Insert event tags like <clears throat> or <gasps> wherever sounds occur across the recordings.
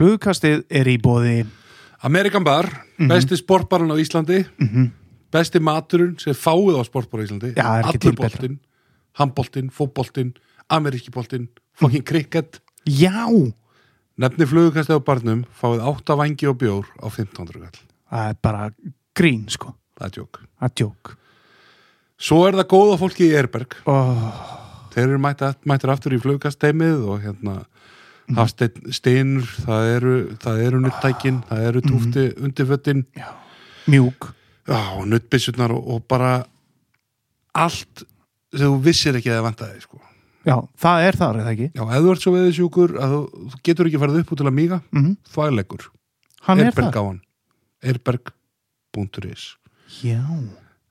Flugkastið er í bóði Amerikan Bar, Mhm. besti sportbarinn á Íslandi. Besti maturinn sem fáið á sportbar á Íslandi. Já, allur boltinn, handboltinn, fótboltinn ameríski boltinn, fucking cricket. Já, nefni flugukastið á barnum fáið 8 vangi og bjór á 1500 kall það er bara grín sko. Það er tjók Það er djók svo er það góða fólki í Erberg oh, þeir eru mættir aftur í flugkasteimið og hérna Mhm. hafsteinn steinur, það eru það eru nuttækin, það eru túfti Mhm. undirföttin Mjúk. Og nuttbissurnar og, og bara allt sem þú vissir ekki að það vantaði sko. Já, það er þar, er það ekki? Já, ef þú ert svo veðisjúkur að þú, getur ekki farið upp út til að míga Mm þvægleikur, Hann er það hann. Erberg.is Já.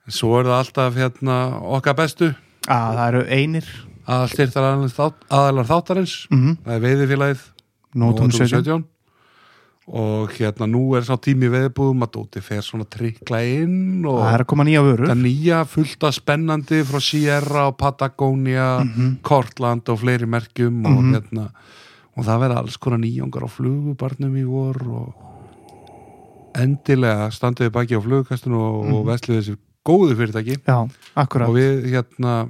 Svo er það alltaf hérna okkar bestu. Að, Það eru einir að styrtar þátt, aðalar þáttarins. Mm það er veiðifélagið Nótum Nótum 17 og hérna nú er sá tími veðbúðum að Dóti fer svona trikla inn og Það er að koma nýja vörur. Það nýja fullta spennandi frá Sierra og Patagonia Mhm. Kortland og fleiri merkjum og Mhm. hérna og það verða alls konar nýjongar á flugubarnum í vor og endilega standuði baki á flugukastinu og, Mhm. og vesluði þessi góðu fyrirtæki. Já, og við hérna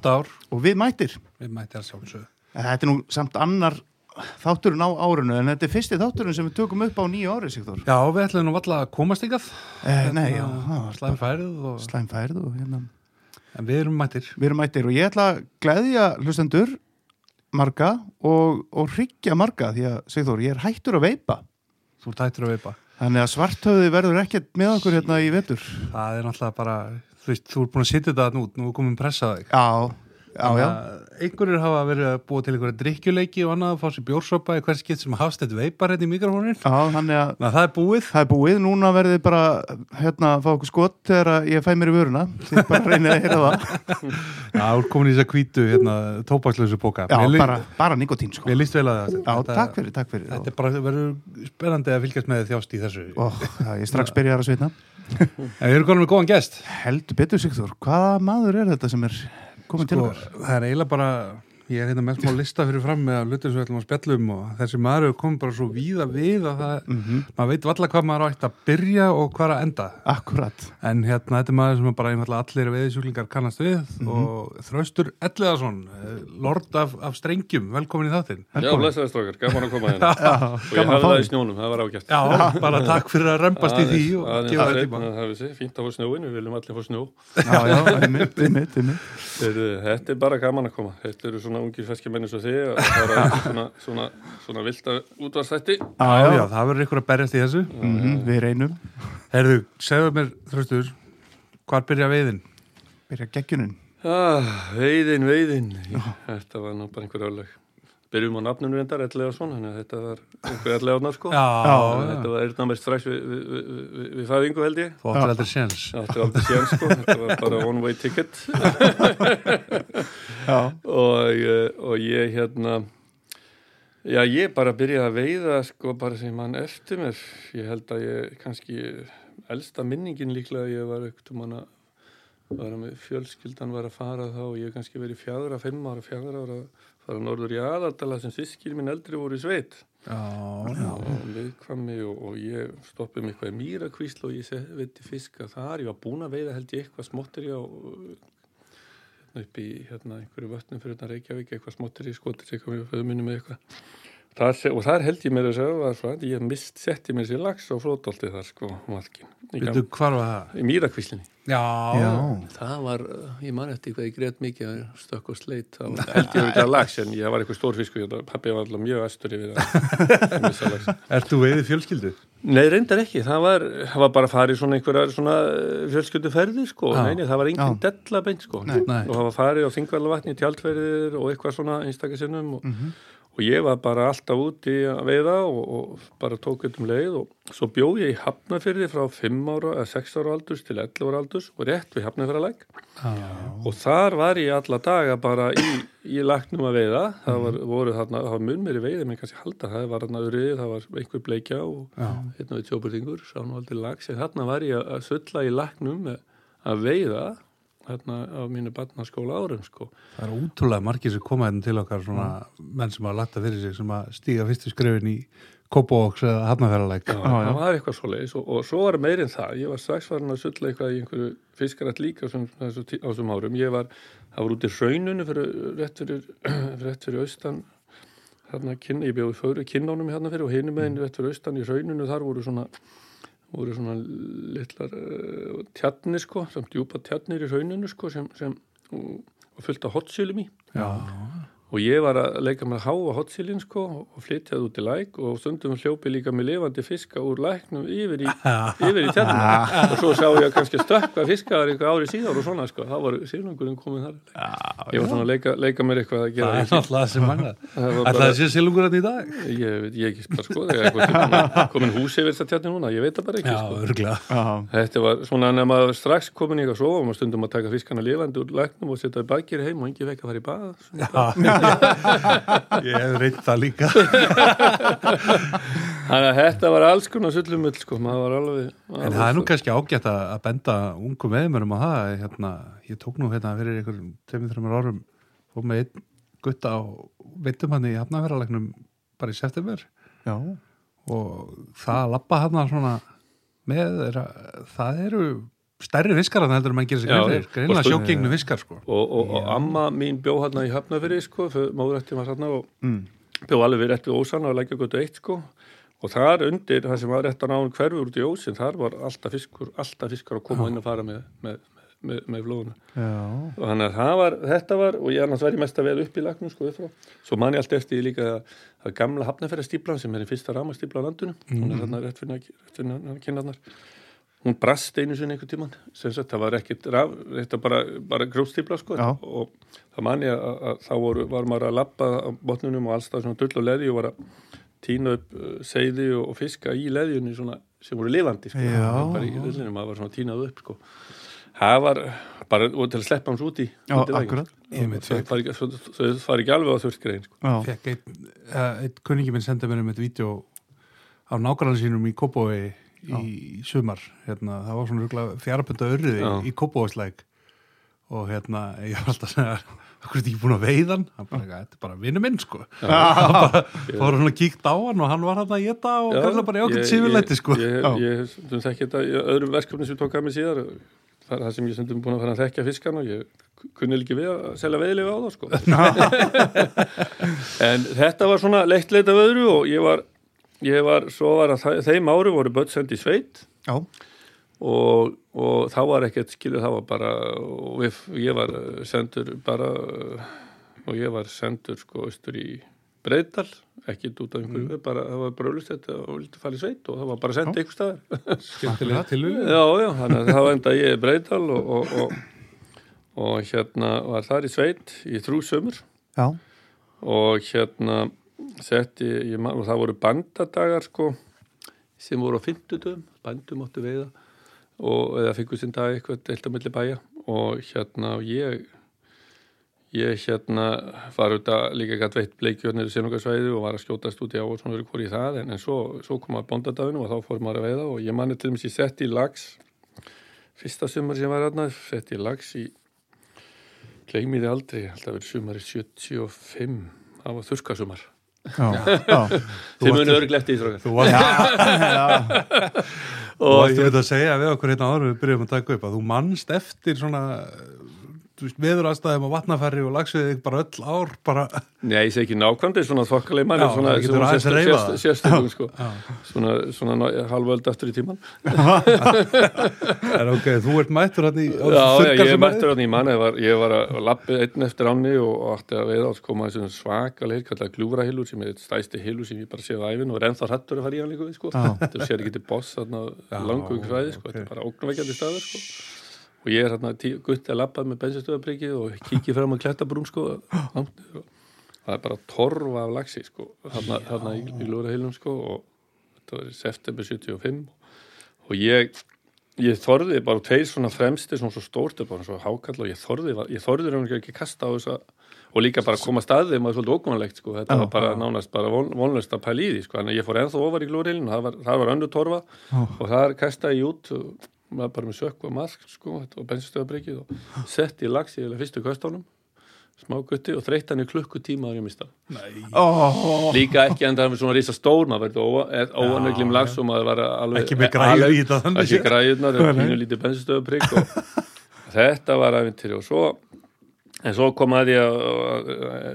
nýtt ár, og við mættir við mætti að sjálfsögðu. Þetta er nú samt annar þátturinn á árinu en þetta er fyrsti þátturinn sem við tökum upp á nýju ári Sigþór. Já, við ætlum nú alltaf að komast ykkar eh, Nei, já, það var slæm færið og... slæm færið og hérna. En við erum mættir Við erum mættir og ég ætla að gleðja hlustendur marga og, og hryggja marga því að Sigþór, ég er hættur að veipa. Þú tættir að veipa. Þannig að svarthöði verður ekkert með okkur hérna í vetur. Það er náttúrulega bara þú veist, þú ert búin að sitja þetta nút, nú er komin pressa á þig. Já, einhverjir hafa verið að búa til einhverja drikkjuleiki og annað að fá sér bjórsopa í hvers skipt sem hafst þetta veipar hérna í mikrofónin Já, þannig að Þannig að það er búið. Það er búið, núna verðið bara hérna að fá okkur skott þegar ég fæ mér í vöruna. Þið bara reynir að heyra það. <laughs> Já, þú ert komin í þess að hvítu hérna, tópakslösu bóka Já, Mér lí- bara, bara nikotín sko. Mér líst vel að það Já, takk fyrir, takk fyrir. Þetta er bara, verður spennandi að fylgjast með þjást í þessu. Ó, ég strax byrjar að svitna. <laughs> En við erum konum með góðan gest. Heldur betur Sigþór, hvaða maður er þetta sem er komin til sko, okkar? Það er eiginlega bara Ég er hérna með smá lista fyrir fram með að hlutum sem við ætlum að spjallum og þessi maður er komin bara svo víða við að það, Mhm. maður veit valla hvað maður átt að byrja og hvað að enda. Akkurat En hérna, þetta er maður sem bara einfallega allir veðisjúklingar kannast við Mhm. og Þraustur Elliðarsson, eh, lord af, af strengjum, velkomin í þáttinn. Já, blessaði strókar, gaman að koma hérna. <laughs> Já, Og ég gaman að hafði það í snjónum, það var ágætt. Já, bara takk fyrir að römbast í því og Aðeins gefa að þetta að Já, já, einmitt. Heyrðu, Þetta er bara gaman að koma. Þetta eru svona ungir feskja menni svo þig að fara í <laughs> svona, svona, svona vilda útvarstætti Já, já, það verður ykkur að berjast í þessu. Mhm, Við reynum. Herðu, segðu mér, Þraustur, hvar byrja veiðin? Byrja geggjunin ah, Veiðin, veiðin. Þetta var nú bara einhver öðleg Byrjum á nafninu reyndar, ellega svona Þannig að þetta var einhver ellega átnar sko. Já, að Þetta var eyrnamest strax við, við, við, við, við fæðingu held ég. Þú áttir aldrei séns. Það átti aldrei séðan sko, þetta var bara one way ticket. Já, og, eh, og ég hérna já ég bara byrjaði að veiða sko bara sem mann eftir mér. Ég held að ég kannski elsta minningin líklega að ég var ekkert um hana var með fjölskyldan var að fara þá. Og ég kannski verið fjadra, fimm ára, fjadra ára að fara norður í aðardala sem sískir minn eldri voru í sveit. Já, já. og viðkvæmi og, og ég stoppið mig eitthvað í mýrakvísl og ég veitti fiska þar, ég var búin að veiða held ég eitthvað smottir á hérna upp í hérna einhverju vötnum fyrir þetta Reykjavík, eitthvað smottir í skotir eitthvað mjög föðmunum með eitthvað se- og þar held ég mér að segja var svo að ég mist setti mér sér lags á flótolti þar sko, Veitu, hvar var það? í mýrakvíslinni Já, Já, það var, uh, ég man eftir hvað ég greit mikið að stökk og sleit, það var held ég ekki að lags en ég var eitthvað stór fiskur, ég- pappi var alltaf mjög astur yfir það <laughs> missa lax. Ert þú veiðið fjölskyldu? Nei, reyndar ekki, það var, það var bara farið svona einhverjar svona fjölskylduferðir sko, Já. nei, nei, það var engin Já. della beint sko Nei. Nei. og það var farið á þingvallavatni í tjaldferðir og eitthvað svona einstakasinnum og, og ég var bara alltaf úti að veiða og, og bara tók eitthvað um leið og svo bjó ég í Hafnafyrði frá 5 ára eða 6 ára aldurs til 11 ára aldurs og rétt við Hafnafyrðalæk og þar var ég alla daga bara í, í lagnum að veiða. Það var, voru þarna, það var mun meiri veiði menn kannski halda, það var þarna öryði, það var einhver bleikja og Já. hérna við tjóburtingur, sá nú aldrei lags en þarna var ég að sulla í lagnum að veiða þarna á mínu barnaskóla árum sko. Það er útrúlega margir sem koma hérna til okkar svona menn sem hafa lagt það fyrir sig sem að stíga fyrstu skrefin í Kópavóks eða Hafnafjörðalæk. Já, það var eitthvað svo leiðis og, og svo var meirinn það, ég var strax farin að sulla eitthvað í einhverju fiskarætt líka sem, þessu, á þessum árum, ég var það var út í hrauninu fyrir, rétt fyrir <clears throat> rétt fyrir austan þarna kynna, ég bjóði fyrir kinnánum hérna fyrir og hinum meginn rétt fyrir austan í hrauninu. Þar voru svona voru svona litlar uh, tjarnir sko, sem djúpa tjarnir í hrauninu sko sem, sem og, og fullt af hotsílum í Já. Og ég var að leika með að háa hotsílin sko og flytjaði út í læk og stundum hljópi líka með lifandi fiska úr læknum yfir í, <laughs> yfir í tjarnina. Og svo sá ég kannski stökkva fiskaðar eitthvað ári síðar og svona sko, þá var sílungurinn komin þar. Ég var svona að leika, leika mér eitthvað að Það gera er náttúrulega það sem <laughs> manglar. Það að sé silungur hérna í dag? ég veit, ég ekki bara sko þegar eitthvað <laughs> komin, hús yfir þetta tjarni núna, ég veit það bara ekki Já, sko. Þetta var svona en ef maður strax komin í eitthvað svo og maður stundum að taka fiskana lifandi úr læknum og setja í bakir heim og engi fekk að fara í bað Ég hef reynt það líka. Þannig að þetta var alls konar sullumull sko, maður var alveg En það er nú kannski ágætt að benda ungum meðmörum á það. Hérna, ég tók nú hérna fyrir einhverjum 2-3 árum fór með einn gutta á veitum hann í hafnafjörðalæknum bara í september já, og það að lappa hann svona með, er að, það eru stærri fiskar að heldur en mann gerir sig grein fyrir. og Greinlega sjókingnu fiskar sko. og, og, og amma mín bjó hérna í Hafnafyrir sko, móðurætti var hérna og mm. bjó alveg við rétt við ósanna og leggja götu eitt sko. Og þar undir það sem var rétt að náðum hverfur út í ósin, þar var alltaf fiskur alltaf fiskar að koma inn að fara með með, með, með flóðuna. Já, og þannig að það var, þetta var og ég er náttúrulega mest að vera upp í lagnum sko upp frá. Svo man ég allt eftir líka að, að gamla hafnafæra sem er í fyrsta rámastípla á landinu hún hún brast einu sinni einhvern tíman sem sagt það var ekkit raf, þetta bara, bara grófstípla sko Já. og það man ég að, að þá voru, var maður að lappa á botnunum og allstað svona dull og leði og var að tína upp uh, seiði og, og fiska í leðjunni svona, sem voru lifandi sko. Já. bara í rillinu, maður var svona tínað upp sko. það var bara og til að sleppa hans út í Já, út í veginn, akkurat. sko. Þau fari ekki alveg á þurrskrein sko. fekk einn uh, ein kunningi minn senda mér um eitt vídeo af nákvæmlega sínum í Kópói í sumar. Hérna, það var svona fjárabönda örriði Já. í Kópóisleik og hérna ég var alltaf að segja hvað er þetta ekki búin að veiðan hann? Bara, þetta er bara vinnu minn sko. <laughs> Hann fór svona kíkt á hann og hann var hann að geta og kalla bara jákvæmt sífilætti sko. ég, ég stundum þekki þetta í öðrum verkefni sem tók að mig síðar. Það er það sem ég stundum búin að fara að þekka fiskan og ég kunni ekki við að selja veðilega á það sko. <laughs> <laughs> En þetta var svona leitt leitt af öðru og ég var, ég var svo var að þeim ári voru börn sendi í sveit já, og, og þá var ekkert skilu það var bara við, ég var sendur bara og ég var sendur sko austur í Breiðdal, ekkert út af einhverju bara, það var auðvitað þetta og vildi fara í sveit og það var bara sendið einhver staðar. <laughs> Skemmtilega tilvíð já, já, þannig að þá enda ég í Breiðdal og, og, og, og hérna var þar í sveit í þrjú sömur já, og hérna setti, ég, og það voru bandadagar sko sem voru á fimmtudum, bandum áttu veiða og eða fengur sinn dag eitthvað deilt á milli bæja og hérna ég ég hérna var auðvitað líka gætt veitt bleikjörnir í sinungarsvæði og var að skjótast út í á og verið hvori í það en, en svo, svo kom að bóndadaginu og þá fór maður að veiða og ég manni til dæmis ég sett í lags fyrsta sumar sem var aðna sett í lags í gleymiði aldrei, alltaf verið sumari 75, það var þurskasumar. Þið munu örglega eftir því strákar. þú varst, þú og varst að segja við okkur hérna áður við byrjum að taka upp að þú mannst eftir svona veður aðstæðum og vatnafæri og lagsveið bara öll ár bara Nei, ég segi ekki er svona þokkalegi manni, Já, svona, getur aðeins sérst- sérstökum, sko. Svona, svona halvöld aftur í tíman. en ok, þú ert mættur hann í Já, ég sem mættur hann í manni, ég var, ég var að lappið einn eftir ánni og, átti að veiða og koma þessum svakaleg, kallað gljúfrahilur sem er stæsti hilur sem ég bara séð á æfin og er ennþá hrættur að fara í hann líka við, sko. Þú sér ekki til boss langu svæði, sko, ok. þetta er bara ógnveikjandi staður, sko. Og ég er hérna gutti að lappað með bensinstöðabrikið og kíkið fram að klettabrún, sko, langt niður og það er bara torfa af lagsi, sko, þarna, þarna í, í lúrahilum, sko, og þetta var í september 75 og ég ég þorði bara tveir svona fremsti svona svo stórt, bara svo hákall og ég þorði, ég þorði raun og ekki kasta á þessa og líka bara koma staðið maður svolítið ókvæmlegt sko, þetta Já, var bara nánast bara von, í því sko, að ég fór ennþá ofar í glórilin það var, var öndu torfa Já. og það kastaði ég út og maður bara með sökku og mask sko, þetta var bensinstöðabrikið og setti í lags í eiginlega fyrstu kastónum smá gutti og þreytt hann í klukkutíma að ég mista Nei, Ó, líka ekki enda hann með svona rísa stór maður verður óanöglum lags og maður var alveg ekki með græður í þetta þannig ekki nei. pínu lítið bensinstöðuprygg og <laughs> þetta var æfintýri og svo en svo kom að ég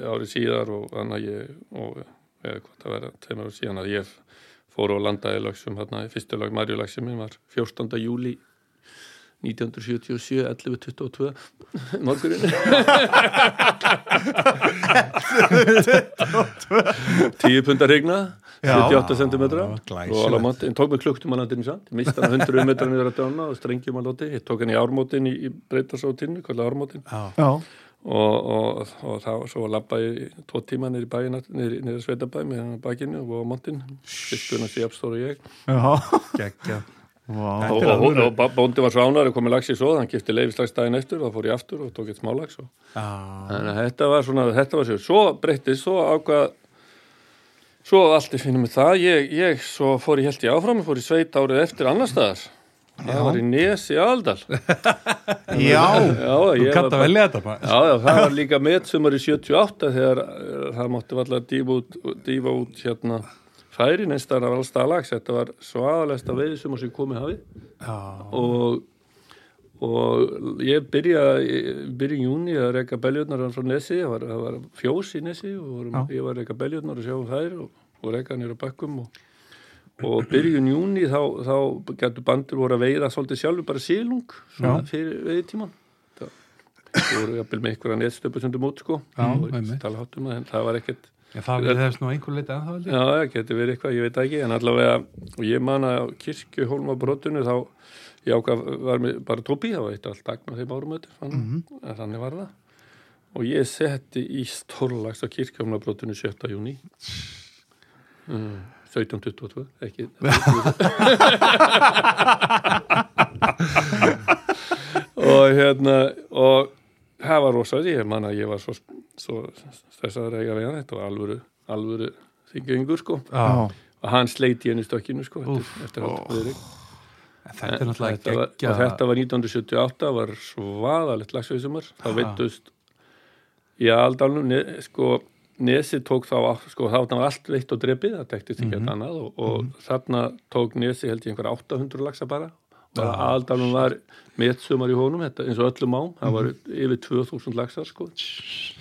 árið síðar og þannig að ég og eða hvað það verða, tveimur síðan að ég fór og landaði lagsum hérna, fyrstu lag Marjulagsi minn var 14. júli 1977, 11.22 morgurinn 10 pundar regna Já. 78 cm og alveg mátti, tók mig klukkt um að landinu samt. Mista hann 100 metrar niður að dána og strengjum að láti, ég tók hann í ármótin í, í breytarsótinu, kvölda ármótin. Já, já, og, og, og þá svo lappaði ég tvo tíma í bæina niður, niður að sveitabæ með bakinu og montin, fyrstuna síapstóru ég. Já, geggja. Vá, og, er og, og, og bóndi var svánar og komið lags í svo, hann kipti leifislags daginn eftir og þá fór ég aftur og tók eitt smálags og Já, Þannig að þetta var svona, þetta var sér, svo breyttist, svo ákvað, svo allt í finnum með það, ég, ég, svo fór ég held ég áfram, ég fór í sveit árið eftir annar staðar, það var í Nesi Aldal. <laughs> já, Já, þú kannt að velja þetta bara Já, já, það var líka metsumar í 78 þegar uh, það mátti alltaf dýfa út, dýfa út hérna færi neistar af allstað lags, þetta var svaðalegsta veiðisumar sem komið hafið. Og, og ég byrjaði byrja í júni að reyka beljurnar frá Nesi, það var, var fjós í Nesi og vorum, ég var að reyka beljurnar og sjá um þær og, og reyka nýra bakkum og, og byrjun júni þá, þá getur bandur voru að veiða svolítið sjálfur bara sílung fyrir veiðtíman það það voru jafnvel með einhverja netstöpu sem þú mót sko. Já, um það en það var ekkert Já, það hefst nú einhver ennþá held ég. Já, það getur verið eitthvað, ég veit það ekki, en allavega, og ég man að kirkjuhólma brotinu þá, ég ákvað, var með bara tópi, það var eitt allt dagna þeim árum öttur, þannig, en þannig var það. Og ég setti í stórlags á kirkjuhólma brotinu 7. júni, mm, 1722, ekki, <laughs> og hérna, og það var rosaði, ég man að ég var svo, svo stressaður að eiga við hann, þetta var alvöru, alvöru þingengur, sko. Já, og hann sleiti henni stökkinu sko Úff, eftir, allt viðrik þetta er náttúrulega þetta var, geggja og þetta var 1978 var svaðalegt lagsveisumar þá Ha. veittust í aldalunum sko Nesi tók þá, á- sko þá var allt veitt og drepið, það tektist ekki mm annað og, og þarna tók Nesi held ég einhver 800 lagsa bara. Og Já, aldalunum var metsumar í honum þetta, eins og öllum ám, það var yfir 2000 lagsar sko.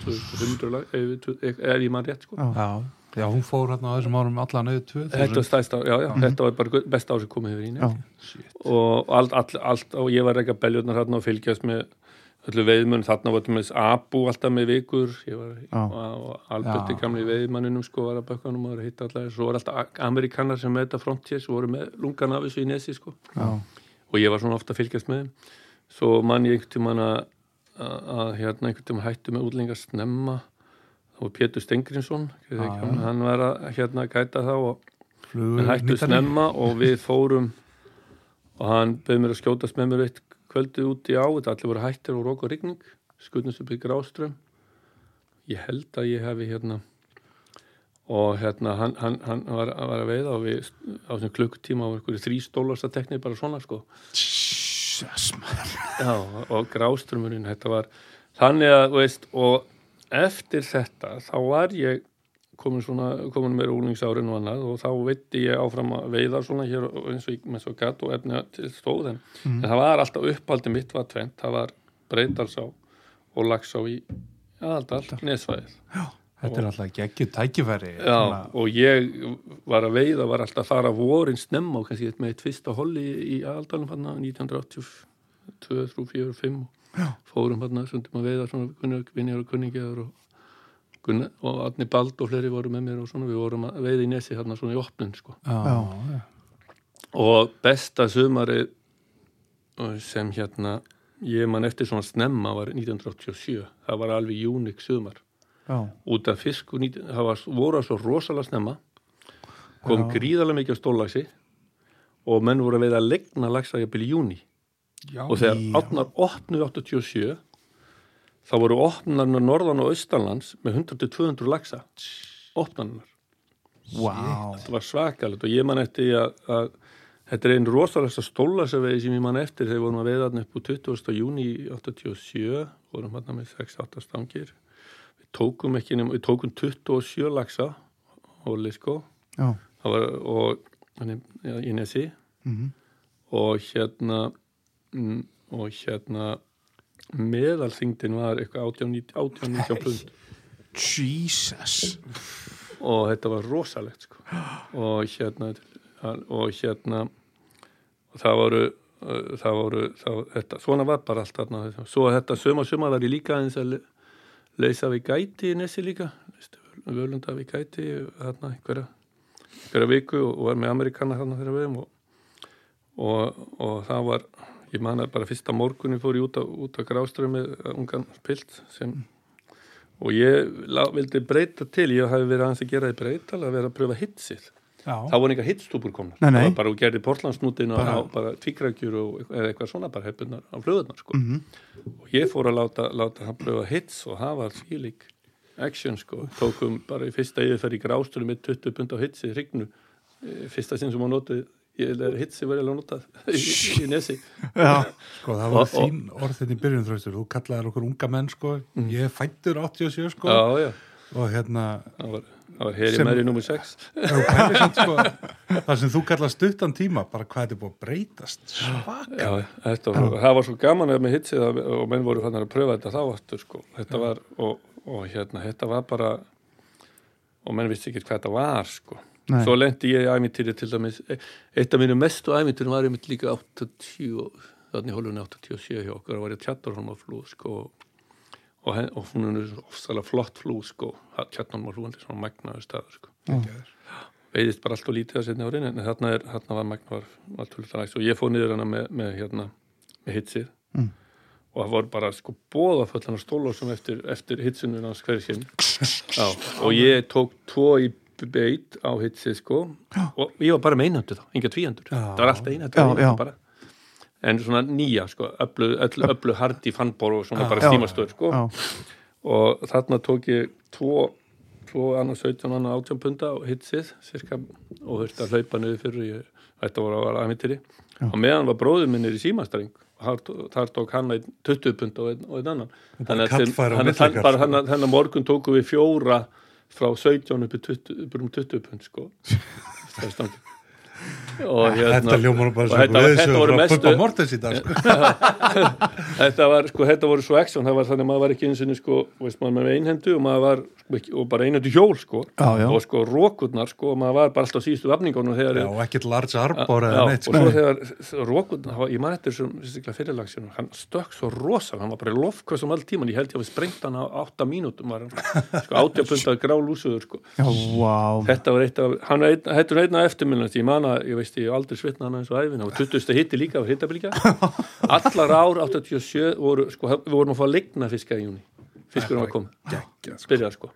200 lag, yfir, er ég mann rétt sko. Já. Já, hún fór hérna á þessum árum allan auðvitað tvö Þetta var stæsta, já, já, þetta var bara besta ár sem komið hefur í nefn. Og allt, allt, allt, og ég var ekki að beljurnar hérna og fylgjast með öllu veiðmunn, þarna var til með Abu alltaf með vikur, var og, og Alberti gamli veiðmanninum sko var að bökkanum og hitta alltaf, svo var alltaf amerikanar sem með þetta frontiers voru með lungan af þessu í nesi sko. Já, og ég var svona ofta að fylgjast með þeim. Svo mann ég einhvern tímann að, að, hérna einhvern tímann hættu með útlenga snemma. Það var Pétur Stengrinsson hann var að hérna gæta þá og við hættu snemma og við fórum og hann bauð mér að skjótast með mér eitt kvöldið út í á þetta allir voru hættir og rók og rigning skutnust upp í gráström. Ég held að ég hefi hérna og hérna hann, hann, hann var, var að veiða og við á þessum klukkutíma á einhverju þrý stólasta teknir bara svona sko. Já, og gráströmmunin, þetta var þannig að, veist, og eftir þetta, þá var ég komin svona, komin með úlingsárin og annað og þá veitti ég áfram að veiða svona hér og eins og, með svo gatt og efni til stóð en, en það var alltaf upphaldi mitt var tvent, það var breytalsá og Laxá í aðaldal, nesvæðið. Þetta er alltaf geggjur tækifæri Já, og ég var að veiða, var alltaf að fara vorin snemma og kannski með fyrsta holli í aðaldalum hann 1982, 3, 4, 5 Já. fórum hann sundum að veiða svona vinnjar og kunningjar og, Gunnar, og Adni Bald og fleiri voru með mér og svona, við vorum að veið í nesi hérna svona í opnun sko. Já, já. og besta sumari sem hérna ég man eftir svona snemma var 1987 það var alveg júnik sumar. Já. út af fisk og nít, það var, voru að svo rosalega snemma. Kom gríðarlega mikið á stóllagsi og menn voru að veið að legna lagsa jafnvel í júni og þegar 1887 þá voru opnarnar norðan og austanlands með 100-200 lagsa opnarnar, Vá. það var svakalegt og ég man eftir að, að þetta er einn rosalegsta stólasavegi sem ég man eftir þegar vorum að veiða þarna upp úr 20. júni 87 vorum hann með 6-8 stangir við tókum ekki við tókum 27 lagsa og lisko það var og hann í nesi Mhm. og hérna mm, og hérna meðalþyngdin var eitthvað 18-19 pund Jesus. og þetta var rosalegt sko. og hérna og hérna og það voru það voru það, þetta, svona var bara allt þarna svo þetta söma söma var ég líka eins að le- leysa við gæti í Nesi líka völunda við gæti þarna einhverja, einhverja viku og var með Amerikana þarna þegar við og, og, og það var ég man að bara fyrsta morgunni fór ég út út á gráströmi með ungan pilt sem og ég lá, vildi breyta til, ég hafi verið aðeins að gera því breytal að vera að pröfa hitsið já. þá voru eitthvað hitstúpur komnar Nei, nei. það var bara og gerði portlandsnútin og Bara- bara, eitthvað- eða eitthvað svona bara hefðunar á flöðunar sko. Mhm. og ég fór að láta, láta hann pröfa hits og það var fílík action sko, tókum bara í fyrsta yfirferð í grástunum með 20 pund á hitsi hrignu, Eh, fyrsta sinn sem hann notið að hitsi var eiginlega notað <laughs> í, í, í nesi. Já. Sko, það var þín orð þetta í byrjun þröstur, þú kallaðir okkur unga menn sko, ég er fættur 87 sko. Mm. já, já, og hérna það var, það var heri meðri nummer 6 ef þú pælir samt, sko, það sem þú kallar stuttan tíma bara hvað þetta búið að breytast? Svaka. Það var svo gaman með hitsið að, og menn voru fannar að pröfa þetta þá aftur sko. Þetta var, og, og hérna, þetta var bara, og menn vissi ekki hvað þetta var sko. Nei. Svo lendi ég í æmintýri til dæmis, eitt af mínu mestu æmintýrum var einmitt líka 80, þannig hólunni 87 hjá okkur, það var ég tjattarholmaflú sko, og, hen- og hún er ofsalega flott flú sko, tjattarholmaflúan er svona magnaður staður sko. Veiðist bara allt og lítið að setja árin en þarna, er, þarna var magna var, var tullulega og ég fóð niður hana með, með, hérna, með hitsið. Mm. og það voru bara sko bóðaföllan stólásum eftir, eftir hitsinu hans hverjum <laughs> Já, og ég tók tvo í beit á hitsið sko. Og ég var bara með einhæntu þá, enga tvíhæntur Já. það var alltaf bara en svona nýja sko, öllu, öllu, öllu hardi fannbor og svona bara Já. stímastöður sko. Já. og þarna tók ég tvo, tvo annars 17 annar 18 punda og hitsið cirka, og þurfti að hlaupa niður fyrir ég, þetta voru að vera aðmyndiri og meðan var bróður minnir í símastreng og þar- tók hann einn 20 pund og einn, annan. Bara Þannig að bara sko. morgun tóku við fjóra frá 17 upp í 20, upp um 20 pund sko <laughs> Það er stangið. Og hérna Þetta hljómar bara sem þetta var- þetta voru mestu- sko. <laughs> þetta var sko, þetta voru svo action, það var þannig að maður var ekki eins og sko, veist maður með einhendu og maður var sko, og bara einhendu hjól sko Já, já. og sko rókurnar sko, og maður var bara alltaf síðustu vafningunum þegar Já, og ekkert large arbor eða neitt og sko. svo þegar rókurnar, ég man eftir sem fyrirlagsjónum, hann stökk svo rosal hann var bara í lofkvössum all tíman, ég held ég að við sprengt hann á 8 mínútum sko, 80 pundar grálúsuður sko. Þetta var eitt af, eftirminnast, ég að, ég veist, ég hef aldrei svitnað hann eins og æfin, það var 20. hitti líka á hittabilgja, allar ár 87 voru, sko, við vorum að fá að ligna fiska í júni, fiskurum var komið, Geggjað, sko. byrjað sko.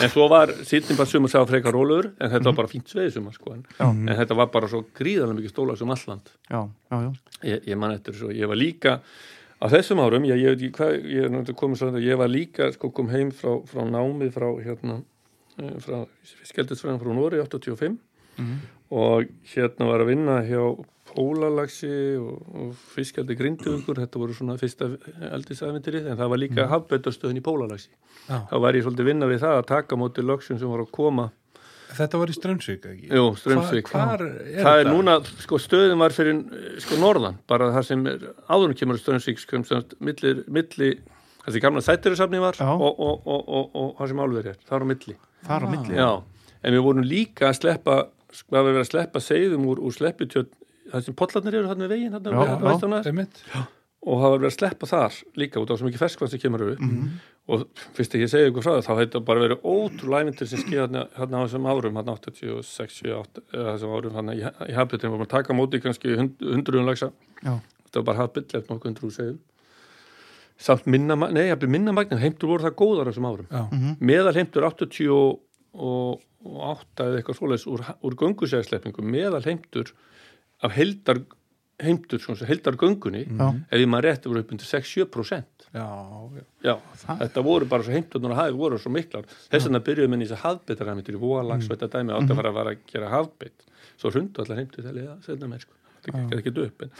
En svo var sýttin bara sumar sá frekar rólegur, en þetta var bara fínt sveið sumar sko, en, en þetta var bara svo gríðarlega mikið stóla sem alland. Já, já, já. Ég, ég man eftir svo, ég var líka, á þessum árum, ég, ég hvað, ég er náttúrulega komið svo, ég var líka, sko, kom heim frá, frá námið frá, hérna, eh, frá fiskeldisfræðan frá Nóri 85 og hérna var að vinna hjá Pólalagsi og, og fiskaldi grindugur, þetta voru svona fyrsta eldisævendirið, en það var líka mm. hafbötastöðin í Pólalagsi. Já. Þá var ég svolítið vinna við það að taka á móti lögsum sem voru að koma, Þetta var í Strömsvík, ekki? jú, Strömsvík. Hva, hvar er það er þetta? núna, sko, stöðin var fyrir sko norðan, bara það sem er áðurum kemur Strömsvík, sko, sem sagt, milli, milli þessi gamla sættirusafni var og, og, og, og, og það sem álverið er, það er á milli þar á milli Já, en við vorum líka að sleppa hvað við verið að sleppa segðum úr, úr slepputjöld það sem pollarnir eru þarna við veginn þarna Já, við- já. og það var verið að sleppa þar líka út á svo mikið ferskvann sem kemur upp Mhm. og fyrst ekki að segja ykkur frá það þá hefði það bara verið ótrúlega ævintir sem skýða þarna, þarna á þessum árum þarna 86, 78 eða þessum árum þarna í, í hafbyrðin vorum að taka móti kannski hund, hundruðum lagsa þetta var bara hafbyrð eftir nokkuð hundruð segðum samt minna, nei, minna magnin heimtur voru það góðar á þessum árum. Mhm. meðal heimtur 88 eða eitthvað svoleiðis úr, úr göngusæðsleppingum meðal heimtur af heldar heimtur, svona heldar göngunni Já. ef ég maður rétt voru upp undir 6-7% já, já. já, þetta voru bara svo heimturnar að hafi voru svo miklar þess vegna byrjuðum við í þessi hafbetaræmitur í Vóalags og þetta dæmi átt að fara að, fara að gera hafbet svo hrundu allar heimtur þegar ég setna með sko. þetta gekk ekki upp en,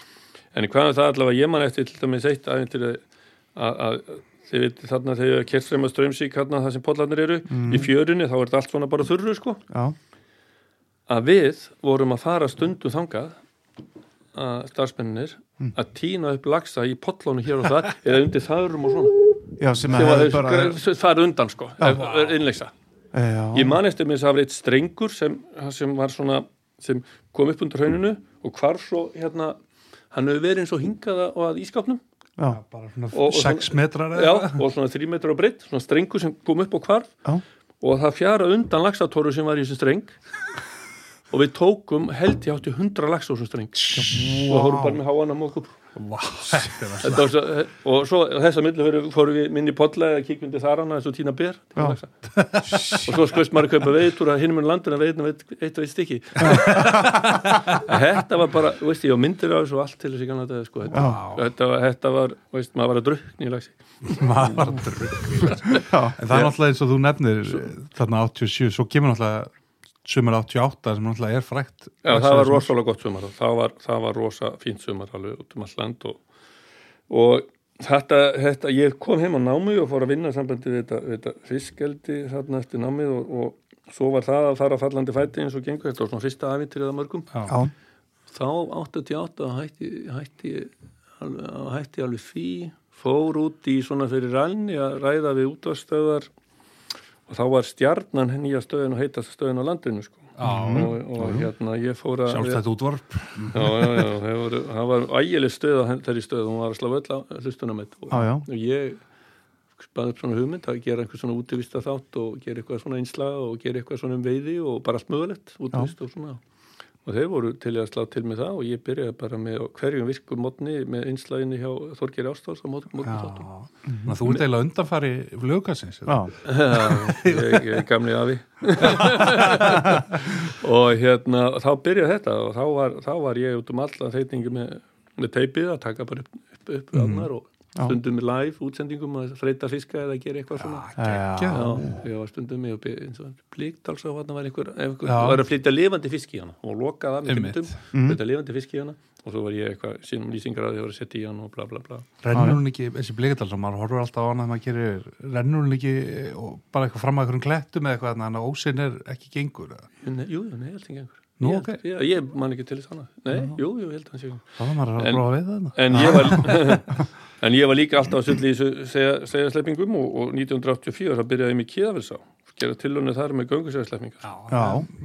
en í hvaðan það allavega ég man eftir til dæmis eitt aðeins að, að þið veit þarna þegar kertströma strömsík þarna það sem pollarnir eru í fjörunni þá er þetta allt svona bara þurru sko. Já. að við vorum að fara stundum þangað að starfsmenninir að tína upp lagsa í pollónu hér og það <laughs> eða undir þaurum og svona. Já, að bara farið undan sko innleiksa ég man eftir mér þess að það var eitt strengur sem, sem var svona sem kom upp undir hrauninu og hvar svo hérna hann hefur verið eins og hingaða og að ískapnum Já. bara svona Og- og 6 metrar já, og svona þrý metrar á breytt svona strengur sem kom upp og hvarf. Já. og það fjara undan lagsatóru sem var í þessum streng. Og við tókum held ég átti hundra lagsa á þessum streng og það voru bara með háan að mókum Vá, <laughs> var Þetta var svo, og svo þessa milli fyrir, fórum við minni polla eða kíkvindi þar hana eins og tína ber tína Já. laxa. og svo skoðist maður að kaupa veitur að hinum en landinu veitin veit, eitt og eitt stykki <laughs> þetta var bara, veist ég á myndir á þessu og allt til þessi gamla dag sko. þetta, þetta, þetta var, veist, maður var að drukni í lagsi maður var að drukka Já. en það er náttúrulega eins og þú nefnir þarna 87, svo kemur náttúrulega sumar 88 sem náttúrulega er frækt Já, það var rosalega gott sumar það var, það var rosa fínt sumar alveg út um all land og, og þetta, þetta, ég kom heim á námi og fór að vinna sambandi við þetta, við þetta fiskeldi þarna eftir námið og, og svo var það að fara fallandi fæti eins og gengur, þetta var svona fyrsta afintrið að mörgum. Já. þá 88 hætti, hætti, alveg, hætti alveg fí fór út í svona fyrir rælni að ræða við útvarstöðar þá var stjarnan nýja stöðin og heitast stöðin á landinu sko. og, og hérna ég fór að sjálfstætt útvarp. Já, já, já, það var, það var ægileg stöð á þeirri stöð, hún var að slá öll hlustunamett og, Já, já. og ég spaði upp svona hugmynd að gera einhver svona útivista þátt og gera eitthvað svona einslag og gera eitthvað svona um veiði og bara allt mögulegt útivist og svona og þeir voru til að slá til með það og ég byrjaði bara með hverjum virkum mótni með einslaginni hjá Þorgeri Ástórs á mótum mótum þáttum Þannig að þú ert eiginlega undanfari fluggarsins Já. <laughs> ég, er gamli afi <laughs> og hérna þá byrjaði þetta og þá var, þá var ég út um alla þeitingi með, með teipið að taka bara upp, upp, upp mm. annar og. Stundum með live útsendingum að þreita fiska eða gera eitthvað svona Já. Já, ég var stundum eins og plíktals og þarna var einhver, einhver Já. var að flytja lifandi fisk í hana og lokaði það með myndum, Mhm. flytja lifandi fisk í hana og svo var ég eitthvað sínum lýsingar að að var að setja í hana og bla bla bla Rennur hún ekki, þessi blikadal sem maður horfur alltaf á hana þegar maður gerir, rennur hún ekki og bara eitthvað fram að einhverjum klettum eða eitthvað þannig að ósinn er ekki gengur eða? Nei, jú, jú, nei, ekki einhver Nú, ég, ok. held, ég, ég man ekki til þess hana Nei, jú, jú, ég held að hann sé En- prófa við þarna. En ég var, <laughs> <laughs> en ég var líka alltaf að svolítið í þessu segja, segja sleppingum og, og 1984 það byrjaði ég mig kýðafilsá gera tilhörni þar með göngusæðsleppingar Já.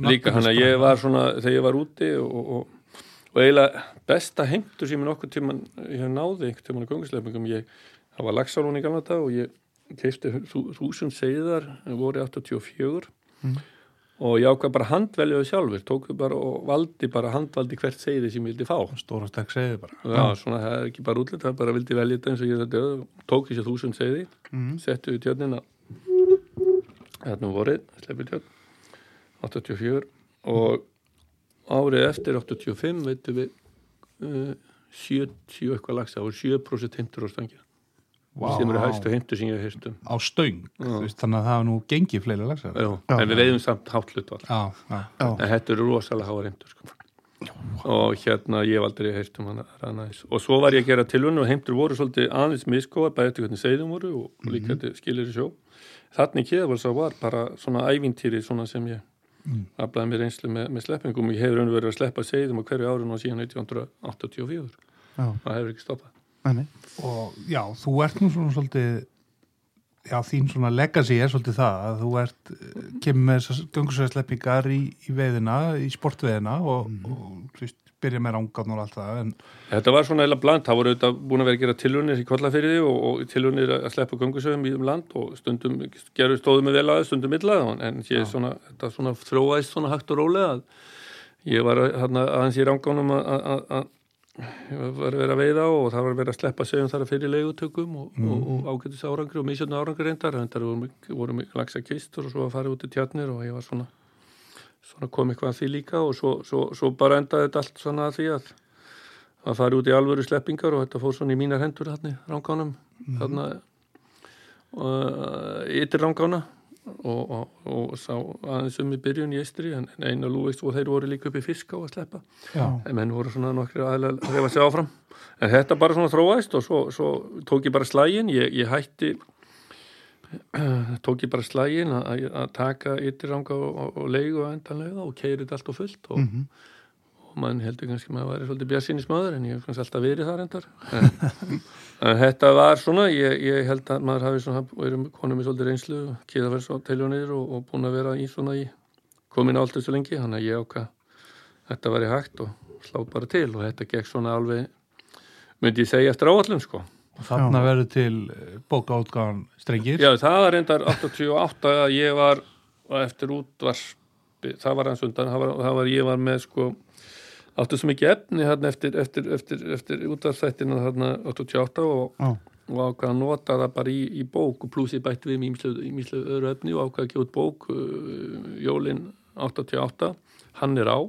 líka hann að ég var svona þegar ég var úti og, og, og eiginlega besta heimtur sem ég nokkuð tíman ég hef náði einhvern tíman í göngusleppingum ég, það var lagsálun í gamla dag og ég keifti þú- þúsund segðar voru 84 og ég ákvað bara handveljaðu sjálfur tók þau bara og valdi bara handvaldi hvert segði sem ég vildi fá. Stóra stekk segði bara. Já, svona það er ekki bara útlit, það er bara vildi velja þetta eins og ég þetta tók þessi þúsund segði, Mhm. settu við tjörnina. Þarna um vorið, sleppið tjörn 84 og árið eftir 85 veitum við uh, 70 eitthvað lagsa, það voru 7% heimtur á stangja Vá. sem eru hægstu heimtur sem ég hef heist um. Á stöng, veist, þannig að það er nú gengið fleiri lagsar en við veiðum samt Já. en þetta eru rosalega háar heimtur sko. og hérna ég hef aldrei um eins. og svo var ég að gera tilunum og heimtur voru svolítið aðeins miskoða bæði eftir hvernig segðum voru og, og líka þetta skilir í sjó þannig kýðavals var bara svona ævintýri svona sem ég aflaði mér einslu með, með sleppingum. Og ég hefur raun og verið að sleppa segðum á hverju árun og síðan 1984 Já. það hefur ekki stoppað Nei, nei. og já, þú ert nú svona svolítið já, þín svona legacy er svolítið það að þú ert, eh, kemur með þessar göngursveðsleppingar í, í veiðina, í sportveðina og, Mhm. og þú veist, byrja með rángarn og allt það en Þetta var svona eða bland, það voru auðvitað búin að vera að gera tilunir í kollafyrði og, og tilunir að sleppa göngusöfum í um land og stundum gerur stóðum með vel aðeins, stundum illa en ég svona, þetta svona þróaðist svona hægt og rólega að ég var að- þarna aðeins í rángánum að- að að- að ég var vera að veiða og það var vera að sleppa segjum þar að fyrir leigutökum og, og, og ágætis árangri og misjöndna árangri reyndar reyndar voru, voru lagsa kistur og svo að fara út í tjarnir og ég var svona svona kom eitthvað að því líka og svo, svo, svo bara endaði þetta allt svona að því að að fara út í alvöru sleppingar og þetta fór svona í mínar hendur þarna í ránganum þarna uh, ytir rángána og, og, og sá aðeins um í byrjun í Eistri en en einu lúist og þeir voru líka upp í fiska og að sleppa. Já, en menn voru svona nokkri aðeins að reyfa sig áfram. En þetta bara svona þróaðist og svo, svo tók ég bara slægin ég, ég hætti <clears throat> tók ég bara slægin að, taka ytir ránga og, og, og leigu endanlega og keirið allt og fullt og, Mhm. og mann heldur kannski að maður væri svolítið björnsinn í smaður en ég hef kannski alltaf verið þar endar en, <laughs> en þetta var svona ég, ég held að maður hafi svona verið konum með svolítið reynslu, kýðaverðs á teljónir og, og búin að vera í svona í komin á allt þessu lengi, þannig að ég ákvað þetta væri hægt og slá bara til og þetta gekk svona alveg myndi ég segja eftir áallum sko. Og þarna verður til eh, bókaútgáðan strengir. Já, það var reyndar 88 að ég var eftir útvarspi, það var hans undan, það var, það var ég var með sko áttu svo mikið efni hérna eftir, eftir, eftir, eftir útvarsþættina þarna 88 og, Já. og ákvað að nota það bara í, í bók og pluss ég bætti við mýmslu öðru efni og ákvað að gefa út bók uh, Jólin 88 hann er á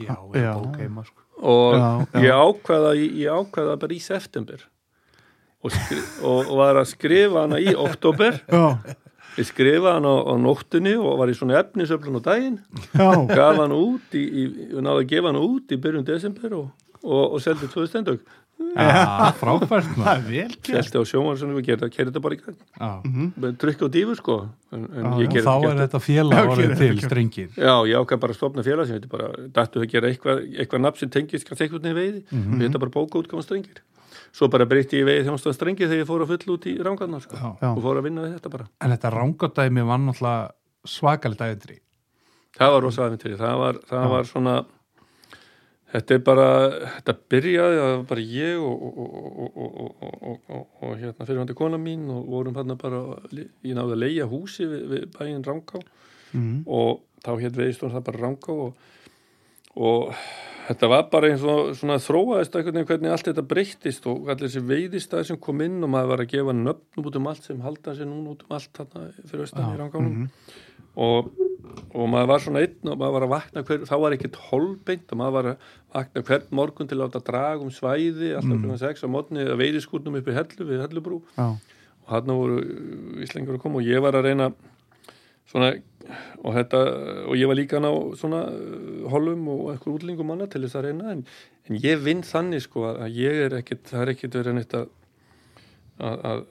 já, Já. heima sko. og Já, já. ég ákvaða ég ákvaða bara í september og, skri, og, og var að skrifa hana í oktober Já, Ég skrifaði hann á, á nóttunni og var í svona efnisöflun á daginn, já, gaf hann út í, í og náði að gefa hann út í byrjun desember og, og, og seldi tvöðu stendök. já, frábært Seldi á sjómar sem við gerði, kerði þetta bara í gang. já. Með Trykk og dífu sko. En, en Já, ég og gerði þá er þetta félag Já, orðið til strengir Já, ég ákvað bara að stopna félag sem þetta bara, dættu að gera eitthvað, eitthvað nafn sem tengist kannski eitthvað nefn veiði. Mhm. Við þetta bara bóka útgáma strengir. Svo bara breytti ég veiði þjónastöða strengir þegar ég fór að fulla út í rángarnar sko. Og fór að vinna við þetta bara. en þetta rángadæmi var náttúrulega svakalegt æðri Það var rosa aðeintýri, það var, það var svona þetta er bara þetta byrjaði, það var bara ég og, og, og, og, og, og hérna fyrirvændi kona mín og vorum hérna bara, ég náði að leia húsi við, við bæinn Rangá Mhm. og þá hétt veiðstofn það bara Rangá og, og þetta var bara eins og svona þróaðist einhvern veginn hvernig allt þetta breyttist og allir þessi veiðistæð sem kom inn og maður var að gefa nöfnum út um allt sem halda sér núna út um allt þarna fyrir austan í Rangánum og, og maður var svona einn og maður var að vakna hver, þá var ekkert holbeint og maður var að vakna hvern morgun til að láta draga um svæði alltaf mm. sex á mótni að veiðiskúrnum upp í hellu við hellubrú. Já, og hann voru íslengur að koma og ég var að reyna svona og, þetta, og ég var líka ná svona uh, holum og eitthvað útlingum manna til þess að reyna en, en ég vinn þannig sko að ég er ekkit, það er ekkit verið neitt að að, að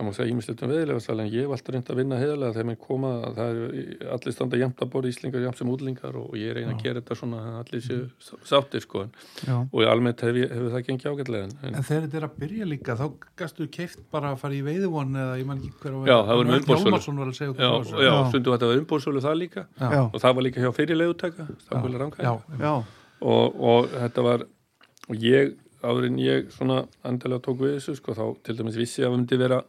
það má segja ímislegt um veðilega en ég hef alltaf reynd að vinna heiðarlega þegar mér koma að það er allir standa jæmt að borða íslingar jæmt sem útlingar og ég reyna að gera þetta svona að allir séu sáttir sko. En, já, og almennt hefur hef það gengið ágætlega en, en þegar þetta er að byrja líka þá gastu keift bara að fara í veiðivon eða ég man ekki hver að Já, það var okkur já, já, stundu þetta var umbúrsölu það líka. Og það var líka hjá já, og, og þetta var og ég, áður en ég svona andalega tók við þessu sko, þá til dæmis vissi að við myndi vera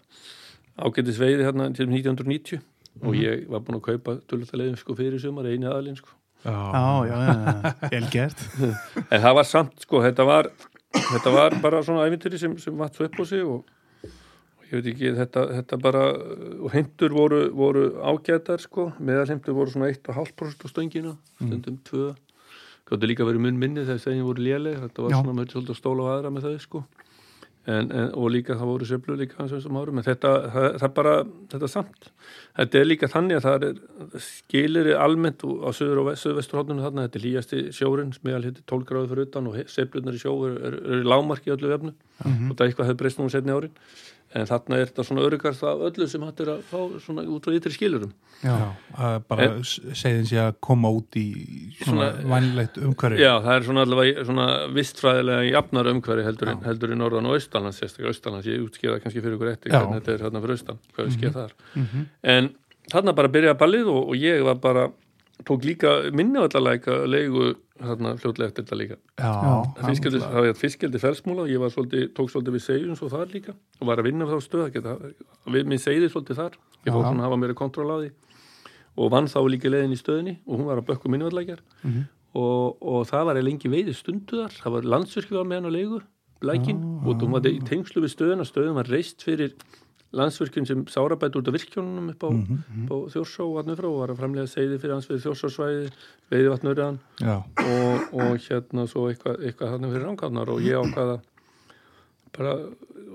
ágætis veiði hérna til 1990 og ég var búin að kaupa tölvutalegin sko fyrir sumar, eini aðalinn sko. Já, já, já, já, vel gert. <laughs> En það var samt sko, þetta var þetta var bara svona æfintyri sem, sem vatt svo upp á sig og, og ég veit ekki, þetta, þetta bara og heimtur voru, voru ágætar sko, meðal heimtur voru svona 1,5% á stöngina, stundum 2 gáttu líka verið mun minni þegar stöngin voru léleg, þetta var Já. svona mjög svolítið að stóla á aðra með þau sko. En, en, og líka það voru söflu líka hans þessum árum, en þetta, það, það bara þetta er samt, þetta er líka þannig að það er skilir almennt á söður og söðvesturhóttunum þarna. Þetta er hlýjasti sjórin, smeðal hittir 12 gráður fyrir utan og seflunar í sjó eru er, er, er lámarki öllu vefnu og það eitthvað hefur breyst núna setni árin en þarna er þetta svona örugast af öllu sem hættir að fá svona út á ytri skilurum Já, bara segðin sé að koma út í svona Svona- vænlegt umhverfi. Já, það er svona allavega svona vistfræðilega jafnar umhverfi heldur, en, heldur í norðan og austanlands sérstaklega austanlands, ég útskýða kannski fyrir ykkur eftir hvernig þetta er hérna fyrir austan, hvað við skeið þar. Mhm. en þarna bara byrjaði ballið og, og ég var bara tók líka minni allavega leigu þarna fljótlega eftir þetta líka. Já, Fiskeldi, það var fiskeldi felsmúla og ég var svolítið, tók svolítið við segjum svo þar líka og var að vinna frá stöð að geta, við minn segði svolítið þar. Ég fór svona að hafa meira kontról á því og vann þá líka leiðin í stöðinni og hún var að bökku minnivallækjar Mhm. og, og það var lengi veiði stundu þar. Það var landsvirkju var með hann á leigu lækin og hún var í tengslu við stöðina. Stöðin var reist fyrir landsvirkjun sem sárabætt út af virkjónunum upp á, Mhm, upp á Þjórsá og vatnur frá og var að framlega segði fyrir hans við Þjórsásvæði veiði vatnurðan og, og hérna svo eitthvað, eitthvað þannig fyrir rángáðnar og ég ákvaða bara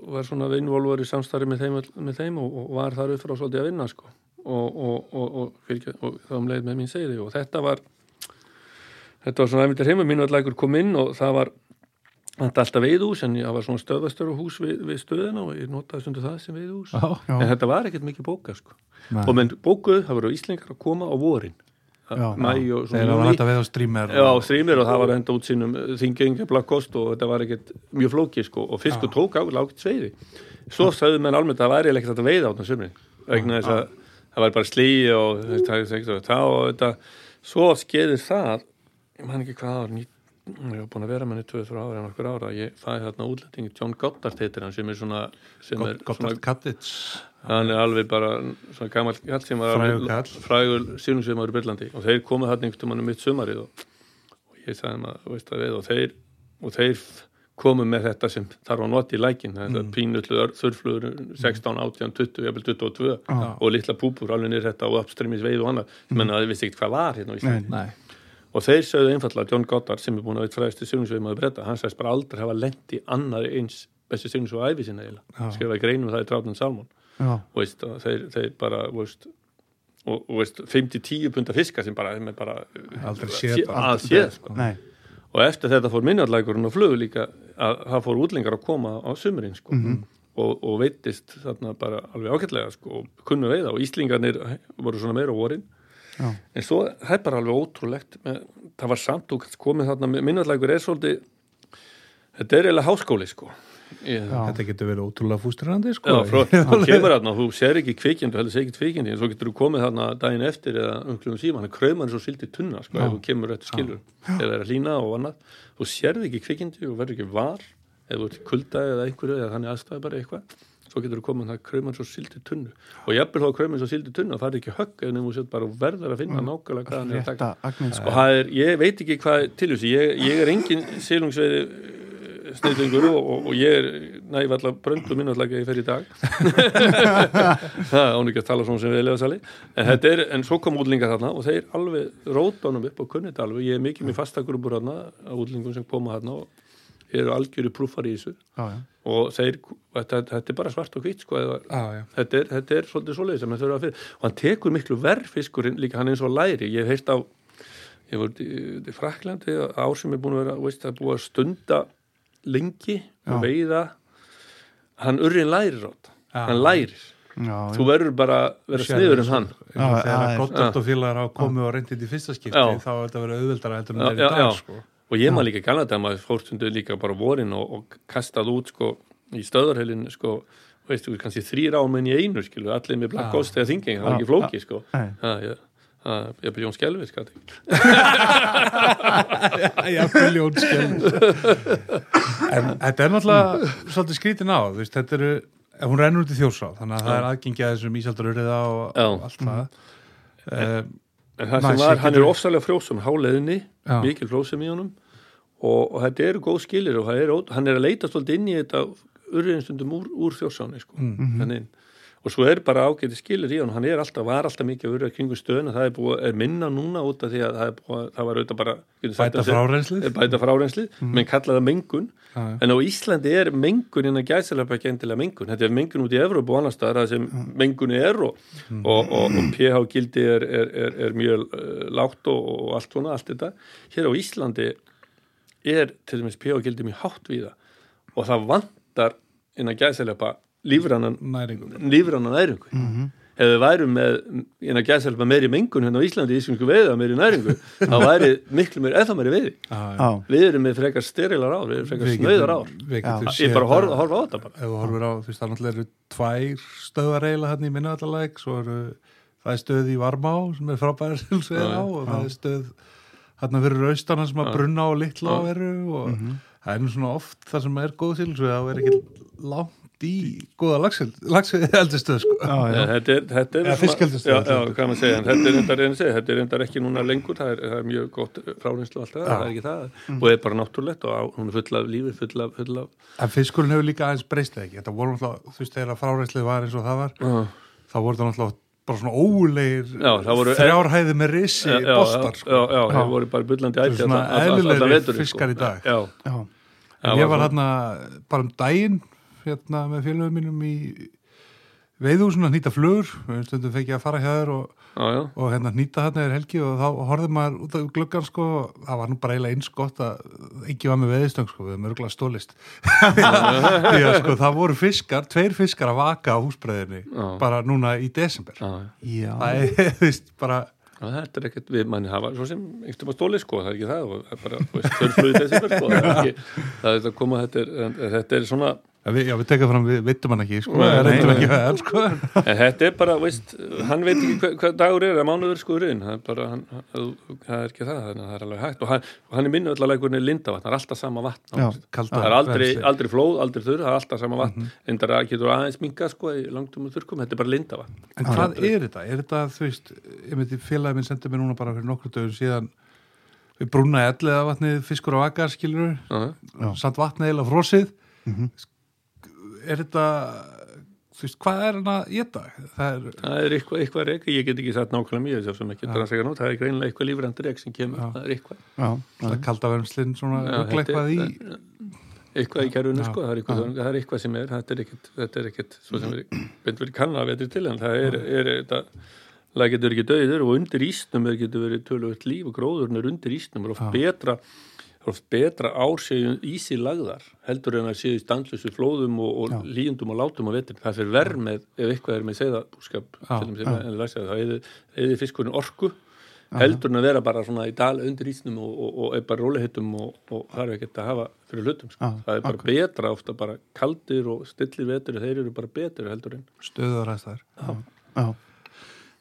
var svona innvolver í samstarfi með þeim, með þeim og, og var þar upp frá svolítið að vinna sko. Og, og, og, og, fyrir, og þá um leið með mín segði og þetta var þetta var svona æfintir heima mínu allægur kom inn og það var þetta alltaf veiðhús en það var svona stöðastöruhús við, við stöðina og ég notaði stundu það sem veiðhús já, Já. en þetta var ekkert mikið bóka sko. Og menn bókuð, það voru íslengar að koma á vorin. Og þegar það var hægt að veða á streamer Já, og- streamer og það var enda út sínum þingengja blakkost og þetta var ekkert mjög flókið sko. Og fiskur tók á lágt sveiði. Svo sagði menn almennt að það væri ekkert að veiða á sumrin vegna þess að það var bara slíi og og svo skeiðir það ég var búin að vera með henni 2-3 ára en okkur ára. Ég fæði þarna útlendingi John Goddard heitir hann sem er svona sem er Gott svona að Kattits hann er alveg bara svona gammal kall sem var Frægur kall. frægur sílungsveimar í Byrlandi og þeir komið hann einhvern veginn mitt sumarið og, og ég sagði þeim að, veist að við og þeir, og þeir komu með þetta sem þarf að nota í lækin þetta mm. pínullu þurflugur 16, 18, 20, jafnvel 22 Já. og litla púpur alveg niður þetta og upstreamis veið og annað. Mm. menn að þið vissi ekkert hvað var hérna og þeir sögðu einfallega John Goddard sem er búin að veit fræðistu sílungsveimaður breyta hann sagðist bara aldrei hafa lent í annari eins besti sílungsveið æfi sinna eiginlega skrifaði greinum það í Trátnan Salmon Já. og veist, þeir, þeir bara veist, og, veist, 5-10 punta fiska sem bara, sem er bara Aldrei séð sé- bara. að séð sko. Nei. og eftir þetta fór minnarlækurinn og flugu líka að það fór útlingar að koma á sumurinn sko. og, og veittist þarna bara alveg ágætlega sko, og kunnu veiða og Íslingarnir voru svona meira vorin Já. en svo það er bara alveg ótrúlegt. Með, það var samt og komið þarna minnarlækur er svolítið þetta er eiginlega háskóli sko. Ég, Já. Þetta getur verið ótrúlega fústurandi sko. Já, frá, <laughs> þú kemur þarna og þú sér ekki kvikindi, þú heldur sér ekki kvikindi en svo getur þú komið þarna daginn eftir eða umklugum síma, hann kröðum hann svo sildi tunna sko, ef þú kemur eftir skilur. Það er að lína og annað, þú sérði ekki kvikindi og verður ekki var, ef þú ert í kulda eða einhverju eða þannig aðstæði bara eitthvað svo getur þú komið það kröðum hann svo sildi tunnu. Og jafnvel þá kröðum hann svo sildi tunnu það er ekki högg nefnum þú sér bara og verður að finna nákvæmlega hvað hann er að taka. Sko. Og það er, ég veit ekki hvað til þessu, ég, ég er engin silungsveiði snillingur og, og, og ég er næf allar bröndu minn allar ekki að ég fer í dag. <laughs> Það án ekki að tala svona sem við lefa sali en, er, en svo kom útlingar þarna og þeir alveg róta honum upp og kunnið þetta alveg. Ég er mikið með fastagrúpur þarna á útlingum sem koma þarna og eru algjöru prúfar í þessu. Já, já. og þeir, þetta, þetta er bara svart og hvitt sko, eða, Já, já. þetta, er, þetta er svolítið svoleiðis sem þau eru að fyrir og hann tekur miklu verð fiskurinn líka hann eins og læri, ég hef heilt á ég voru í, Fraklandi ár sem er búin að vera, veist, það að stunda lengi og veiða. Hann urrin lærir átt hann lærir, Já, þú verður bara að vera sniður en hann. Já, þegar já, Goddard og félagar hafa komið og reyndið í fyrsta skipti Já. þá er þetta verið auðveldara heldur en það er í dag já. sko. Og ég maður líka gana þetta að maður fórstundu líka bara vorin og, og kastað út sko í stöðarhelin sko veistu, kannski þrýr ámenn í einu skilu allir með black ghost eða þinging, það var Já, ekki flóki sko Nei. ha, ég, ha, ég byrja Jón Skelvi sko Já, biljón <laughs> En þetta er náttúrulega svolítið skrítin á, veist, þetta eru hún rennur út í þjórsá, þannig að það er aðgengi að þessum ísaldarurriða og, og allt það. Um, en það sem var, ég hann er ofsalega frjósum háleðinni, Já. mikil frjósum í honum og, og þetta eru góð skilir og er, hann er að leita svolítið inn í þetta urriðinstundum úr, úr þjórsánni sko, Mm. inn og svo er bara ágæti skilir í hann hann er alltaf, var alltaf mikið að urrið kringu stöðuna. Það er, búið, er minna núna út af því að það, búið, það var auðvitað bara bæta að segja- fráreinslið bæta fráreinslið, menn kalla það mengun. Já. en á Íslandi er mengun innan gæsilega ekki endilega mengun, þetta er mengun út í Evrópu og annar staðar sem mengunni er og, og, og, og pH gildi er, er, er, er mjög uh, lágt og, og allt svona, allt þetta. Hér á Íslandi er til dæmis pH gildi mjög hátt við það og það vantar innan gæsilega lífrannan næringu. lífrannan næringu. Mhm. ef við værum með eina gæðselpa meiri mengun hérna á Íslandi í íslensku veiða meiri næringu <laughs> þá væri miklu meiri, eða meiri veiði. Já, við erum með frekar sterilar ár við erum frekar Við snöðar ár. við ég bara það- horfa, horfa á þetta bara. Ef þú horfir á, þú veist, það náttúrulega eru tvær stöðar eiginlega hann í eru, það er stöð í Varmá sem er frábæri silsveið á og það er stöð hann fyrir austana sem að brunna og litla á eru og það er nú svona oft það sem er góð silsveið og er ekki langt í góða lagsveið eldistöð sko. já, já. Eh, þetta er, þetta er Eða svona- fiskeldisstöð, já, já, þetta. hvað maður segja, en þetta er reyndar, reyndar, segja, þetta er reyndar ekki núna lengur, það er, það er mjög gott frárinslu alltaf, það er ekki það Mm. og er bara náttúrulegt og á, hún er full af lífi full af, full af en fiskurinn hefur líka aðeins breyst eða ekki þetta voru náttúrulega, þú veist, þegar fráreislið var eins og það var uh, þá voru það náttúrulega bara svona ólegir Já, það voru- þrjárhæði með já, já, bostar já, sko. já, Já. þeir voru bara bullandi Þetta hérna hérna með félögum mínum í veiðhúsinu að nýta flugur við stundum fekk ég að fara hjá þér og, já, og hérna nýta þarna yfir helgi og þá horfði maður út af gluggan sko. Það var nú bara eiginlega eins gott að ekki var með veiðstöng sko, við höfum örgulega stólist <laughs> því að sko það voru fiskar tveir fiskar að vaka á húsbreiðinni Já. bara núna í desember. Já, já. það er, <laughs> veist, bara já, þetta er ekkert við manni hafa svo sem einhvern veginn stóli sko, það er ekki það það er bara, þú veist, þau flugið þessi sko, það er <laughs> ekki, það er að koma þetta er, þetta er svona Já, við, já, við tekum fram, við veitum hann ekki, sko, Nei, við reyndum nei, ekki að það, sko. En þetta er bara, veist, hann veit ekki hvað, hvað dagur er að mánuður sko rauðin, það er bara, hann, það er ekki það, þannig að það er alveg hægt og hann, og hann er minnu öllar leikurinn lindavatn, það er alltaf sama vatn. Já. Kalda Það er aldrei, aldrei flóð, aldrei þurr, það er alltaf sama vatn, Mhm. en það getur aðeins minga sko í langtum og þurrkum, þetta er bara lindavatn. En hvað er þetta? Er þetta, þú veist, ég myndi félagið minn sendið mér núna bara fyrir nokkur dögum síðan við brúnaði elliða vatnið fiskur á akar, skilur Já, Já. samt vatnið eða frosið Mhm. Er þetta þú veist, hvað er hann að geta? Það er, Það er eitthvað, eitthvað reyk, ég get ekki sagt nákvæmlega mjög þess sem ekki Já. það er greinilega eitthvað lífrandi reyk sem kemur, Já. það er eitthvað. já, það er kalda vermslinn svona eitthvað í Eitthvað í Já. sko, það er eitthvað, það er eitthvað sem er, þetta er ekkit, þetta er ekkit, svo sem við beint verið kannan að vetri til, en það er, er þetta, það getur ekki döðir og undir ísnum er getur verið tölvöld líf og gróðurinn er undir ísnum, er oft Já. betra, oft betra ásegjum ísi lagðar, heldur en að séu standlösu flóðum og, og Já. líundum og látum á vetrin, það fyrir verð með, ef eitthvað er með segðabúskap, Já, já. það eða fiskurinn orku, heldur en að vera bara svona í dal undir ísnum og, og, og er bara rólihittum og, og það er ekkert að hafa fyrir hlutum sko. Já, það er bara akkurat. betra ofta bara kaldir og stillir vetur þeir eru bara betri heldur en já,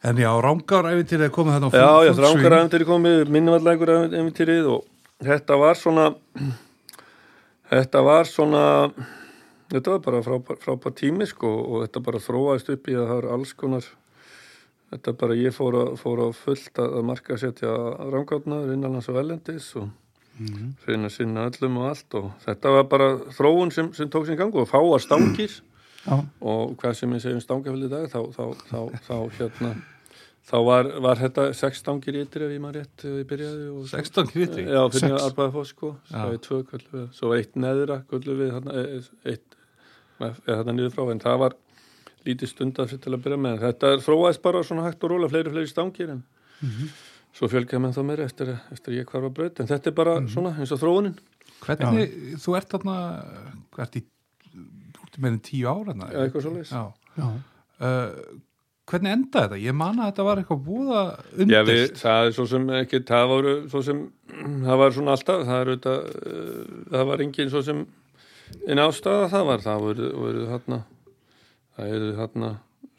en já, ránkár æfintýrið er komið þarna á Já, full- já, þrángar swing. æfintýri komið minnuvallægur æfintýrið og þetta var svona þetta var svona þetta var bara frábær, frábær tími sko og þetta bara þróaðist upp í að það er alls konar þetta bara ég fór að, fór að fullt að, að marka setja rángátnaður innanlands og velendis og reyna að sinna öllum og allt og þetta var bara þróun sem, sem tók sem gangu og fáar stangir og hvað sem ég segjum stangafjöld í dag þá, þá, þá, þá, hérna þá var, var þetta sex stangir yttir ef ég maður rétt þegar ég byrjaði og, 16 kviti Já, fyrir að arbaði fór sko Já. það er tvö kvöldu við, svo var eitt neðra kvöldu við þarna, e- e- eitt eða þarna niður frá, en það var lítið stundar fyrir til að byrja með. En þetta þróaðist bara svona hægt og róla fleiri fleiri stangir en svo fjölgaði menn þá mér eftir, eftir ég hvarfa braut en þetta er bara svona eins og þróunin. Hvernig, þú ert þarna hvað ert í þú ert í meirinn tíu ára Já, eitthvað svoleiðis. já. já, Uh, hvernig endaði þetta? Ég man að þetta var eitthvað búða Já, við, undirst það er svo sem ekki, það voru svo sem, það var svona alltaf, það er auðvitað, uh, það var engin svo sem, en ástæða það var, það voru, voru þarna, það eru þarna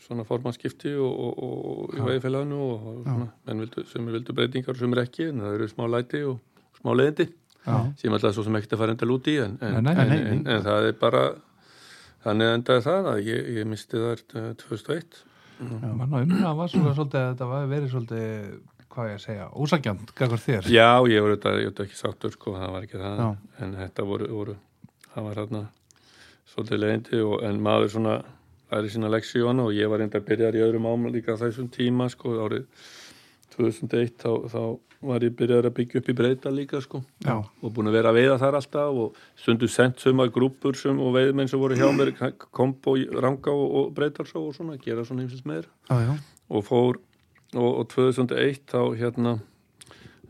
svona formannskipti og, og, og, í vegifélaginu og, og svona, menn vildu, sem vildu breytingar og sem er ekki, en það eru smá læti og smá leiðindi, já, sem alltaf svo sem ekkert að fara enda lúti í, en, en, Nei, nei, en, nei, en, en það er bara, þannig endaði það að ég, ég misti þar uh, 2001. mann á umræðan var svona svolítið að þetta var verið svolítið hvað ég að segja, ósangjönd gagvar þér Já, ég var auðvitað, ég var ekki sáttur sko, það var ekki það, Já. en þetta voru, voru það var hérna svolítið leiðindi og en maður svona læri sína leksíun og ég var enda að byrja í öðrum ámæl líka á þessum tíma sko, árið 2001 þá, þá var ég byrjar að byggja upp í breyta líka sko. Já, og búin að vera að veiða þar alltaf og stundu sendt suma grúpur sem, og veiðmenn sem voru hjá mér <clears throat> kombo, ranga og, og breytarsó og svona, gera svona heimsins meira já, já, og fór og, og 2001 þá hérna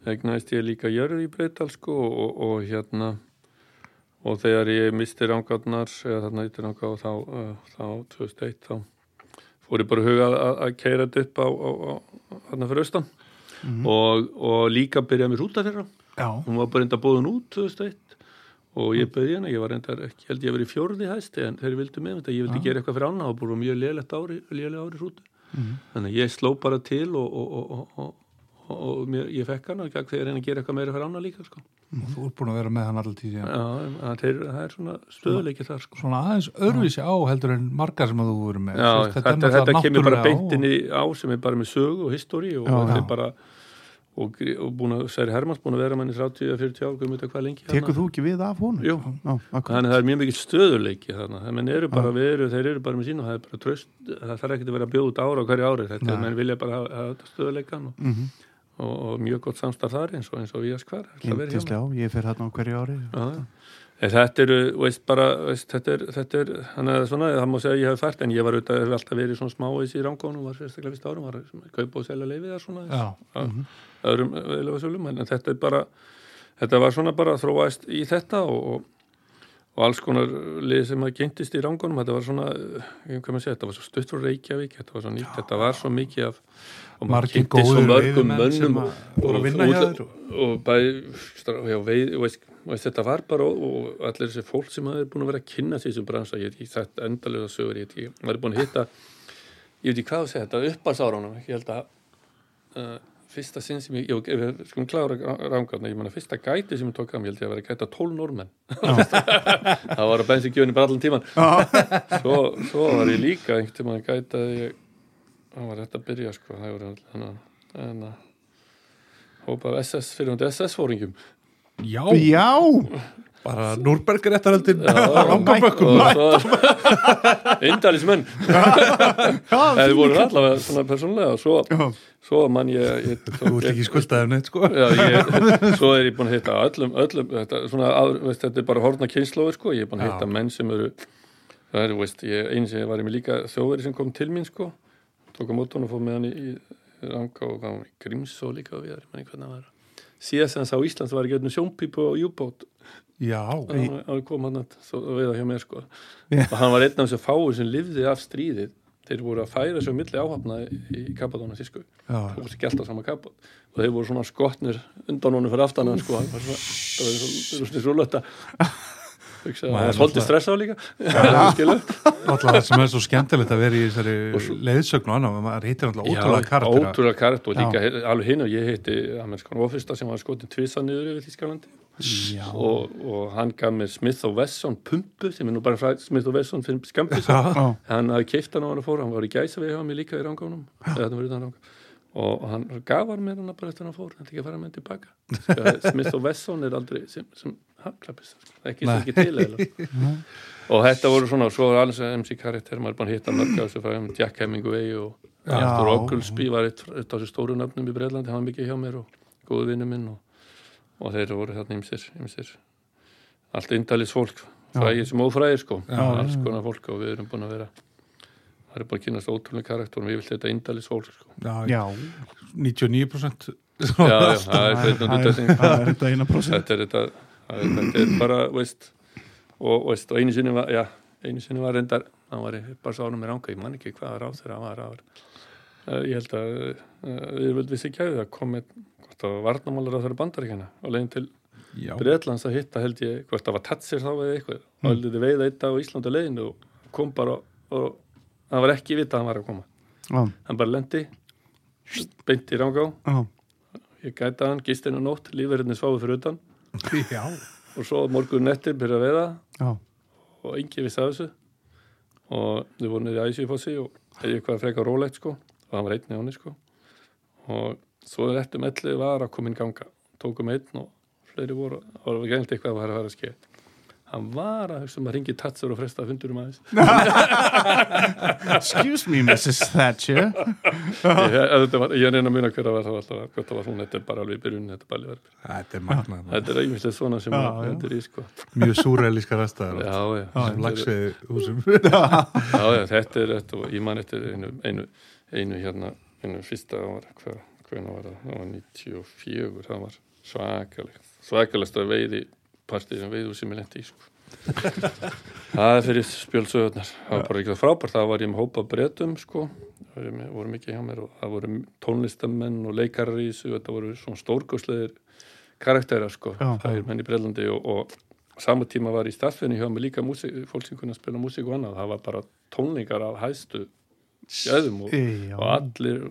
egnaðist ég líka jörð í Breital sko og, og hérna og þegar ég misti rángarnar eða þarna yttir rángar og þá, uh, þá 2001 þá fór ég bara að huga að, keira þetta upp á, á, á þarna fyrir austan og, og líka byrjaði mér út af þeirra Já, hún var bara enda bóðun út 2001 og ég byrði hérna, ég var enda ekki held ég að vera í fjórði hæsti en þeir vildu með þetta, ég vildi gera eitthvað fyrir annað og búið mjög lélægt ári, lélægt ári hrúti þannig að ég sló bara til og, og, og, og, og, og mér, ég fekk hann og þegar að gera eitthvað meira fyrir annað líka sko. og þú ert búin að vera með hann alltaf tíð Já, þeir, það er svona stöðuleiki þar sko. svona aðeins öðruvísi á heldur en margar sem að þú voru með Já, veist, þetta, er þetta, náttúrulega kemur bara beintinni á sem er bara með sögu og históri og þetta já. er bara og, og búin að, Særi Hermanns búin að vera manni 30-40 ár, hvað mynda hvað lengi tekur þú ekki við af? Jú. Já. Þannig að það er mjög mikið stöðuleiki þannig þeir eru bara með sín og það er bara tröst, það þarf ekki að vera að bjóða út ára á hverju ári, þetta er, menn vilja bara hafa, þetta stöðuleikan og, Mhm. Og, og mjög gott samstarf þar eins og eins og við að skvar Glintislega á, ég fer þarna á hverju ári. En þetta eru, veist bara, veist, þetta er, þetta er, þannig að svona, það má segja að ég hef fært, en ég var auðvitað, hef alltaf verið svona smáis í rángónum, var sérstaklega fyrst árum, var að kaupa og selja leifið þar svona, Já, að, öðrum veðlega en þetta er bara, þetta var svona bara þróaðist í þetta og, og, og alls konar lið sem að kynntist í rángónum, þetta var svona, maður segja, þetta var svo stutt frá Reykjavík, þetta var svo nýtt, þetta var svo mikið af, og maður kynntist svo mörgum mönnum að að og- og bæði já, veið, veist, veist, þetta var bara og, og allir þessi fólk sem hafi búin að vera að kynna sem bransa, ég veit ekki þetta endalega sögur, ég veit ekki, maður er búin að hitta ég veit ekki hvað að segja þetta uppbarsáránum, ég held að uh, fyrsta sinn sem ég, ég, ég skulum klára rángarna, ég menna fyrsta gæti sem ég tók mér, ég held ég að vera að gæta 12 normenn <laughs> það var að bensin bara allan tíman <laughs> svo, svo var ég líka einhvern tímann að gæta ég, það var þetta að byrja sko, það voru þannig að hópa SS, fyrirhundi SS-fóringum Já, Já, bara Núrberg <laughs> og svo indalismenn <laughs> eða voru allavega svona persónulega og svo, já, svo mann ég, ég Þú ert ekki skuldaðið neitt sko. Já, ég, svo er ég búin að hitta öllum, öllum þetta, svona, að, veist, þetta er bara horfna kynnslóður sko, ég er búin að hitta menn sem eru það er, veist, ég, eins og ég var ég með líka þjóðveri sem kom til mín sko. Tók á mótun og fór með hann í, ranga og hann Grímsó líka og við erum hvernig það var. Síðast sem það sá Íslands var ekki öllum sjónpípu og júbót Já, hann hann að veiða hjá mér sko. Já. og hann var einn af þessu fáu sem lifði af stríðið. Þeir voru að færa svo milli áhafna í, Kapadóna sísku já, og þessi gælt á sama kapot og þeir voru svona skotnir undan honum fyrir aftan hann sko, hann var svona, það var svona, rúlöta <laughs> það náttúrulega- stressað líka? Alltaf það. Sem er svo skemmtilegt að vera í þessari leiðsögn og annað, maður hittir alltaf ótrúlega karaktera ótrúlega karakter og líka alveg hinn og ég heiti amerskan ofista sem var skotin tvisa niður yfir Þískalandi. Og, og hann gaf mér Smith Wesson pumpu sem er nú bara fræð Smith Wesson fyrir já. hann hafði keift hann á hann að fóra, hann var í gæsa við hjá mér líka í rangá og og hann gaf hann mér hann bara eftir hann fór hann ekki að fara með hann tilbaka. Sko, <laughs> Smith Wesson er aldrei sem, sem hafklappis, ekki, Nei. ekki til eða. og þetta voru svona og svo var alls MC karakter, maður er bara að hitta mörg á þessu fræðum, Jack Hemingway og. Arthur Oglesby var eitt, eitt af þessu stóru nöfnum í Breitlandi, hann var mikið hjá mér og góðu vinnu minn og, og þeir voru þarna ymsir, ymsir allt indalis fólk frægir sem ófrægir sko. Já, alls konar fólk og við erum búin að vera það er bara að kynast ótrúlega karakterum ég vil þetta indalis fólk sko. Já, já. 99% já, já, það er þetta það er þetta er þetta það er, þetta er bara, veist og, veist, og einu sinni var, já einu sinni var reyndar, hann var bara sánum með ranga ég man ekki hvað ráð þegar hann var ráður ég held að við völd vissi ekki að það kom með hvort var varnamálar á þeirra bandaríkjana og leiðin til Breitlands að hitta held ég hvort það var tatsir þá eða eitthvað. Og held þið veiða eitt á Íslandi leiðinu og kom bara og það var ekki vita að hann var að koma. Já, hann bara lendi beint í rangá. Já, ég gæta hann, gist einu nótt, lífverðinni sváðu fyrir utan. Og svo morgun nettir byrja að veiða. Já, og engi vissi af þessu. Og þau voru niður í æsifossi og hefði eitthvað frekar rólegt sko og hann var einn í áni sko. Og svo er eftir melli var að koma inn ganga tókum einn og fleiri voru og það var gælt eitthvað að var að fara að skeið hann var að hugsa um að ringi tatsur og fresta fundurum aðeins. <laughs> Excuse me Mrs. Thatcher. Ég, þetta var, ég reyna að muna hver að það það hún, þetta er bara alveg í byrjun þetta er verið. Þetta er þetta er einmitt svona sem að þetta er í sko. Mjög súrælíska þetta er- lagsveið húsum þetta er þetta og ég man eftir einu, einu, hérna, einu fyrsta það var, hvað, hvernig var það, það var 94, það var svakalegt, svakalegst að veiði partið sem veiðu sem ég lendi í, sko. <laughs> það er fyrir spjölsögurnar það var bara ekki frábært, það var ég með hópa breytum sko, það voru, mikið hjá mér og það voru tónlistamenn og leikarar í þessu, þetta voru svona stórgóðslegir karakterar sko, það er menn í Breitlandi og, og saman tíma var í starfinu hjá mig líka músík, fólk sem kunna spila músík og annað, það var bara tónlingar af hæstu sjöðum og, og allir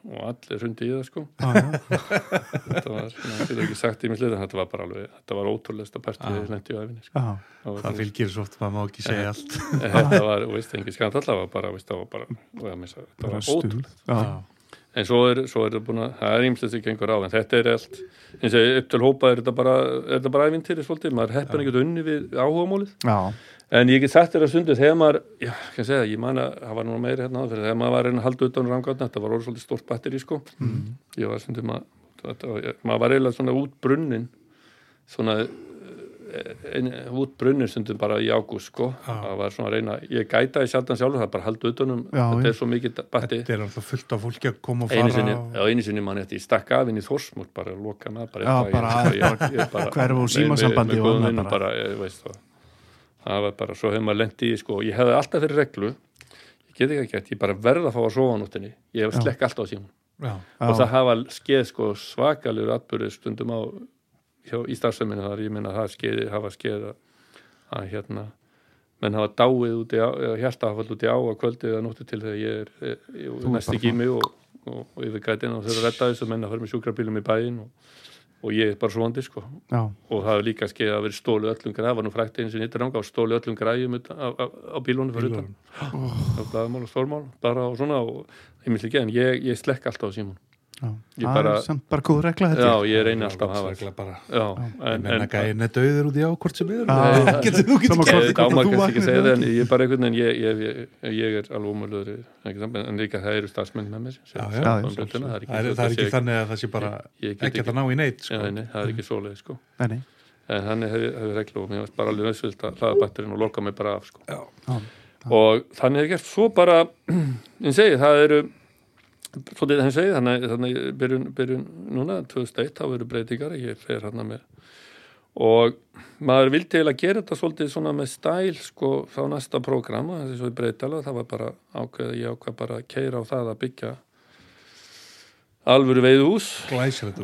og allir hundi í það sko já. <laughs> þetta var, ég get ekki sagt í mig sluta þetta var bara alveg, þetta var ótrúlega partíð Já. lendi á æfinni sko. Já. Það var það fylgir svo oft, maður má ekki segja allt þetta var, veist, engin skand allavega bara, veist, það var bara, og það missa, þetta Bara var Já. en svo er, svo er það búin að, það er ímslegt sem gengur á, en þetta er allt eins og upp til hópa er þetta bara er þetta bara æfintýri svolítið, maður heppin ekkert unni við áhugamálið, Já. En ég get sagt þér að stundu þegar maður, já, kann segja, ég man að það var nú meiri hérna áður fyrir, þegar maður var að halda utan rangáðna, þetta var orðið svolítið stórt batteri sko, ég var stundum að þetta, var- maður var eiginlega svona út brunnin svona ein, út brunnir stundum bara í ágúst sko, það var svona reyna ég gæta í sjaldan sjálfur, það bara að halda utanum Já, þetta já. er svo mikið batti þetta er alltaf fullt af fólki að koma og einu fara sinni, og... já, einu sinni mann ég stakk af inn í Þorsmúr bara loka með bara bara- ég, ég, ég, úr með- símasambandi það var bara, svo hefur maður lendi í sko, ég hefði alltaf fyrir reglu ég get ekki gert, ég bara verð að fá að sofa á nóttinni ég hef Já. slekk alltaf á símum já, og það hafa skeið sko svakalegur atbyrður stundum á hjá, í starfseminu þar, ég meina það skeiði hafa skeið að, að hérna menn hafa dáið út í á, hjarta hafa út í á að kvöldið eða nóttu til þegar ég er, er, er ert mest í gími og, og, og yfir gætin og þau eru að redda þessu menn að fara með sjúkrabílum í bæinn og, og ég er bara svonandi sko Já. og það hefur líka skeið að vera stólu öllum græð, það var nú frækt eins og nýttur ánga og stólu öllum græjum utan- á, á, á bílunum fyrir utan, á blaðmál og stórmál bara og svona og ég myndi ekki en ég, ég slekk alltaf á símón Já. Ég Það bara- er samt bara góð regla þetta Já, ég reyni alltaf að hafa Regla bara. Já, en, en, en en að gæin er döður út í á hvort sem er getur þú getur ég ekki að segja það en ég er bara einhvern veginn ég, ég, ég, ég er alveg umöluður en líka það eru starfsmenn með mér það er ekki, er, er þannig að það sé bara Ég- ég get ekki að ná í neitt sko. Það er ekki svoleið sko Nei, nei. en hann hefur hef reglu og mér varst bara alveg nöðsvilt að hlaða batterinn og loka mig bara af sko. Og þannig er gert svo bara ég segi, það eru svolítið þannig segi, þannig, þannig byrjun, byrjun núna, 2001, þá eru breytingar ég fer hann með og maður vildi eiginlega gera þetta svolítið svona með stæl sko þá næsta prógrama, þessi svo í breytala það var bara ákveð, ég ákveð bara að keira á það að byggja alvöru veiðhús glæsilegt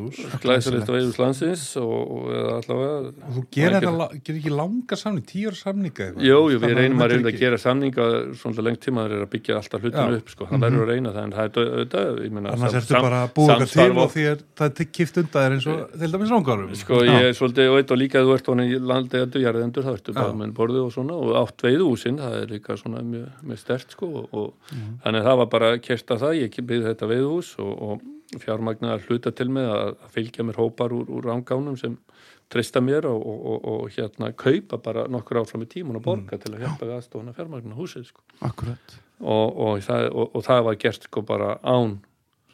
veiðhús landsins og, og og þú gerir ekki langa samning tíu ára samninga? Jú, jú, við Þannig reynum að reynda er að gera samninga svona lengt tíma þeir eru að byggja alltaf hlutinu. Mhm. upp sko. það verður að reyna það en það er auðvitað annars ertu bara að búa eitthvað til og því er það er kipt undan þér eins og til dæmis rángárum Sko ég er svolítið og eitt og líka að þú ert í landegandur, jarðendur, þá ertu bara með borðið og svona og átt veiðhúsin, það fjármagnar hluta til með að, fylgja mér hópar úr, úr rángánum sem treysta mér og, og, og, og hérna kaupa bara nokkur áfram í tímun og borga Mm. til að hjálpa við aðstofna fjármagnar húsið sko Akkurat. og, og, það, og, það var gert sko bara án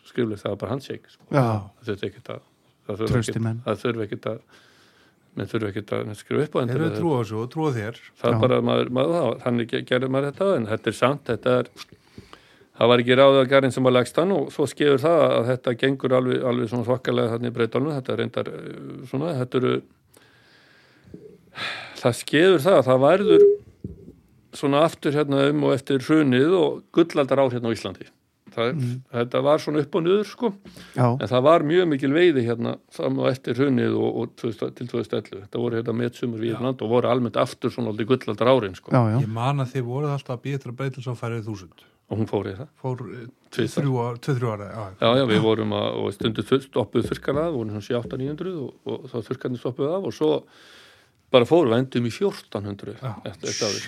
skriflega það var bara handshake sko. Já. það þurfti ekkert að það þurfi Trausti ekkert- að menn þurfi ekkert að skrifa upp á þér það er bara maður, maður þannig ge- gerði maður þetta en þetta er samt, þetta er það var ekki ráðið að garinn sem var lagst hann og svo skefur það að þetta gengur alveg, alveg svona þokkalega þarna í breytalunum þetta reyndar eh, svona, þetta eru það skefur það að það værður svona aftur hérna um og eftir hrunið og gullaldar ár hérna á Íslandi það, þetta var svona upp og niður sko Já. En það var mjög mikil veiði hérna fram og eftir hrunið og, og 2000, til 2011. Þetta voru hérna metsumur við land og voru almennt aftur svona aldrei gullaldar árin sko. Já, já. ég man að þið voruð alltaf að býja til að breyta svo færið þúsund Og hún fór í það. fór eh, Tvisvar. þrjú ár- tvö, þrjú ára já, Já, já, við vorum að, og stundu stoppuð þurrkan af, vorum svona 7-8-900 og, og þá þurrkarnir stoppuð af og svo bara fórum við endum í 1400 Já. eftir þetta árið.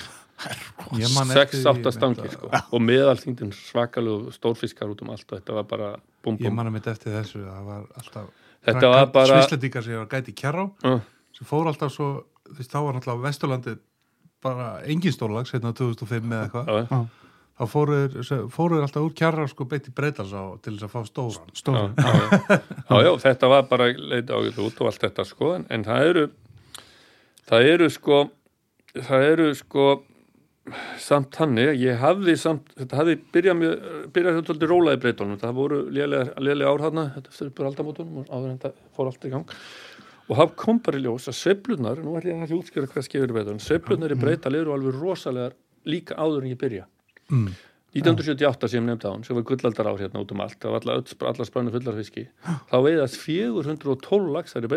Ég man eftir því, 6-8 stangir sko. Og meðalþyngdin svakalegu stórfiskar út um allt og þetta var bara búm ég búm. man að mitt eftir þessu það var alltaf Þetta var bara, svislendingar sem var gæti kjarrá uh, sem fór alltaf svo þú veist, þá var alltaf Vesturlandi bara engin stórlags hérna 2005 eða eitthvað já, Já. Þá fóruður fóruður alltaf úr kjarrá sko beitt í breytals á til þess að fá stóran. Já, Stór. <laughs> já, já. þetta var bara leit ágætt út og allt þetta sko en, en það eru það eru sko það eru sko samt hannig, ég hafði samt, þetta hafði byrjað mjög, byrjað þetta svolítið rólaði breytunum, það voru lélega, lélega ár þarna, þetta fyrir bara aldamótunum og áður en þetta fór allt í gang. Og það kom bara í ljós að sveiflunar, nú ætlum ég að útskjöra hvað skefur betur, sveiflunar í breytal eru alveg rosalega líka áður en ég byrja Mm. 1978 sem nefndi á hann, sem var gullaldar ár hérna út um allt, það var allar, allar sprannu fullar fiski, <gasps> þá veiðast 412 laxar í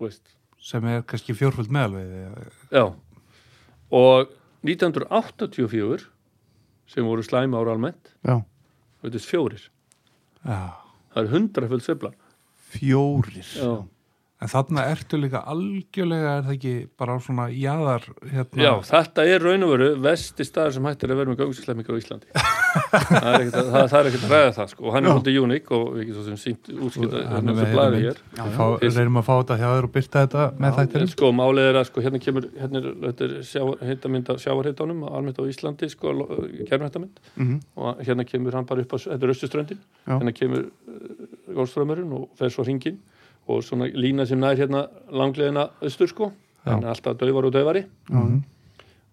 veist. Sem er kannski fjórföld meðalveiði Já, og 1984 sem voru slæma ára almennt veitist fjórir, Já, það er hundrafull sveifla. Fjórir? Já, en þarna ertu líka algjörlega er það ekki bara svona jaðar hérna, Já, þetta er raun og veru vesti staður sem hættir að vera með gangsinslemmingar á Íslandi. <laughs> Það er ekkert að, það, það er ekkert að ræða það sko. og hann er svolítið uník og við getum svo sem sínt útskipta Hann hérna er þessu með blaði hérna hér. Við reynum að fá þetta hjá þér og byrta þetta með þættirinn sko málið er að sko hérna kemur hérna er, þetta er sjávar, hittamynd af sjávarhitanum almennt á Íslandi sko kærmhættamynd Mhm. og hérna kemur hann bara upp á þetta er austuströndin, Já. hérna kemur uh, Gólströmmurinn og fer svo hringin og svona lína sem nær hérna langleðina austur sko, þannig að alltaf döfar og döfari Já,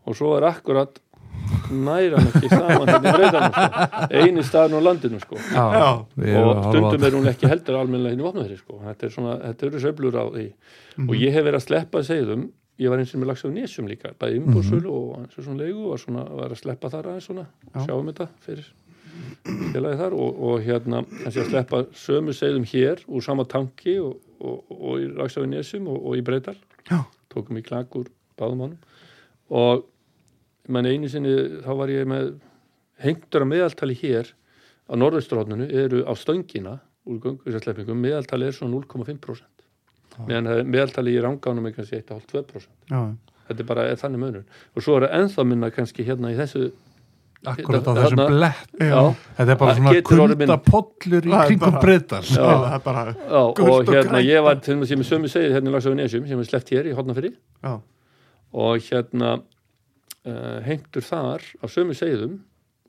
og svo er akkurat næra hann ekki saman hérna í breytanum sko. eini staðin á landinu sko. Já, og stundum er hún ekki heldur almennilega hérna í vopnaðri sko. þetta er svona, þetta eru söflur á því. Og ég hef verið að sleppa segðum ég var eins og með lags á nesjum líka bæði umbúrsölu og eins og svona leigu og svona var að sleppa þar aðeins svona. Já. sjáum þetta fyrir félagi þar og, og hérna að sleppa sömu segðum hér úr sama tanki og, og, og í lags á nesjum og, og í breytal Já. tókum í klak úr báðum honum. Og menn einu sinni þá var ég með hengtur að meðaltali hér á norðausturhóttinu eru á stöngina úr göngurisleppingum, meðaltali er svona 0,5% meðan meðaltali í rangánum er kannski 1,5-2% já, þetta er bara er þannig munur. Og svo er það ennþá minna kannski hérna í þessu akkurat á þessum blett. Þetta er bara Það svona kuldapollur í Það kringum bara- breytar það er og og hérna ég var til þess að ég með sömu segið hérna í Lagsöfun Esjum sem er sleppt hér í Hortnafyrir Já, og hérna uh, hengtur þar á sömu segðum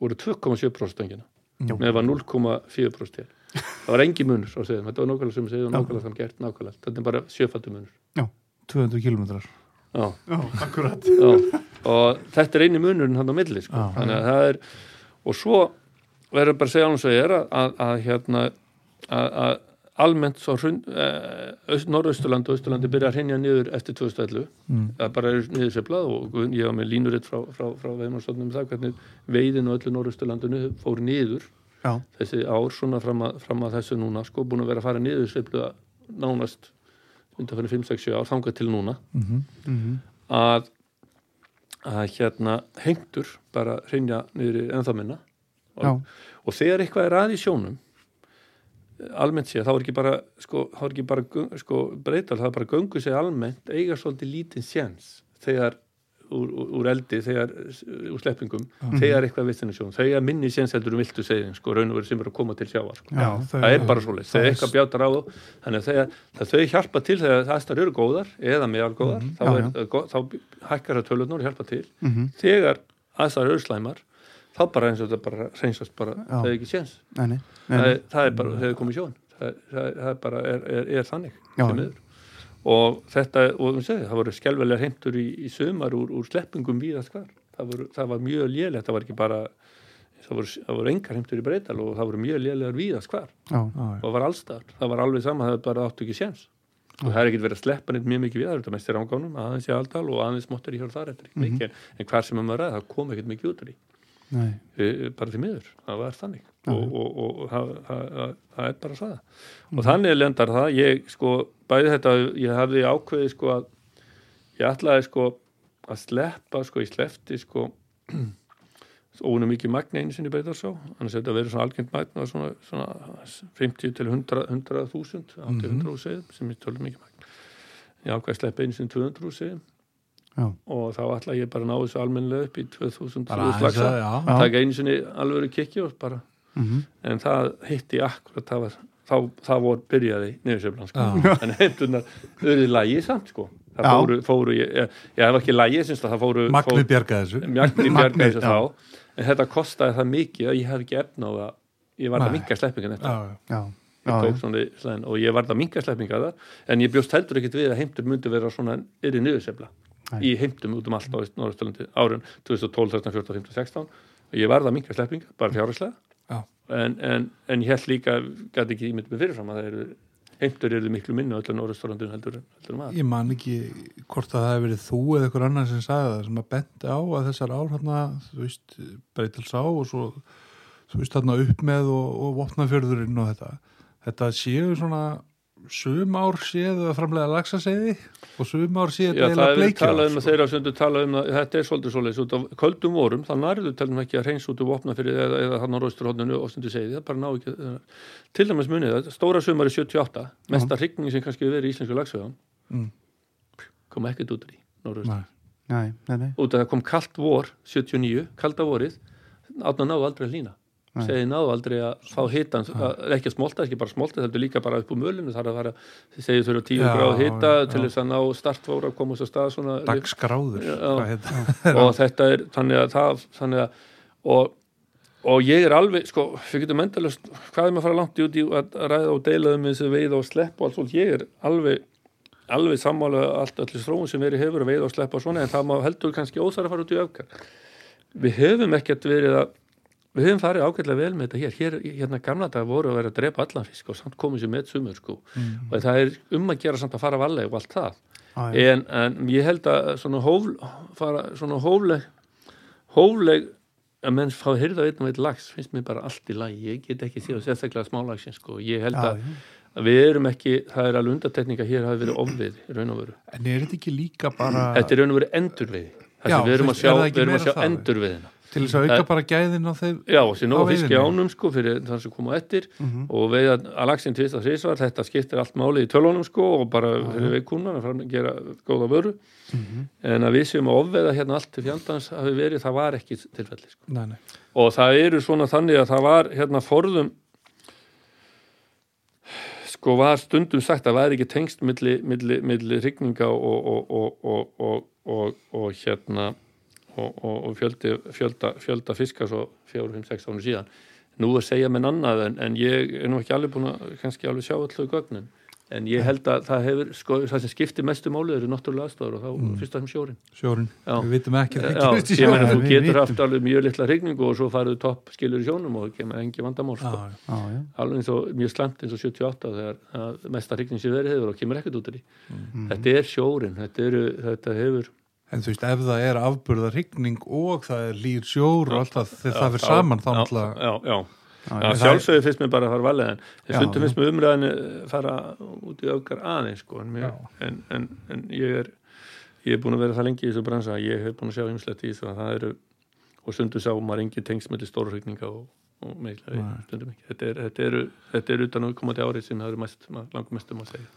voru 2,7% stöngina Já. með var 0,4% hér. Það var engi munur á segðum, þetta var nákvæmlega sömu segðum nákvæmlega saman gert, nákvæmlega, þetta er bara sjöfaldur munur. 200 kilometrar Já, akkurat. Já, og þetta er eini munurinn hann á milli sko. Þannig að það er og svo verður bara að segja alveg svo er að, að, að hérna að, að almennt svo eh, Norðausturland og Austurlandi byrja að hrinja niður eftir 2011 mm. það bara er niðurseflað og Guðn- ég var með línuritt frá, frá, frá veiðmálstofnum það hvernig veiðin og öllu Norðausturlandinu fór niður Já, þessi ár svona fram að, fram að þessu núna sko búin að vera að fara niðursefluða nánast undan fyrir 5-6 ár þangað til núna Mm mhm, að, að hérna hengtur bara hreinja niður í ennþá minna. Já, og þegar eitthvað er að í sjónum almennt sé, þá er ekki bara sko, er ekki bara sko, breytal, það er bara göngu sig almennt eiga svolítið lítinn séns þegar úr, úr, eldi, þegar úr sleppingum, þegar eitthvað vistinu sjón þegar minni séns heldur um viltu segðin sko, raun og verið sem er að koma til sjávar. Sko. já, það er bara svoleiðis, þegar eitthvað bjátar á þú þannig að þegar, það þau hjálpa til þegar aðstæður eru góðar eða meðalgóðar þá, Já, er, gó- þá hækkar það tölurnar og hjálpa til. Mhm, þegar aðstæður eru slæmar þá bara eins og þetta bara reynsast bara, Já. það er ekki séns. Nei, nei, nei, það, það er bara, þegar komið sjón það, það, það er bara, er, er, er þannig Já. Og þetta, og segir, það voru skelvelega heimtur í, í sömar úr, úr sleppingum víðast hvar, það, voru, það var mjög lélegt, það var ekki bara það voru, það voru engar heimtur í breytal og það voru mjög lélegar víðast hvar Já, og það var allstaðar, það var alveg sama það var bara áttu ekki séns. Og það er ekkert verið að sleppa neitt mjög mikið við það, þetta mest er ángánum aðeins í aldal og aðeins móttur í hér og þar eftir ekki mikið, en, en hvar sem um að ræða, það kom ekkert mikið út úr því. Nei, bara því miður, það var þannig. Já. og, og, og, og það, það, það er bara það og þannig lendar það ég sko, bæði þetta ég hafði ákveðið sko að ég ætlaði sko að sleppa sko, ég sleppti sko <clears throat> óunum mikið magna einu sinni beitar svo annars þetta verið svona algengt magna svona, svona 50 til 100 100.000 80 100 segðum sem er tölum mikið magna ég ákveði að sleppa einu sinni 200 segðum já, og þá ætla ég bara að ná þessu almennilega upp í 2000 bara 3000 aðeins laxa. að, já, Já. taka einu sinni alvöru kikki og bara mhm, en það hitti akkurat það var, þá, það vor byrjaði niðurseflan sko. En heimtunar auðvitað lægi samt sko. Það fóru, fóru ég, ég, ég hef ekki lægi syns það fóru Magnið bjargaði þessu. Magnið, bjargaði þessu þá. En þetta kostaði það mikið að ég hef ekki efna á það. Ég var Nei. að minka sleppingan þetta og ég var að minka sleppinga það en ég bjóst heldur ekkit við að heimtur myndi vera svona yfir niðursefla í heimtum út um allt á Norðurstölandi árin 2012, 13, 14, 15, 16 og ég varð að minka sleppinga, bara fjárherslega Já. En, en, en ég held líka gæti ekki ímynd með fyrirfram að það eru heimtur eru miklu minni á öllu norðusturlandinu heldur, heldur var Ég man ekki hvort að það hefur verið þú eða einhver annar sem sagði það sem að benti á að þessar ár hérna, þú veist, breytils á og svo, þú veist, hérna upp með og, og vopnafjörðurinn og þetta. Þetta séu svona sum ár séu að framlega lagsaseiði og sum ár er um bleikja að söndu talað um að þetta er svolítið svoleiðis. Út af köldum vorum, það nærðu talum ekki að reyns út úr vopna fyrir eða, eða hann á rausturhóðninu og stundu segið, það bara ná ekki að- til dæmis munið það, stóra sumari 78 mesta hrygning sem kannski verið í íslensku lagsveðan Mm. kom ekkert út í Nei. Nei, nei, út af það kom kalt vor 79, kalda vorið átna náðu aldrei hlýna Segið náðu aldrei að fá hitan ekki að smolta, ekki bara smolta, þetta er líka bara upp úr mölinu þar að fara, þið segið þurfa 10 Já, gráð hita já. til þess að ná startfóra að komast á stað svona dagsgráður <laughs> og þetta er þannig að það þannig að og, og ég er alveg, sko, við getum endalust hvað er maður að fara langt út í að ræða og deila um þessu veið og slepp og allt svolítið ég er alveg, alveg sammála allt allir þróun sem verið hefur að veið og slepp og svona en það heldur kannski óþar að fara út í öfgar við höfum ekkert verið að við höfum farið ágætlega vel með þetta hér, hér hérna gamla dag voru að vera að drepa allan fisk og samt komið sér með sumur sko. Mm. og það er um að gera samt að fara varlega og allt það. Já, já. en, en ég held að svona, hóf, fara, svona hófleg hófleg að menn fá að hyrða einn og einn lags finnst mér bara allt í lagi, ég get ekki séð sérstaklega smálagsin sko, ég held að, já. að við erum ekki það er alveg undartekning að hér hafi verið ofvið raun og veru, en er þetta ekki líka bara þetta er raun og veru endurvið við erum að sjá, að sjá endurviðina til þess að auka Það- bara gæðin á þeim já, Á nóg fisk í veiðinni. ánum sko fyrir það sem koma eftir Mhm. og veið að lagsin tvist að þrísvar þetta skiptir allt máli í tölunum sko og bara fyrir veikúnan að að gera góða vöru Mhm. en að við séum að ofveða hérna allt til fjandans hafi verið, það var ekki tilfelli sko. nei, nei. og það eru svona þannig að það var hérna forðum sko var stundum sagt að það væri ekki tengst milli, milli, milli rigninga og, og, og, og, og, og, og hérna og, og, og fjöldi, fjölda, fjölda fiska svo fjóru, fimm, sex ánum síðan nú að segja minn annað en, en ég er nú ekki alveg búin að kannski alveg sjá allu gögnin en ég held að það hefur sko, það sem skiptir mestu máli eru náttúrulega aðstofur og þá mm. fyrst og þeim sjórin sjórin, Já. við vitum ekki það Já, gerist í ég sjónum. þú getur vitum. haft alveg mjög litla regningu og svo farið topp skilur í sjónum og það kemur engi vandamál sko. Já, Já, alveg eins og mjög slæmt eins og 78 þegar að mesta regning sem verið hefur og kemur ekkert út af því Mhm. þetta er sjórin, þetta, eru, þetta hefur en þú veist, ef það er afburða rigning og það er lýr sjór og allt það, þegar það fyrir saman þá náttúrulega já, já, Já, já, já. sjálfsögðu finnst mér bara að fara valega en stundum finnst mér umræðinu fara út í aukar aðeins sko, en, mér, en, en, en ég er ég er búin að vera það lengi í þessu bransa að ég hef búin að sjá heimslegt í þessu að það eru og stundum sá maður með stóru hrigninga og, og meðlega stundum ekki. Þetta er, þetta eru, þetta er utan á komandi árið sem það eru mest, langum mestum að segja.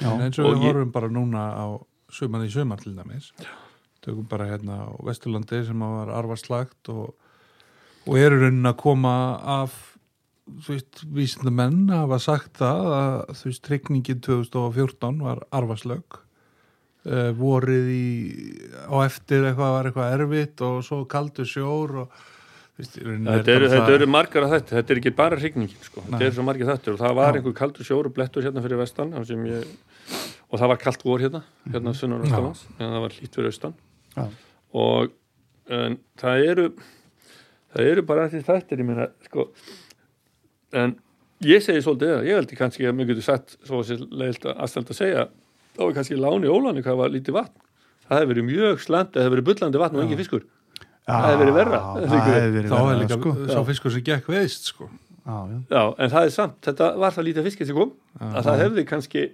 Já. en eins og Og við ég- horfum bara núna á suman í sumar til dæmis. Tökum bara hérna á Vesturlandi sem að var arvarslagt og, og eru raunin að koma af þú veist, vísindamenn hafa sagt það að þú veist, trygningin 2014 var arvarslög uh, vorið í á eftir eitthvað var eitthvað erfitt og svo kaldur sjór og Þetta eru, þetta eru margar af þetta, þetta er ekki bara hrygningin sko. þetta Nei. eru svo margir þettur og það var einhver kaldur sjóru blettur hérna fyrir vestan sem ég, og það var kalt vor hérna hérna sunnar vestanlands, en það var hlýtt fyrir austan. Já. og en, það eru það eru bara því þettir ég meina sko en ég segi svolítið það, ég veldi kannski að mjög getur sett svo sér leilt að aðstænd að segja þá er kannski láni óláni hvað var lítið vatn. Það hefur verið mjög slant, það hefur verið bullandi vatn og engin fiskur. Það hefði verið verra. Það hefði verið þá er verra, líka sko. sá fiskur sem gekk veist sko. Já, já. Já, en það er samt, þetta var það lítið fiskir sem kom að það hefði kannski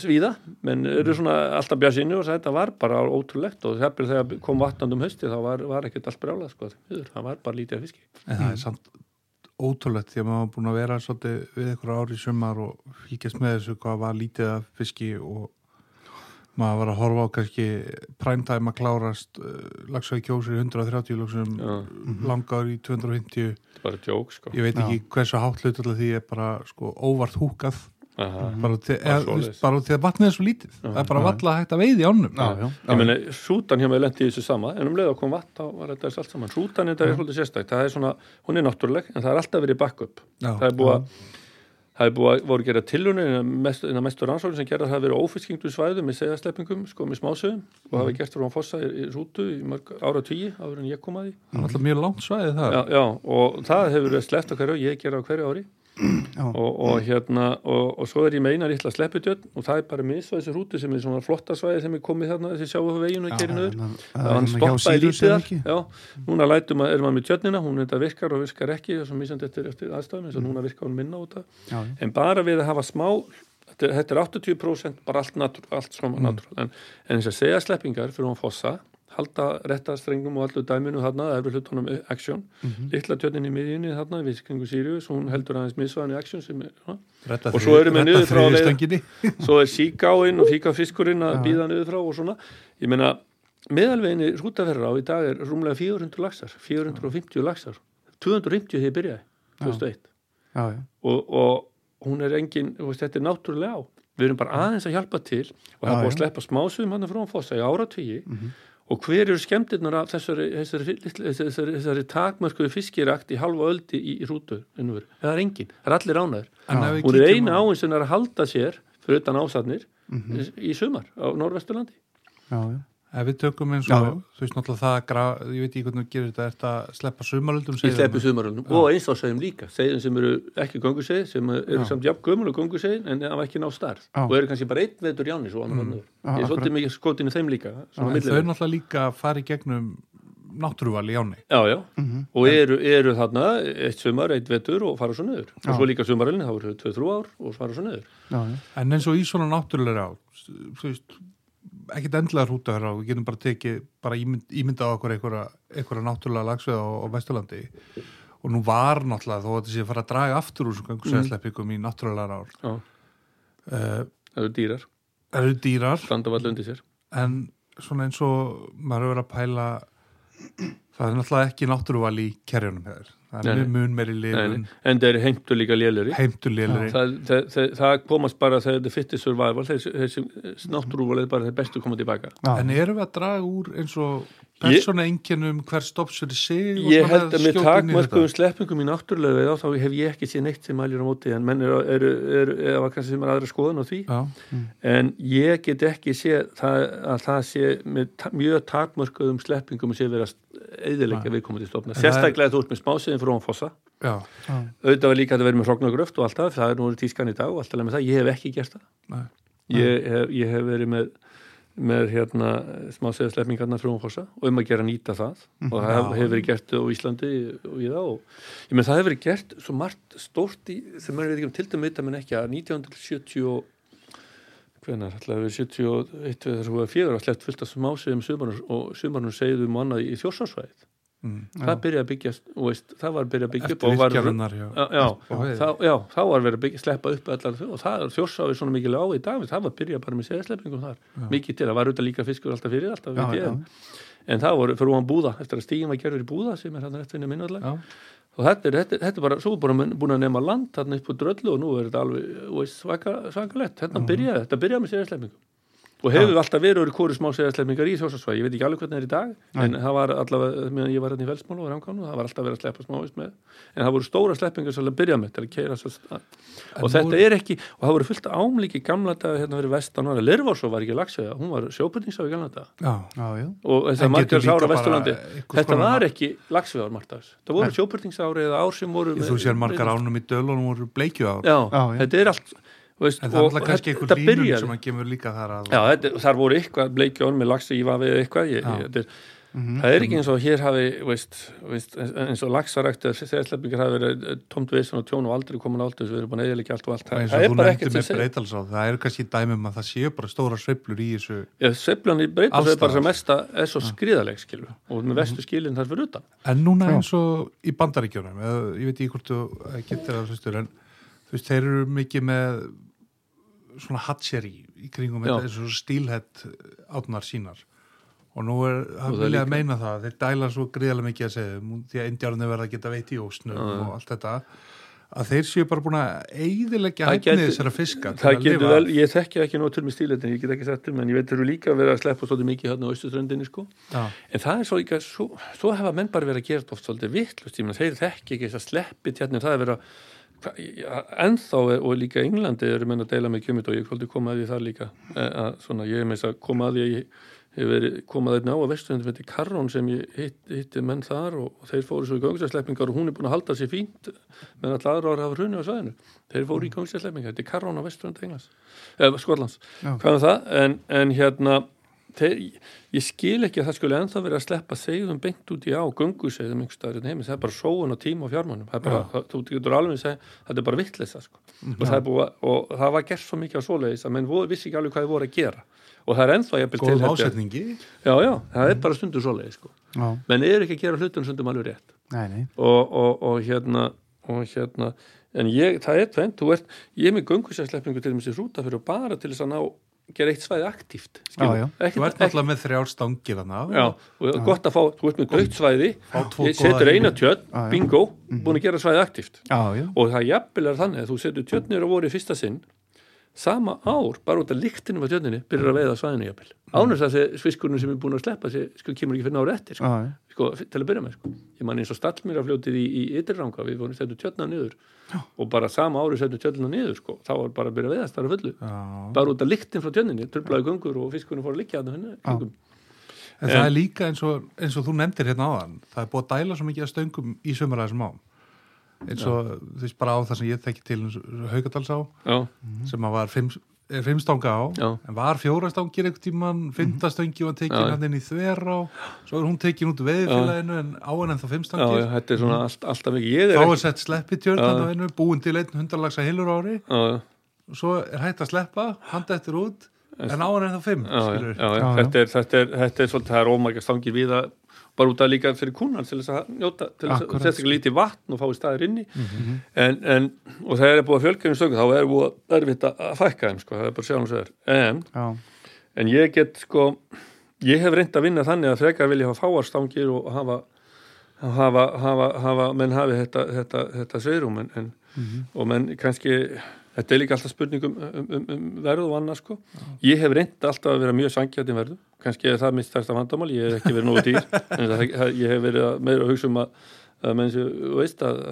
svíða, menn eru svona alltaf björnsinu og þetta var bara ótrúlegt og þegar kom vatnandum hausti þá var, var ekkert allt brjálað sko, það var bara lítið fiski. En það er samt ótrúlegt því að maður var búin að vera svolítið við ykkur ári í sumar og fylgjast með þessu hvað var lítið af fiski og maður var að horfa á kannski primetime að klárast uh, lagsaði kjósir í 130 lagsum Já. langar í 250 þetta er bara djók sko. Ég veit ekki hversu hátt hlut því ég er bara sko óvart húkað. Bara út því Bara út því að vatnið er svo lítið. Það er bara valla hægt að veiði ánum Já, já. Ég meina, sútan hjá mig lendi í þessu sama en um leið að kom vatn þá var þetta allt saman. Sútan þetta er svolítið sérstækt, það er svona hún er náttúruleg en það er alltaf verið backup. Það er búið að það er búið að voru að gera tilunni en mest, mestu rannsókn sem gerða það að vera ófiskingdu svæðum með segðasleppingum, sko með smásöðum og hafa gert frá fossa í, í rútu í mörg ára tíi áður en ég kom að því. Það er alltaf mjög langt svæði það já, já, og það hefur verið sleppt á hverju og ég gera á hverju ári og, og hérna og, og svo er ég meina lítla slepputjörn og það er bara misvað þessi rútu sem er svona flotta svæði sem er komið þarna þessi sjáu á veginu og gerir nöður það hann stoppaði lítið þar já, núna lætum að erum við með tjörnina hún þetta virkar og virkar ekki þessum mísandi eftir, eftir aðstæðum eins og núna virkar hún minna út já. en bara við að hafa smá þetta, er- þetta er 80% bara allt, natúr, allt svona Mm. natúral en, en þess að segja sleppingar fyrir hún fossa halda réttastrengum og allu dæminu þarna, efri hlutunum eh, action. Mhm. litla tjörnin í miðjunni þarna við kringu Sirius, hún heldur aðeins misvaðan í action sem er, Og svo erum við niður frá <laughs> svo er síkáinn og fíkafiskurinn að býða niður frá og svona. Ég meina, meðalveginni rútaferra á í dag er rúmlega 400 laxar 450 laxar. 250 þegar ég byrjaði 2001 já, já. og, og hún er engin, þetta er náttúrulega á. Við erum bara aðeins að hjálpa til og það er búið að sleppa smásum hann frá fossa í áratvíi Mhm. Og hver eru skemmtirnar af þessari, þessari, þessari, þessari, þessari takmörkuðu fiskirakt í halva öldi í, í rútu innur. það er engin, það er allir við hún er eina á- áin sem er að halda sér fyrir utan ásatnir Mhm. í sumar á Norvesturlandi já, já. Ef við tökum eins og, já. þú veist náttúrulega það að graf, ég veit ekki hvernig þú gerir þetta, er þetta að sleppa sumaröldum í sleppu sumaröldum og eins á segjum líka segjum sem eru ekki göngusegð sem eru Já. samt jafn gömul og göngusegð en hafa ekki ná starf Já. og eru kannski bara einn vetur jáni svo annar mm. Já, ég er svolítið mikið skotin í þeim líka þau millilega. náttúrulega líka fara í gegnum náttúruval í áni. já, já, Mhm. og eru, eru þarna eitt sumar, eitt vetur og fara svo niður og svo líka sumarölin, þá eru þau 2-3 ár og fara svo niður já, já. En eins og í svona náttúrulega þú veist, ekkit endilega rúta hér á, við getum bara tekið, bara ímynd, ímynda á okkur einhverja, náttúrulega lagsveið á, á Vesturlandi. Og nú var náttúrulega þó að að fara að draga aftur úr svona gangusæðsleppingum í náttúrulega ár. Uh, það eru dýrar, það eru dýrar, en svona eins og maður hefur verið að pæla það er náttúrulega ekki náttúruval í kerjunum hér. Það er nei. mun meiri lifun, en, en þeir heimtu líka léleri heimtulegri. það, það, það, það komast bara þegar þetta fitti survival þessi, náttúrúval er bara þeir bestu koma tilbaka Já. En erum við að draga úr eins og persóna einkennum hver stopps fyrir sig Ég held að með þetta? sleppingum í náttúrulega þá hef ég ekki séð neitt sem mælir á móti en menn eru, eru, eru eða kannski sem er aðra skoðun á því Já, en ég get ekki séð það, að það sé með ta mjög takmörkuðum sleppingum sé verið að eðilegja viðkomandi stofna það er- sérstaklega þú ert með spásiðin frá fossa já, já. auðvitað var líka að vera með hróknagröft og allt það, það er nú tískan í dag og allt alveg með það, ég hef ekki gert það nei. ég hef, ég hef verið með með hérna smá segðsleppingarna frá Fossa og um að gera nýta það. Og það hef, Já. hefur verið gert á Íslandi og í það og ég með það hefur verið gert svo margt stórt í, sem maður veit ekki um til dæmi vita menn ekki að 1970 og hvenar, ætlaði við 71 eða þess að fjögur var sleppt fullt af smásegum sumarnum og sumarnum segðum annað í þjórsásvæðið Mm. það byrjaði að byggja, veist, það var að byrja að byggja upp Eftir var, já. já, heiði. þá, já, þá var verið að byggja, sleppa upp allar þau og það þjórsávið svona mikil á í dag það var að byrja bara með segðsleppingum þar. Mikið til, það var auðvitað líka fiskur alltaf fyrir alltaf, ég, en, það voru fyrir hún búða, eftir að stíðin var gerður í búða sem er hann eftir henni minnallega Já. og þetta er, þetta, þetta er bara, svo bara búin að nema land þarna upp á dröllu og nú er þetta alveg svakalett, þetta byrjaði þetta byrjaði með segðsleppingum og hefur alltaf verið orðið kóri smá segðsleppingar í þjórsásvæði, ég veit ekki alveg hvernig það er í dag Nei. en það var allavega, meðan ég var hérna í Velsmál og Ramkánu, það var alltaf verið að sleppa smávist með. En það voru stóra sleppingar sem að byrja með til að keira svo stað En og nú þetta er ekki, og það voru fullt af ámlíki gamla dag hérna verið vestan og Lirvarsó var ekki lagsveða, hún var sjóbyrningsá í gamla dag Já. já, já. og En þessar margar sára vesturlandi þetta var ekki lagsveðar margdags, það voru sjóbyrningsári eða ár sem voru Þú sér margar ánum í dölunum voru bleikju ár. þetta er allt veist, En það er alltaf kannski einhver línun sem að kemur líka þar að... Já, þetta, þar voru eitthvað bleikjón með lagsi í vafi eða eitthvað ég, Já. ég, þetta er, Mhm. það er ekki eins og hér hafi veist, veist, eins og lagsarækt eða segjasleppingar hafi verið eh, tómt veisun og tjón og aldrei komin á aldur við erum búin að allt og allt Og eins það og er bara ekkert sem segir það eru kannski dæmum að það séu bara stóra sveiflur í þessu. Sveiflan í breyta Alls svo er bara sem mesta er svo skriðaleg skilu og með vestu skilin þar fyrir utan En núna Já. eins og í bandaríkjónum, eða, ég veit ekki hvort þú eh, getur það hlustur, en þú veist, þeir eru mikið með svona hatcheri í kringum þetta, og stílhett átnar sínar. Og nú er, það það vilja að meina það, þeir dæla svo gríðarlega mikið að segja, því að indjárnir verða að geta veit í ósnum já. og allt þetta, að þeir séu bara búin að eiðilegja Það gæti- þessara fiska til það að vel, ég þekki ekki nóg til með stíletin, ég get ekki til menn ég veit þeir eru líka verið að sleppa svolítið mikið hérna á austuströndinni sko Já. En það er svo líka, svo, svo hefa menn bara verið að gera þetta oft svolítið vittlust, þeir þekki ekki þess að sleppi tjarnir, það er verið að ja, ennþá og líka Englandi eru menn að deila með kjömynd og ég kvöldi koma að því þar líka. Eh, að svona ég er með þess að koma að því að ég hefur verið komað einnig á að vesturinn þetta er Karrón sem ég hitt, hitti menn þar og, og þeir fóru svo í gangsæðsleppingar og hún er búin að halda sér fínt meðan allra aðra ára hafa hrunni á svæðinu. Þeir fóru í gangsæðsleppingar, þetta er Karrón á vesturinn Englands, eða Skotlands. Já. hvað er það, en, en hérna þeir, ég skil ekki að það skulle ennþá verið að sleppa segðum beint út í á göngusegðum einhverstaðar heimi, það er bara sóun á tíma og fjármánum það er bara, það, þú getur alveg að segja þetta er bara vittleysa sko. og, er búið, að- og það var gert svo mikið á svoleiðis að menn voru, vissi ekki alveg hvað þið voru að gera. Og það er ennþá jafnvel til góðum þetta- ásetningi já, já, það er bara stundur svoleiðis sko. Menn eru ekki að gera hlutum stundum alveg rétt. Nei, nei. og, og, og hérna og hérna, en ég, það er tvend þú ert, ég er með göngusæðsleppingu til þess að rúta fyrir bara til þess að ná gera eitt svæði aktíft Já, já. Þú ert náttúrulega með þrjár stangir og gott að fá, þú ert með dögt svæði. ég setur eina tjörn, bingo búin að gera svæði aktíft. Já, já. og það jafnvel er þannig að þú setur tjörnir að voru í fyrsta sinn sama ár, bara út af líktinu á tjörninni, byrjar að veiða svæðinu jafnvel ánum þess að sviskurinn sem er búin að sleppa sko, kemur ekki fyrir nára eftir sko. Já, já. sko, til að byrja með sko. ég man eins og stallmýrafljótið í, í ytirranga við vorum setjum tjörna niður og bara sama ári setjum tjörna niður sko. þá var bara að byrja að veiðast þar að fullu Já. bara út af líktin frá tjörninni, trublaði gungur og fiskurinn fór að þarna hérna kringum. En það er líka eins og, eins og þú nefndir hérna áðan, það er búið að dæla svo mikið að stöngum í sömuraðisum ám. Eins og þú veist bara á það sem ég þekki til Haugadalsá, já, sem að var fimm, er fimm stanga á, Já. en var fjóra stangir einhvern tíman, fimmtastöngi var tekin Já. hann inn í þverá, svo er hún tekin út veðifélaginu en á hann en þá fimm já, stangir. já, þetta er svona allt, alltaf mikið ég Þá er sett sleppi tjörn Já. hann á einu, búin til einn hundarlagsa heilur ári, já, já. og svo er hægt að sleppa, handa eftir út, en á hann en þá fimm, já, já, skilur. já, já. Já, já. Þetta, er, þetta, er, þetta er svolítið, það er ómækja stangir við að bara út að líka fyrir kúnan til þess að njóta, til þess að setja lítið vatn og fái staðir inni. En, en, og það er búið að fjölga um stöngum þá er búið erfitt að fækka þeim sko, það er bara sjálfum sér. En, en ég get sko ég hef reynd að vinna þannig að frekar vilja hafa fáar stangir og hafa hafa, hafa, hafa menn hafi þetta, þetta, þetta sveirum en, en, og menn kannski þetta er líka alltaf spurningum um, um, um verð og annað sko. Ég hef reynd alltaf að vera mjög sangjætt í verðu kannski er það minnst stærsta vandamál, ég hef ekki verið nógu dýr. <laughs> En það, ég hef verið meira að hugsa um að, að menn sem, þú veist að,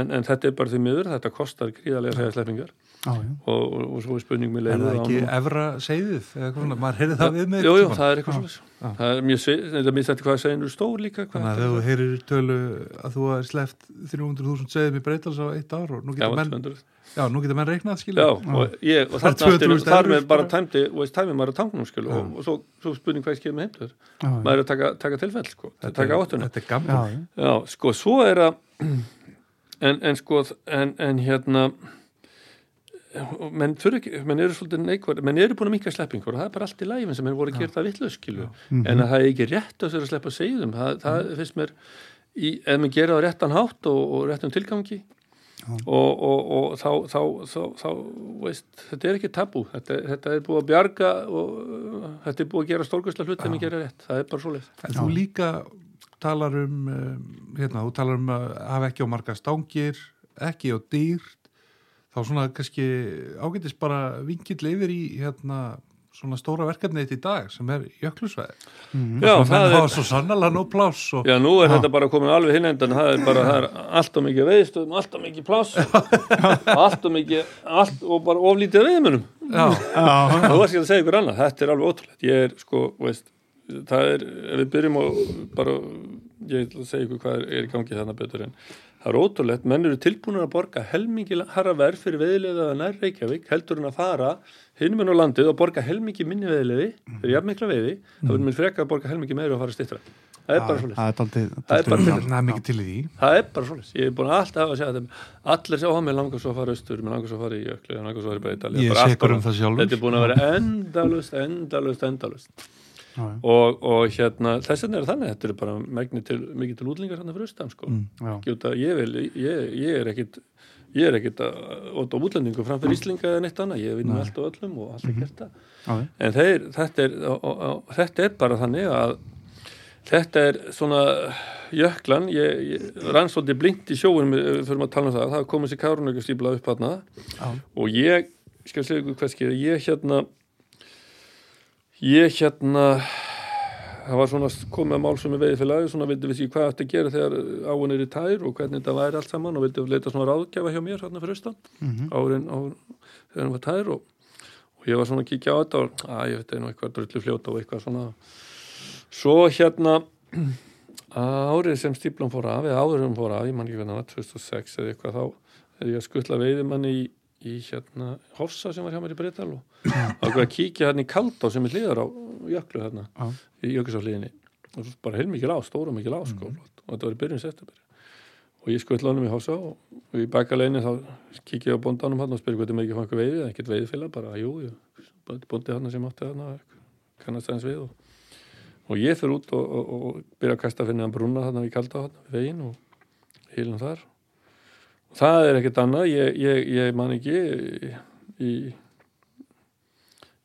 en, en þetta er bara því miður, þetta kostar gríðarlega hreðasleppingar já, já. og, og, og svo er spurning með Er leiðu það ekki efra segðið, eða eitthvað svona, maður heyrði það við mig. Jú, jú, það er eitthvað svona það er mjög svið, þetta er hvað segir nú stór líka hvað Þannig að þegar þú heyrir tölu að þú er sleppt 300.000 segðum í breytals á eitt ár og nú Já, geta menn, 200. já, nú geta menn reiknað, Já, skilja. og, ég, og Það er þarna 200.000 aftur, þar með bara tæmdi og veist tæmið maður að tangnum skil og, og svo, svo spurning hvað ég skil með heimtur Já, já. maður er að taka, taka tilfell sko, Þetta er Já, já. Já, sko, svo er að <clears throat> en, en sko en, en hérna menn ekki, menn eru svolítið neikvar menn eru búin að minka sleppingur og það er bara allt í lægin sem er voru að gera það vitlaus skilu en að það er ekki rétt að að sleppa segðum það, það finnst mér í, ef maður gera á réttan hátt og, og réttum tilgangi og, og, og þá, þá, þá, þá veist, þetta er ekki tabú þetta, þetta er búið að bjarga og þetta er búið að gera stórkvæsla hlut ef maður gera rétt, það er bara svoleið En þú líka talar um, um, hérna, þú talar um að hafa ekki á marga stangir, ekki á dýr, þá svona kannski ágætist bara vingill yfir í hérna svona stóra verkefni eitt í dag sem er jöklusvæði. Já, það það er er, svo sannlega nóg pláss og Já, nú er þetta bara komin alveg hinn endan það er bara, það er allt og mikið veiðstöðum allt og mikið pláss allt og mikið, allt og bara oflítið veiðmönum já, þú varst ekki að segja ykkur annað, þetta er alveg ótrúlegt. Ég er sko, veist það er, ef við byrjum á bara ég ætla að segja ykkur hvað er, er í gangi þannig betur en það er ótrúlegt, menn eru tilbúinur að borga helmingi harra verð fyrir veiðilega nær Reykjavík, heldur en að fara hinum en á landið og borga helmingi minni veiðilegi fyrir jafnmikla veiði, það verður mér freka að borga helmingi meiri og fara stittra það er bara svolítið Það er bara því. Það er bara svolítið, ég er búin alltaf að segja þetta allir sjá að mér langar svo að fara austur mér langar svo að fara í jökli, mér langar svo að fara í breytal Ég er sekur um það sjálfur. Þetta er búin að vera endalust, endalust, endalust. Og, og hérna, þess vegna er þannig þetta er bara megni til, mikið til útlingar hérna fyrir austan sko. Já. Gjóta, ég, vil, ég, ég er ekkit ég er ekkit að óta útlendingu framfyrir Íslinga eða neitt annað, ég vinn með allt og öllum og allt er gert það. En þeir, þetta, er, og, og, þetta er bara þannig að þetta er svona jöklan, ég, ég rann svolítið blinkt í sjóunum fyrir að tala um það, það komið sér kárunöggustýpla upp hana Já. og ég, skal segja ykkur hvað skeið ég hérna ég hérna það var svona komið að mál sem er veiði fyrir lagi svona vildi við því hvað þetta gera þegar áin er í tær og hvernig þetta væri allt saman og vildi leita svona ráðgjafa hjá mér hérna fyrir austan Mhm. árin, árin þegar hann var tær og, og ég var svona að kíkja á þetta og að ég veit einu eitthvað drullu fljóta og eitthvað svona svo hérna <clears throat> árið sem stíplan fór af eða áður sem fór af, ég man ekki hvernig var 2006 eða eitthvað þá er ég að skuttla veiðimanni í, í hérna Hofsa sem var hjá mér í Breital og ákveð að kíkja hérna í Kaldá sem er hliðar á jöklu hérna Já. í jökulsáliðinni og bara heilmikið á, stóra mikið á sko, og þetta var í byrjun september. Og ég skuttla honum í Hofsa og, í bakaleginu þá kíkja ég á bondanum hann og spyrir hvað þetta með ekki fangur veiðið, ekkert veiðfélag bara, jú, jú, bondi hann sem átti hann kannast aðeins við og og ég fyrir út og, og, og byrja að kasta fyrir neðan brúna þarna við kalda þarna við veginn og heilum þar. Og það er ekkert annað. Ég, ég, ég man ekki í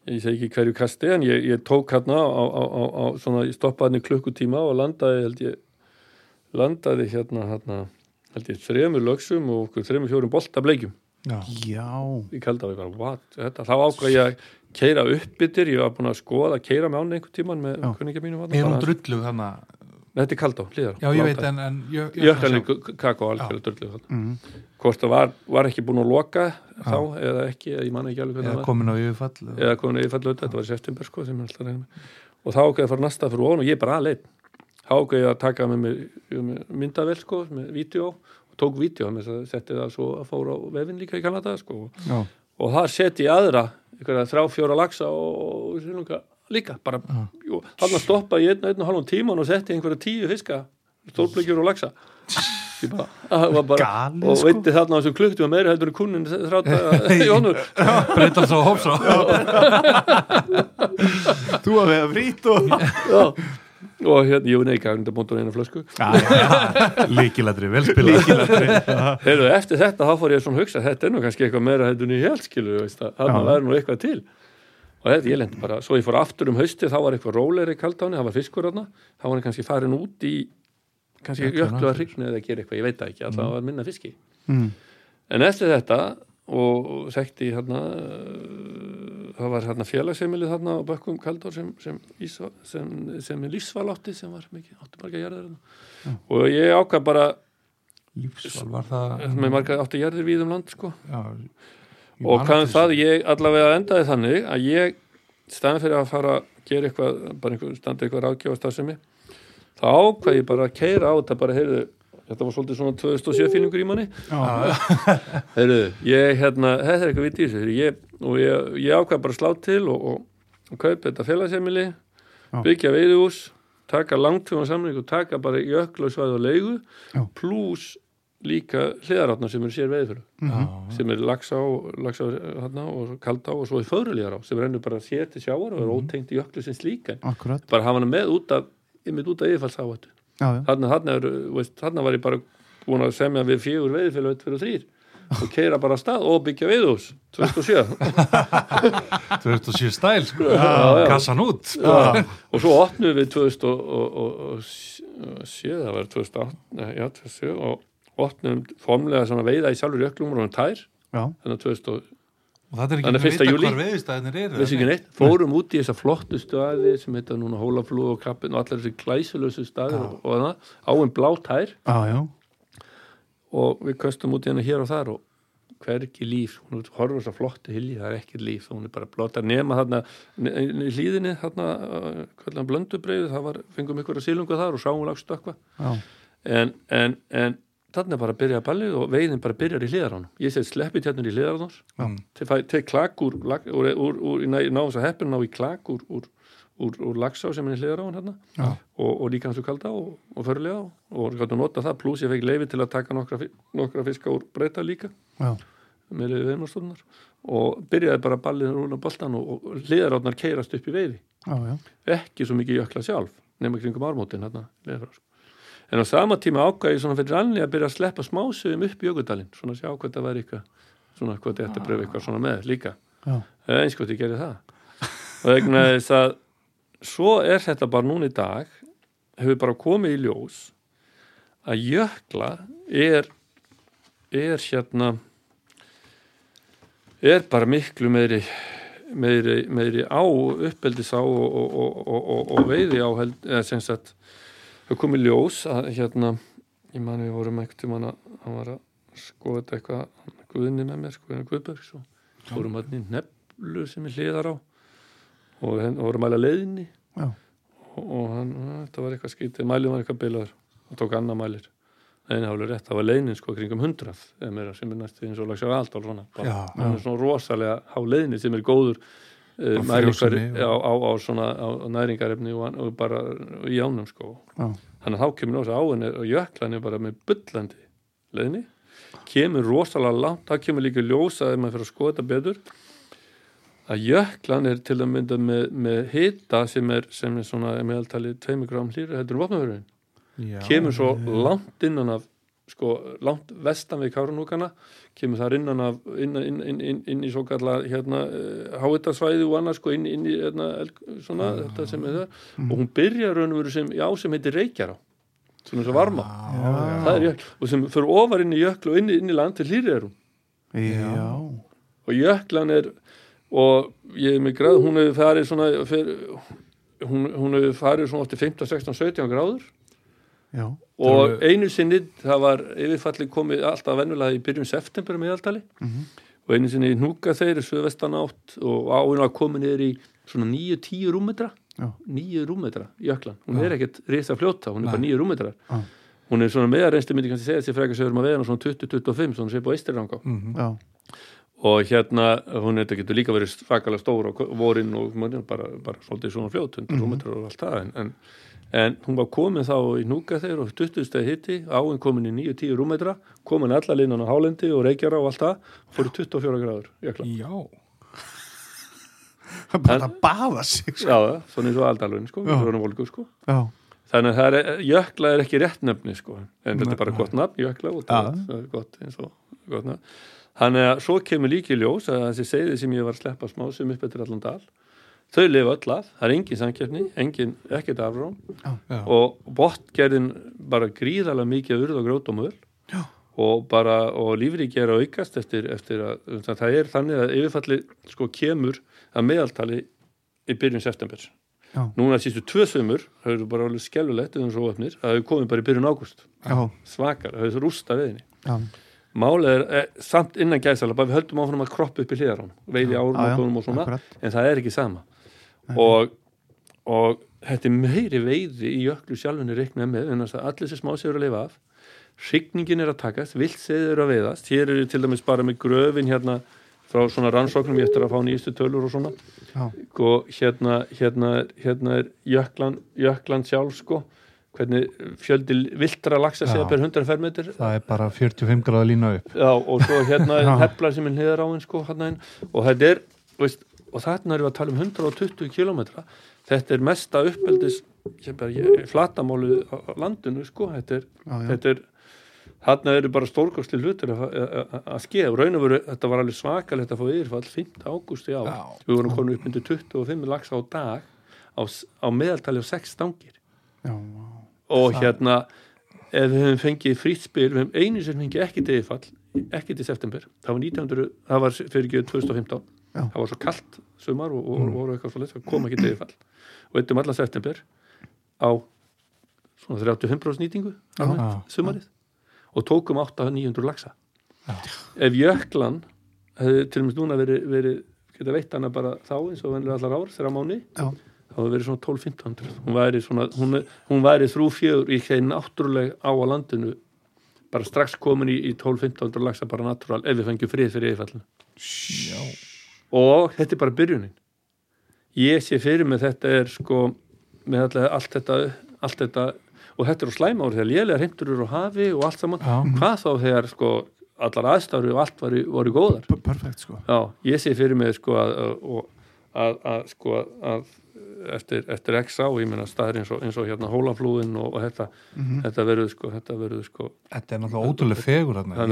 ég segi ekki hverju kasti en ég, ég tók hérna á, á, á, á svona, ég stoppaði í klukkutíma og landaði held ég landaði hérna, hérna held ég þremur lögsum og okkur þremur fjórum boltableikjum. Já. Já, í kalda og ég bara, what, þetta, þá ákvað ég að keira upp yttir, ég var búin að skoða að keira með án einhvern tíman með Já. kunningja mínum Er hún drullu þannig Þetta er kaldá, hlýðar Já, ég veit en, en jö, Jökkalinn kakó algjörlega drullu mm. Hvort það var, var ekki búin að loka þá eða ekki, eða ég man ekki alveg hvernig eða það var. komin á yfirfall eða komin í fallu þetta var í september sko sem ég alltaf reyna með. Og þá ákveði að fara næsta fyrir ofan og ég er bara aðlein þá ákveði ég að taka með myndavel sko, með vídeo og tók vídeo, með þess að setti það svo að fóra á vefin líka í Kanada sko. Já, og þar seti ég aðra einhverja þrjá fjóra lagsa og silunga líka bara, jú, hann að stoppa í einn, einn og halvum tíman og setti einhverja tíu fiska stórblökjur og lagsa bara, það var bara Galið, og sko. veitti þarna á þessu klukktu og meiri heldur en kunnin þrátt <laughs> í honum. Breytal svo hópsá <laughs> þú að veða frýtt og Já. og hérna, var neika undir bóndur eina flösku. Líkilatri, velspila Heyrðu, eftir þetta þá fór ég svona að hugsa þetta er nú kannski eitthvað meira heldur en ég held skilu þannig Já. að væri nú eitthvað til og þetta ég lendi bara, svo ég fór aftur um hausti þá var eitthvað rólegri kaldáni, það var fiskur þarna. Þá var hann kannski farin út í kannski jöklu að hrygna eða gera eitthvað, ég veit ekki, alltaf var minna fiski. Mm. en eftir þetta og þekkti hérna það var hérna félagsheimilið þarna á bökkum kaldár sem, sem, Ísva- sem, sem er lífsval átti sem var mikið, átti marga jarðir þarna. Og ég ákvað bara Lífsval var það með marga átti jarðir við um land sko. Já, og hvað eftir það ég allavega endaði þannig að ég staðan fyrir að fara að gera eitthvað bara einhver, standa eitthvað ráðgjáðastasemi þá ákvað ég bara að keira á þetta bara heyrðu, þetta var svolítið svona 2007 fílingur í manni. <laughs> Heyrðu, ég hérna, þetta er eitthvað vitt í þessu ég, og ég, ég ákvað bara að slá til og, og, og kaupa þetta félagsemili byggja veiðuhús taka langtjóðan samling og taka bara jöklausvæð og leigu Já. pluss líka hliðarátna sem eru sér veiðfjölu Já, sem er lagsá, og kaldá og svo er föðrulíðar á sem rennur bara sér til sjáar og er ótengt í jöklu sem slíka Akkurat. Bara hafa hana með út af yfir út af yfirfallsáhættu. Já, já, þarna, er, var ég bara búin að semja við fjögur veiðfélag 1, 2 og 3 og keira bara af stað og byggja veiðhús 2007 2007 stæl sko. já. Kassan út Já, og svo opnum við 2007 það var 2008 nei, já, 2007 og opnum formlega svona veiða í sjálfur jöklum og tær já, þannig að 2000 Og það er ekki Þannig að fyrsta ekki neitt, fórum út í þessa flottu staði sem heita núna Hólaflú og Kappin og allir þessi klæsulösu staði og, og það, áinn blátær já, já. Og við köstum út í henni hér og þar og hvergi líf, hún horfur flottu hilji, það er ekkert líf, hún er bara blóta nema þarna, í hlýðinni þarna, uh, hvernig blöndubreiðu það var, fengum ykkur að sílunga þar og sáum lagst ökva Já, en, en, en er bara byrja að ballið og veiðin bara byrjar í hliðaránum ég segi sleppi tjarnir í hliðaránum til, til klak úr, úr, úr, úr, ná þess að heppin ná í klak úr, úr, úr, úr lagsá sem er í hliðarán hérna. Já. og, og líka hans og kalda og, og förlega og gætu nota það. Pluss ég fekk leifi til að taka nokkra, nokkra fiska úr breyta líka. Já, með leiði veiðmarstóðunar og byrjaði bara ballið úr boltan og, og hliðaránnar keirast upp í veiði. Já, já. Ekki svo mikið jökla sjálf nema kringum ármótin hérna leiðfrá, sko. En á sama tíma ákvæði svona fyrir rannlega að byrja að sleppa smásögum upp jökuldalinn svona að sjá hvað það væri eitthvað svona hvað þetta pröfa eitthvað svona með líka. Já, eða eins hvort ég gerði það. Og vegna þess að svo er þetta bara núna í dag hefur bara komið í ljós að jökla er er hérna er bara miklu meiri meiri, meiri á uppeldis á og, og, og, og, og veiði á held, eða sem sagt það komið í ljós að hérna ég man við vorum einhvern tímann að hann var að skoða eitthvað Guðni með mér, sko, Guðberg svo fórum hann í nepp töflu sem er hliðar á og henn voru að mæla leiðinni. Og, og hann, þetta var eitthvað skítið mælið var eitthvað bilaður og tók annað mælir einu hálfur rétt, það var leiðnin sko kringum hundrað sem er næstu eins og lagsjá aldal svona, bara, hann er svona rosalega há leiðni sem er góður mælingar á, á, á svona á, næringarefni og, og bara í ánum sko. Já. þannig að þá kemur náttúrulega áin og jöklan er bara með bullandi leiðni. Kemur rosalega langt, það kemur líka ljósa ef maður fyrir að skoða þetta betur að jöklan er til að mynda með, með hita sem er, sem er svona meðaltali 2 gram hlýra heldur um vopnafjörðin kemur svo langt innan af sko, langt vestan við Kárunúkana kemur þar innan af inn, inn, inn, inn, inn í svo kalla hérna, háitasvæði og annars sko, inn, inn í hérna, elg- svona, þetta sem er það og hún byrjar raun og veru sem, já, sem heitir Reykjará svona eins og varma. Já. það er jökl og sem fyrir ofar inn í jökl og inn, í- inn í land til hlýri er hún Já. og jöklan er og ég er með gráð, hún hefur farið svona fyrir, hún, hún hefur farið svona átti 15, 16, 17 gráður Já. og einu sinni það var yfirfalli komið alltaf vennulega í byrjun september með meðaltali Mhm. og einu sinni hnúka þeir suðvestan átt og áinn var komið niður í svona 9-10 rúmetra Já. 9 rúmetra jöklan, hún er ekkert risa fljóta, hún er bara 9 rúmetrar Já. hún er svona meðar reynstu myndi kannski segja sér frekar sem við erum að veða svona 20-25 svona sé på eistirranga Mhm. Já. og hérna, hún þetta getur líka verið svakalega stór á vorin og bara, bara svolítið svona fljót, 100 Mhm. rúmetrar og allt það en, en, en hún var komin þá í núka þeir og 20 steg hitti, áinn komin í 9-10 rúmetra, komin alla línan á hálendi og reykjara og allt það, fóru 24 gráður jökla. Já, <laughs> Bara að baða sig sko. Já, svona eins og aldalvin sko, volgu sko. Þannig að það er, jökla er ekki rétt nefni sko, en þetta er bara Nei. gott nafn, jökla og það er gott eins og gott nafn. Þannig að svo kemur líki í ljós að þessi segði sem ég var að sleppa smá sem upp eftir allan dal, þau lifa öll að, það er engin samkeppni, engin, ekkert afrám já. og botgerðin bara gríðalega mikið urð og grót og Já. og bara, og lífriki er að aukast eftir, eftir að, það er þannig að yfirfalli sko kemur að meðaltali í byrjun september Já. núna sístu tvö sömur það eru bara alveg skellulegt eða svo öfnir að þau komið bara í byrjun ágúst Já. svakar, það hefur rústa veðinni Já. málið er eh, samt innan gæsala bara við höldum áfram að kroppa upp í hliðarán veiði Já, já, árumótonum og svona akkurat. en það er ekki sama og, og þetta er meiri veiði í jöklu sjálfunni reiknað með en að allir þessi smá séur að lifa af hrygningin er að takast, vilt segður að veiðast. Hér eru til dæmis bara með gröfin hérna frá svona rannsóknum ég eftir að fá nýjustu tölur og svona. Já. og hérna, hérna, hérna er jöklan, jöklan sjálf sko. Hvernig fjöldi viltra lagsa segja Já. per 100 fermetir það er bara 45 gráða lína upp. Já, og svo hérna er <laughs> heflar sem er hliðar á henn sko, hérna og þetta er veist, og þarna erum við að tala um 120 kilometra þetta er mesta uppeldis flatamálu á landinu sko, þetta er, já. þetta er þarna eru bara stórkostli hlutur að, skeða, raun og veru þetta var alveg svakalegt að fá yfirfall 5. ágústi á, Já. við vorum komin upp undir 25 lags á dag á, á meðaltali á 6 stangir Já. og hérna ef við höfum fengið frýtt spil við höfum einu sem fengið til yfirfall ekki til september, það var 1900 það var fyrir ekki 2015 Já. það var svo kallt sumar og, og, og eitthvað svo það kom ekki yfirfall. Og eittum alla september á svona 35% nýtingu sumarið og tókum 800-900 lagsa ef jöklan hefði til og með núna verið, verið geta veitt hana bara þá eins og venlega allar ár þeirra mánu þá hefði verið svona 12-1500 hún væri svona, hún, hún væri þrú fjögur í þeir náttúruleg á að landinu bara strax komin í, í 12-1500 lagsa bara natúral ef við fengjum frið fyrir yfirfallinu. Já. Og þetta er bara byrjunin ég sé fyrir mig þetta er sko með allir, allt þetta allt þetta og þetta er á slæma ári þegar lélega heimtur eru á hafi og allt saman Já. hvað þá þegar sko allar aðstæður og allt voru, voru góðar P- Perfekt sko. Já, ég sé fyrir mig sko að, að, að, að sko að eftir, eftir x á, ég meina staðir eins og, eins og hérna hólaflúin og, og þetta, Mhm. þetta verður sko, þetta verður sko Þetta er náttúrulega ótrúlega fegur þarna. Er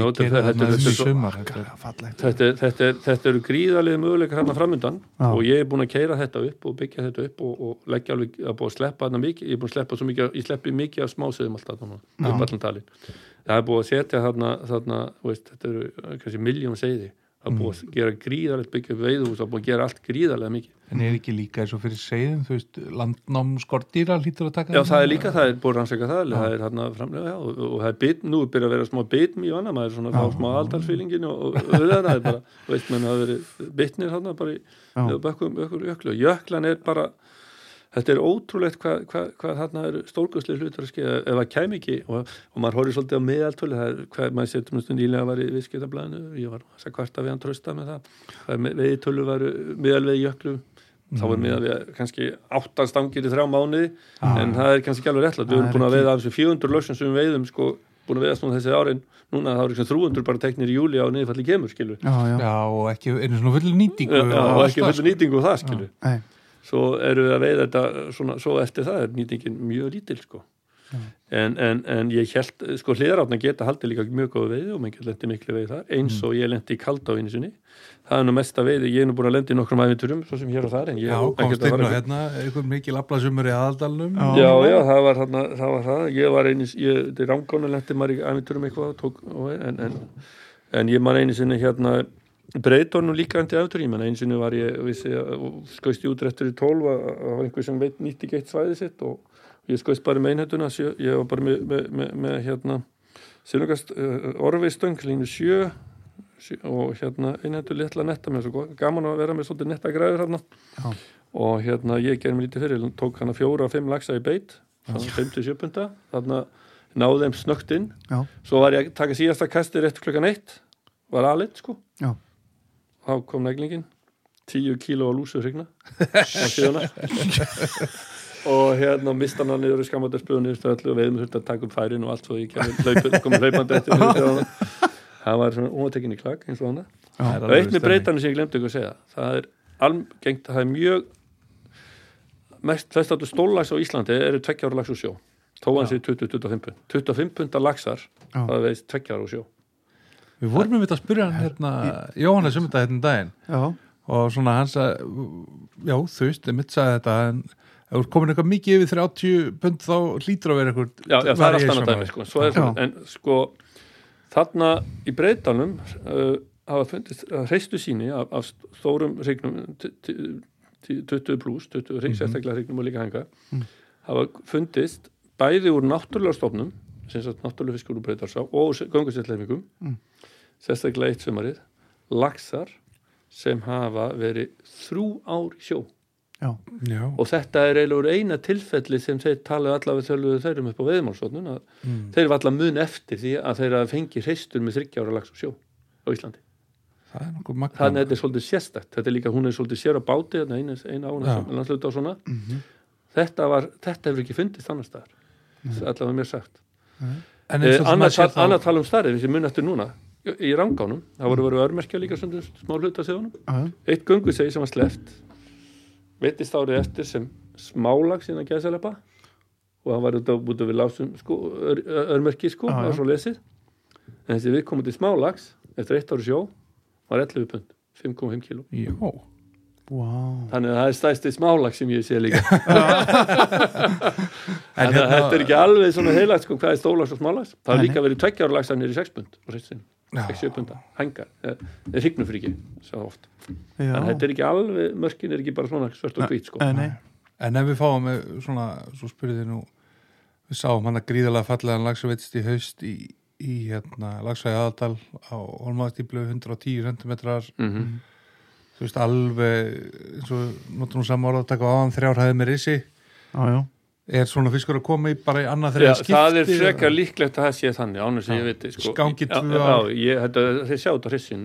þetta er- er er- er- er, eru gríðarlega möguleikar hérna framundan Já. og ég er búin að keira þetta upp og byggja þetta upp og, og leggja alveg að búin að sleppa þarna mikið, ég er búin að sleppa svo mikið, ég sleppi mikið af smásöðum alltaf þarna, upp allan talin það er búin að setja þarna, þarna veist, þetta eru kannski miljón seiði á það er búið að gera gríðarlegt byggja upp veiðhús, það er búið að gera allt gríðarlega mikið. En er ekki líka eins og fyrir segðum, þú veist, landnám skortýra hlýtur að taka Já, það? er líka, það er búið að rannsaka það, það er hérna framlega, já, og, og það er bit, nú er byrjað að vera smá bitm í vanna, maður er svona að fá smá aldalsfílingin og, og það er bara, veist, menn það verið bitnir þarna bara í og jöklan er bara, þetta er ótrúlegt hvað hva, hva þarna er stórgustlega hlutur að skeiða ef það kæm ekki og, og maður horfir svolítið á meðaltölu, það er hvað maður setur um stund ílega var í viðskiptablaðinu, ég var þess að kvarta við hann trösta með það, það er með- veiðtölu var meðalveið jöklu þá er miðað við kannski áttan stangir í þrjá mánuði en það er kannski ekki alveg réttlega við Það erum er búin að ekki- veiða af þessu 400 lögsum sem við veiðum sko, búin að veiðast nú þessi árin núna þá er ekki 300 bara teknir í júli á niðurfalli kemur skilur. Já, já, Já, og ekki einu svona fullu nýtingu Já, og ekki allt það, fyrir nýtingu og það skilur. Nei, svo erum við að veiða þetta svona, svo eftir það er nýtingin mjög lítil sko. en, en, en ég held sko hliðarátna geta haldið líka mjög góðu veiði og geta lendið miklu veið þar eins og ég lendi í kalda á einu sinni. Það er nú mesta veiði, ég er nú búin að lendi í nokkrum æfinturum svo sem hér og þar en ég Já, hef ekkert komst inn á hérna, einhvern mikil aflasumur í aðaldalnum. Já. Já, já, það var, þarna, það var það, ég var einu, ég, þetta er rángána lendi maður í æfinturum eitthvað, tók, og, en, en, en ég man einu sinni hérna, breytónum líka endi æfintur, ég man einu sinni var ég, vissi, og skoist ég í tólf að það var einhver sem veit nýtt ekki eitt svæði sitt og ég skoist bara með einhættuna, sjö, ég var bara með, með, með, með hérna, sinugast, uh, orfiðstöng, línu sjö, sjö og hérna einhættu litla netta með svo gaman að vera með svolítið netta græður hérna Já. og hérna ég gerði mér lítið fyrir tók hana fjóra og fimm lagsa í beit þannig 5-7 punta þarna náði þeim snögt inn. Já, svo var ég að taka síðasta kasti rétt klukkan eitt var aðleitt sko. Já, þá kom neglingin 10 kíló á <laughs> lúsu hrigna og hérna mista hann niður stöðlu og veiðum þurfti að taka upp færin og allt svo ég kemur komið hlaupandi eftir það var svona ótekinni klak eins og er og eitt með breytanum sem ég glemdi ykkur að segja það er algengt, það er mjög mest flest áttu stóllags á Íslandi eru tveggjára lags úr sjó. Þó hann sé 20-25 pund. 25 pundar lagsar, það veist tveggjára úr sjó Við vorum við að spyrja hann hérna, Jóhannes um þetta hérna um daginn. Já, og svona hans að já, þú veist, ég mitt sagði þetta en ef þú ert komin eitthvað mikið yfir 30 pund þá hlýtur að vera eitthvað já, já, það er allt annað dæmi sko. Svo er, Já. en sko þarna í breytanum uh, hafa fundist uh, hreistu síni af, af stórum hrygnum 20 pluss 20 hryg, sérstaklega hrygnum og líka hanga hafa fundist bæði úr náttúrulega stofnum náttúrulega fiskur úr breytarsá og göngusetleifingum Mm. sérstaklega eitt sömarið laxar sem hafa verið þrjú ár sjó já, Já, og þetta er eiginlega úr eina tilfelli sem þeir talaðu allavega þöluðu þeirrum upp á veðmálsotnun að mm. þeir var allavega mun eftir því að þeir að fengi hreistur með þryggjára lags á sjó á Íslandi. er Þannig að þetta er svolítið sérstætt. Þetta er líka, hún er svolítið sér á báti, eina, eina ána Já. sem landsluta og svona. Mhm. Þetta, var, þetta hefur ekki fundist annar staðar. Allavega mér sagt. Eh, sem Annað tala um starrið, þessi mun eftir núna, í rangánum, það voru verið örmerkja líka sem smá hluta já, Eitt göngusegi sem var sleppt, veitist árið eftir sem smálags innan gæðsælepa og hann var út af, af við lásum sko, ör, örmerki sko, það var svo lesið. En þessi við komum til smálags eftir eitt ári sjó, var 11 pund, 5,5 kíló. Já, wow Þannig að það er stæsti smálag sem ég sé líka. <laughs> En hérna- þetta er ekki alveg svona heilagt sko hvað er stólags og smálags. Það er líka verið tveggjára lagsanir í 6 pund og. 6-7 punda, hengar. Það er hrygnufriki, svo oft. já, Þannig að þetta er ekki alveg, mörkin er ekki bara svona svört og hvít sko. nei, nei, En ef við fáum með svona, svo spyrðið nú við sáum hann að gríðalega fallegan lagsveitst í haust í, í hérna, lagsvæði aðaldal á Holmaðstíplu 110 cm Mm þú veist alveg eins og notum nú saman orða að taka á hann þrjárhæði með risi. Já, já, er svona fiskur að koma í bara í annað Já, þriða skipti það er frekar líklegt að það sé þannig ánum sem ég veit sko. Skangi Já, tvö já, þetta, þeir sjá þetta á hrissin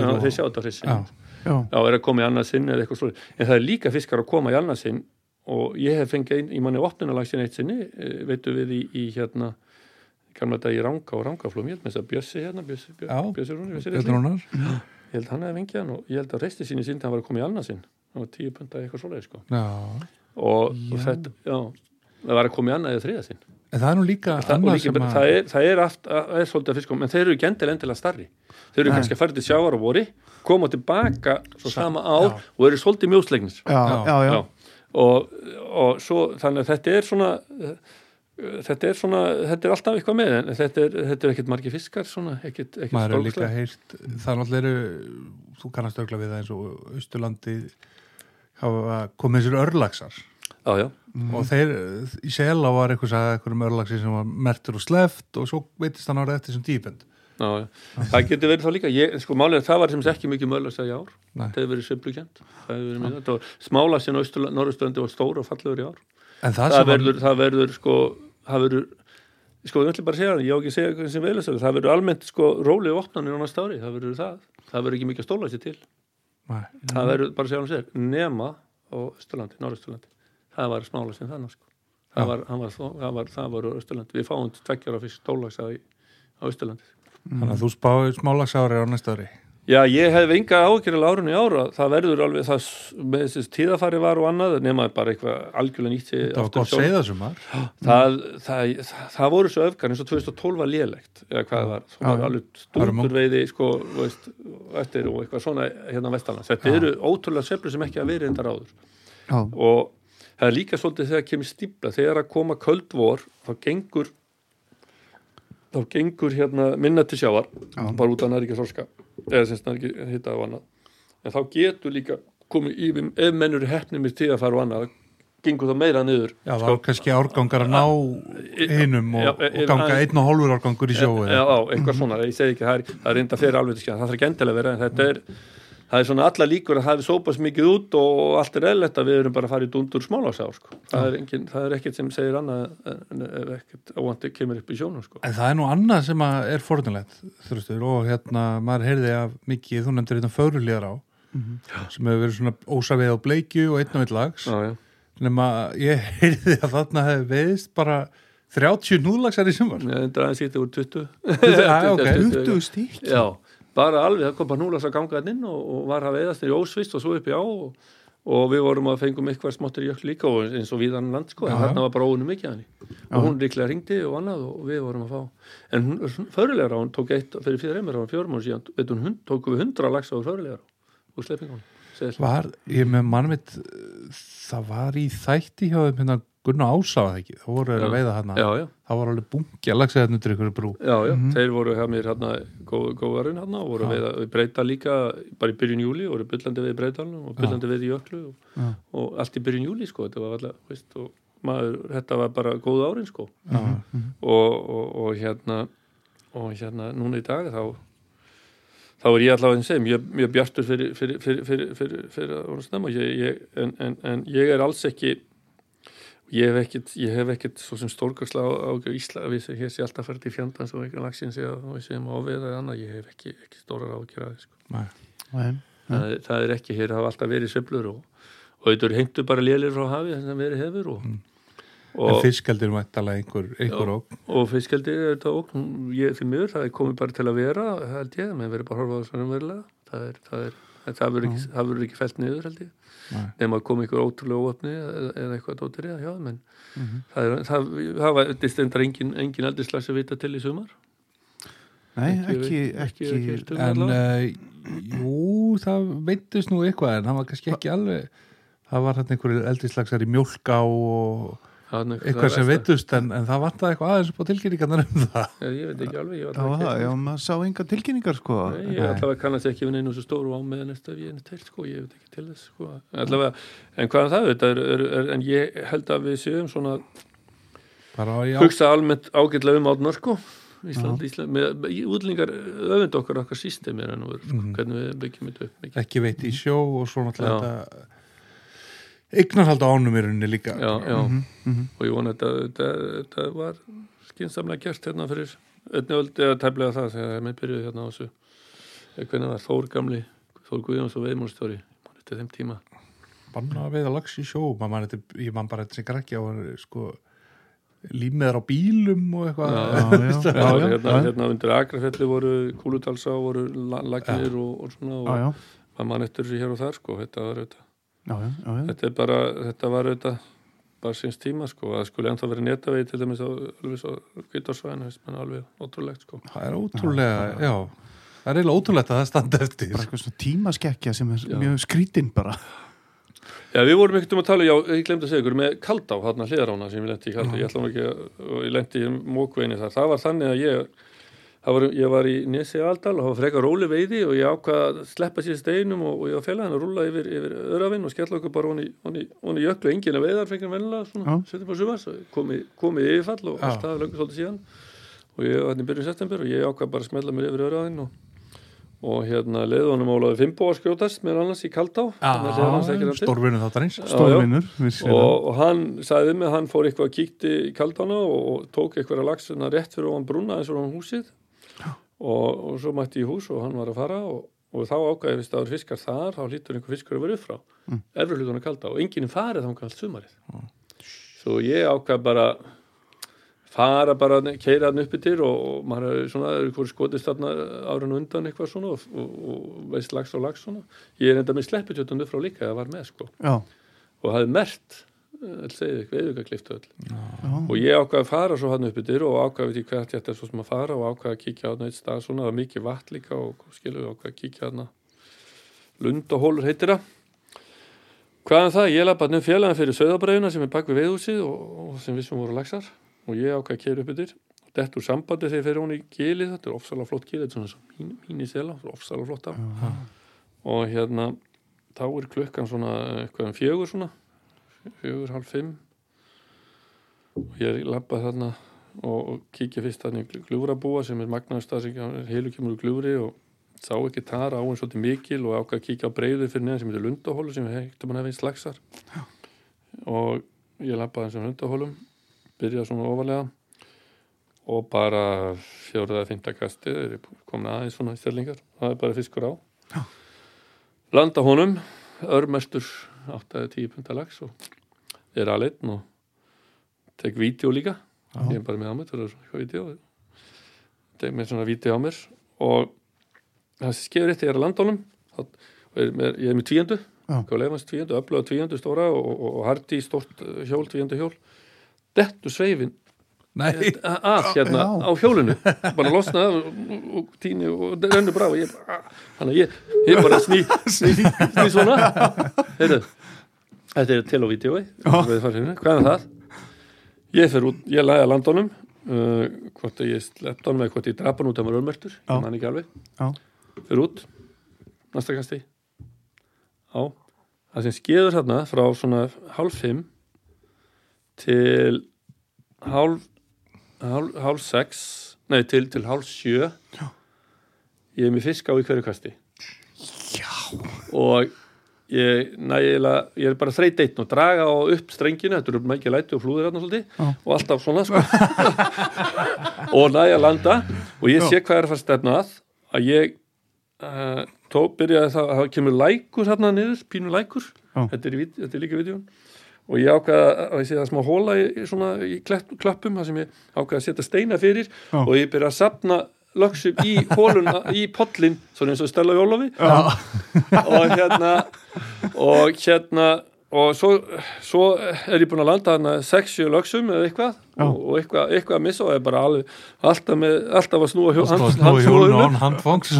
Já, og- þeir sjá þetta á hrissin Já. Er að koma í annað sinn eða eitthvað slúið en það er líka fiskar að koma í annað sinn og ég hef fengið, ein- ég manni opnunarlagsin eitt sinni, eh, veitu við í, í hérna gamla dag í Ranga og Rangaflum ég held með þess að Bjössi hérna Bjössi, Já. Ég held hann hefði fengið hann og ég held að resti sinni sinn hann var að koma í sinn. Það var tíu punta eitthvað svoleið sko. Já, og, og þetta, já það var að koma í annað eða þriða sinn. En það er nú líka það, og líka, sem að það, er, það er aft það er svolítið að fiskum, en þeir eru ekki endilega endilega starri. Þeir eru Nei. kannski að fara til sjávar á vori koma tilbaka svo Sa- sama ár já. og eru svolítið mjóslegnir. Já, já, já, og, og svo þannig að þetta er svona þetta er svona, þetta er alltaf eitthvað með en þetta er, þetta er ekkert margi fiskar svona, ekkert, ekkert maður er líka heyrt það náttúrulega eru, þú kannast örgla við það eins og Austurlandi hafa komið sér örlagsar Já, já, og þeir, í Sela var eitthvað sagði eitthvað um örlagsi sem var mertur og sleft og svo veitist hann árið eftir sem típend já, já. það getur verið þá líka. Ég, sko málið er að það var sem sagt ekki mikið mögulega að í ár. Nei. það hefur verið var smála sem Norðurströndi var stór og fallegur í ár. En það, það verður, það verður sko það verður sko ég ætla bara að segja það, ég á ekki að segja hvað sem veðlastöðu, það verður almennt sko rólið opnanir á næsta ári, það verður það. Það verður ekki mikið að stóla sér til. Var það verður bara að segja hann sér, nema á Östurlandi, Norðausturlandi. Það var smála sem þannig sko. Það var, var, það var, það var Östurlandi við fáum tveggjara fyrst stólagsa í, á Östurlandi þannig að þú spáði smálagsári á næsta ári Já, ég hef enga ágjörlega árunni ára það verður alveg, það með þessi tíðafari var og annað, nema bara eitthvað algjörlega nýtt það var gott segðasumar það, <gasps> það, það, það voru svo öfgar eins og 2012 var lélegt eða hvað það var, það var alveg stúrtur veiði sko, veist, eftir og eitthvað svona hérna vestanlands, þetta eru ótrúlega seflur sem ekki að verið enda ráður Já, og það er líka svolítið þegar kemur stípla þegar að koma köld vor þá gengur þá gengur hérna minna til sjávar Já. bara út af næringa þorska eða sem snarki hitta á annað. En þá getur líka komið yfir ef mennur er hefnið með tíð að fara og annað gengur það meira niður. Já, það var kannski árgangar að ná hinum og, og ganga einn og hálfur árgangur í sjóu Já, eitthvað svona, ég segi ekki það er, er reynda fyrir alveg til það þarf ekki endilega vera en þetta er, það er svona alla líkur að það hefði sópast mikið út og allt er eðlert að við erum bara að fara í dundur smálagsá sko. það, er engin, það er ekkert sem segir annað en ef ekkert óvandi kemur upp í sjónum sko. En það er nú annað sem að er forðunlegt þrjustur og hérna maður heyrði af mikið, þú nefndir hérna fögrulíðar á sem hefur verið svona ósavið á bleikju og einn og einn lags. Nema ég heyrði að þarna hefði veðist bara 30 núðlagsar í sumar. Ég endur aðeins í þetta úr 20 Já, ok. 20 stík Já, bara alveg, það kom bara núlas að ganga hann inn og, og var að veiðast í ósvist og svo upp í á og, og við vorum að fengum eitthvað smáttur í jökl líka og eins og viðan land sko, en þarna var bara óunum mikið hann og hún líklega ringdi og annað og við vorum að fá. En hún, förulegar á hún tók eitt fyrir fyrir reymur á fjórum og síðan, veit hún, tóku við hundra lags á úr sleppingunum segir Sleppingunum. var, ég með mannvitt það var í þætti hjá þeim hérna Gunnar Ása var það ekki, þá voru þeir að veiða já, það var alveg bungi að lagsa þetta undir ykkur brú já, já, þeir voru hjá mér hérna góð, góðarinn hérna og voru Já. við að breyta líka bara í byrjun júli, voru byllandi við breytalunum og byllandi við í jöklu og, Já. og allt í byrjun júli sko, þetta var alltaf, veist, og maður, þetta var bara góð árin sko Já. og, og, og hérna og hérna núna í dag þá þá er ég allavega eins og mjög, mjög bjartur fyrir fyrir, fyrir, fyrir, fyrir, fyrir að snemma ég, ég, en, en, en ég er alls ekki ég hef ekkit, ég hef ekkit svo sem stórkarsla á, á Ísla við sem hér sé alltaf fært í fjandans og einhvern lagsin sé að við séum á við eða annað ég hef ekki, ekki stórar ágjur að þið sko. Nei. Nei. það, það er ekki, hér hafa alltaf verið sveiflur og, eru heimtu bara lélir frá hafi sem verið hefur og, en og, fiskaldir mættalega einhver, einhver óg og fiskeldi er þetta ógn ég fyrir miður, það er komið bara til að vera held ég, menn verið bara að horfa á þessu raunverulega það er, það er, það verður ekki, fælt niður held ég, nema að koma ykkur ótrúlega óöfni eða, eða eitthvað dóttir eða hjá þeim, en Mhm. það, er, það, það var stendar engin, engin eldislags að vita til í sumar. Nei, Ekki- ekki, ekki- en uh, jú, það veittist nú eitthvað en það var kannski ekki alveg það var hann einhverju eldislagsar í mjólká og eitthvað sem versta. veittust en, en það vantaði eitthvað aðeins upp á tilkynningarnar um það Já, ég veit ekki alveg, ég var Já, já, maður sá enga tilkynningar sko Nei, ég allavega kannast ekki við neina svo stóru á með næsta við einu til, sko, ég veit ekki til þess sko. allavega, en hvað er það þetta er, er, er, en ég held að við séum svona bara já, hugsa almennt ágætlega um átnar sko Ísland, Ísland, með, útlingar öfund okkar okkar systemi er nú, sko, Mhm. hvernig við byggjum þetta upp ekki veit í sjó og svo náttúrulega Já. þetta eignarhald á ánum í rauninni líka. Já, já, Mhm, mhm. og ég vona þetta, þetta, þetta var skynsamlega gert hérna fyrir einni öld eða tæplega það þegar við byrjuði hérna á þessu. Eh, hvernig var Þór gamli Þór Guðjóns og Veimúlstjóri til þeim tíma. Banna að veiða lags í sjó man, man, þetta, ég man bara þetta sem grækja og sko límiðar á bílum og eitthvað. Já, já, Já, já, já, hérna, hérna undir Akrafelli voru Kúlutalsá voru la- lagnir og, og svona og Já, já, maður mann eftir þessu hér og þar sko þetta var auðvitað já, já, já, já. þetta er bara, þetta var auðvitað bara síns tíma sko, að skuli ennþá verið netavegi til dæmis á alveg svo kvítarsvæðinu, þess menn alveg ótrúlegt sko. það er ótrúlega, já það er eiginlega ótrúlegt að það standa eftir. Bara eitthvað svona tímaskekkja sem er Já. mjög skrítin bara. Já, við vorum ekkert um að tala, já, ég glemdi að segja ykkur með Kaldá, þarna hliðarána sem ég lendi í Kaldá, ég ætla nú ekki að, og ég lendi í mókveginni þar, það var þannig að ég, það var, ég var í Nesi Aldal og það var frekar róli veiði og ég ákvað að sleppa sér steinum og, og ég var félagin að rúlla yfir, yfir öðravinn og skella okkur bara honi jöklu, enginn að veiðar fengið vennilega, svona, setjum bara sumars, komið, komið yfirfall og allt það löngu svolítið síðan. Og ég var hérna í byrjun september og ég ákvað bara að smella mér yfir öðravinn og og hérna leiði honum Ólaði Fimbo að skjótast með annars í Kaldá. Þáttarins stórvinnur það. og, og hann sagði mig, hann fór eitthvað að kíkti í kaldána og, tók eitthvað að lagsuna rétt fyrir ofan brúna eins og ofan húsið og, og svo mætti ég í hús og hann var að fara og, og þá ákvæði við staður fiskar þar þá hlýtur einhver fiskur að vera upp frá mm. efri hlutuna kalda og enginn er farið þá hann kallt sumarið svo ég ákvæði bara fara bara, keira hann uppi til og, og maður er svona, eitthvað skotist þarna árun undan eitthvað svona og, og, og veist lags og lags svona. Ég er enda með slepputjötun upp frá líka, það var með sko. Já, og hafði mert all segið eitthvað eða kliftu öll. Já, og ég ákvaði að fara svo hann upp yfir og ákvaði því hvert ég ætti svo sem að fara og ákvaði að kíkja á hann eitt stað svona, það var mikið vatn líka og skilur við ákvaði að kíkja hann lundahólur heitir það. Hvaðan það, ég laði bara nefn félagin fyrir söðabræðuna sem er bak við veiðhúsið og, og sem við sem voru lagsar og ég ákvaði að keira upp yfir dett úr sambandi þegar ég fer hún í gilið. Þetta er ofsalega flott gilið, þetta er svona svo mín, mín í sela, ofsalega flott af og hérna þá er klukkan svona eitthvað um fjögur svona fjögur, halv fimm. Og ég lappa þarna og, kíkja fyrst þarna í gljúrabúa sem er magnaðurstað sem er heilu kemur úr gljúri og sá ekki tara á einn svolítið mikil og ákvað að kíkja á breyðu fyrir neðan sem heitir lundahólu sem við heiktum hann hefði slagsar og ég lappa þessum lundahólum byrjaði svona ofalega og bara fjóruða fymta kasti er komin aðeins svona stjörlingar það er bara fiskur á. Landa honum örmestur 8-10 punta lags og er aðleitn og tek vídeo líka. Já. ég er bara með á mér það er svona vídeo. Tek með svona vídeo á mér og það sem skefur eitt ég er að með, ég er með tvíendu tvíendu, öfluga tvíendu stóra og, og, og hardi stort uh, hjól, tvíendu hjól. Dettu sveifin Nei, að hérna Já. á hjólinu. Bara losna af og, tíni og rennu brá þannig að ég, ég bara sný, <laughs> sný svona. Heyrðu, þetta er til á vídeo hvað er það? ég fer út, ég læði að landa honum uh, hvort ég sleppta honum eða hvort ég drapa hann út af maður örmertur Já. ég man ekki alveg. Já, fer út, næsta kasti. Á. Það sem skeður þarna frá svona hálf fimm til hálf hálf, hálf sex nei, til, til hálf sjö. Ég er með fisk á í hverju kasti. Já, og ég nægilega, ég er bara þreyt eitt og draga á upp strenginu, þetta eru mikið læti og flúðir hérna svolítið Já. og alltaf svona sko. <laughs> og nægilega landa og ég sé hvað er að fara að stefna að að ég uh, tó, byrjaði það að það kemur lækur hérna niður, pínu lækur Já. þetta er, þetta er líka vídjón og ég ákvaða að ég sé það smá hóla í, svona í klepp, klöppum þar sem ég ákvaða að setja steina fyrir Já. og ég byrja að sapna lögsum í hóluna, í pollin svona eins og Stella Jólofi og hérna og hérna og svo, svo er ég búin að landa hana 6-7 lögsum eða eitthvað. Og, og eitthvað, eitthvað að missa og er bara alveg, alltaf, með, alltaf að snúa hjó, það hans- snúi hans- hjólinu snúa án handfangs.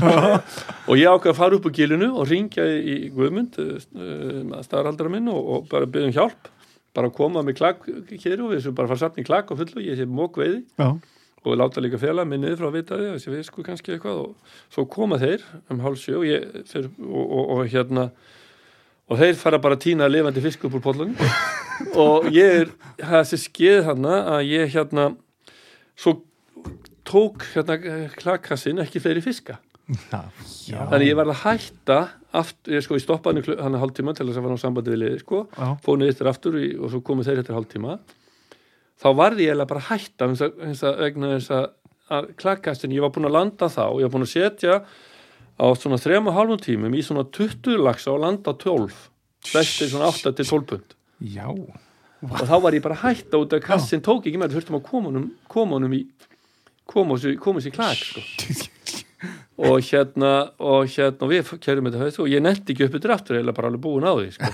<laughs> Og ég ákveð að fara upp á gilinu og ringja í, Guðmund uh, staðaraldara minn og, og bara byrja um hjálp. Bara koma með klakk og við sem bara fara satt í klakk og fullu, ég sé mók veiði já, og láta líka fela mig niður frá að vita því þessi við sko kannski eitthvað og svo koma þeir um hálf sjö og, og, og, og hérna og þeir fara bara að týna lifandi fisk upp úr pollunum <laughs> og ég er þessi skeið hérna að ég hérna svo tók hérna klakassin ekki fleiri fiska. Já, þannig ég var að hætta aftur, ég sko ég stoppaði hann, hann hálftíma til þess að fara á sambandi við liði sko. Já, fónu eftir aftur og svo komu þeir eftir hálftíma þá varði ég eiginlega bara hætta vegna þess að, klakkastin, ég var búin að landa þá ég var búin að setja á svona þrema hálfum tímum í svona 20 lagsa og landa 12 bestið svona 8 til 12 pund. Já, og þá var ég bara hætta út að kassin tók ekki með þurftum að koma honum, koma honum í koma þessu, koma þessu í klak sko. Og hérna og hérna og við kærum þetta og ég netti ekki upp yfir aftur eða bara alveg búin á því sko.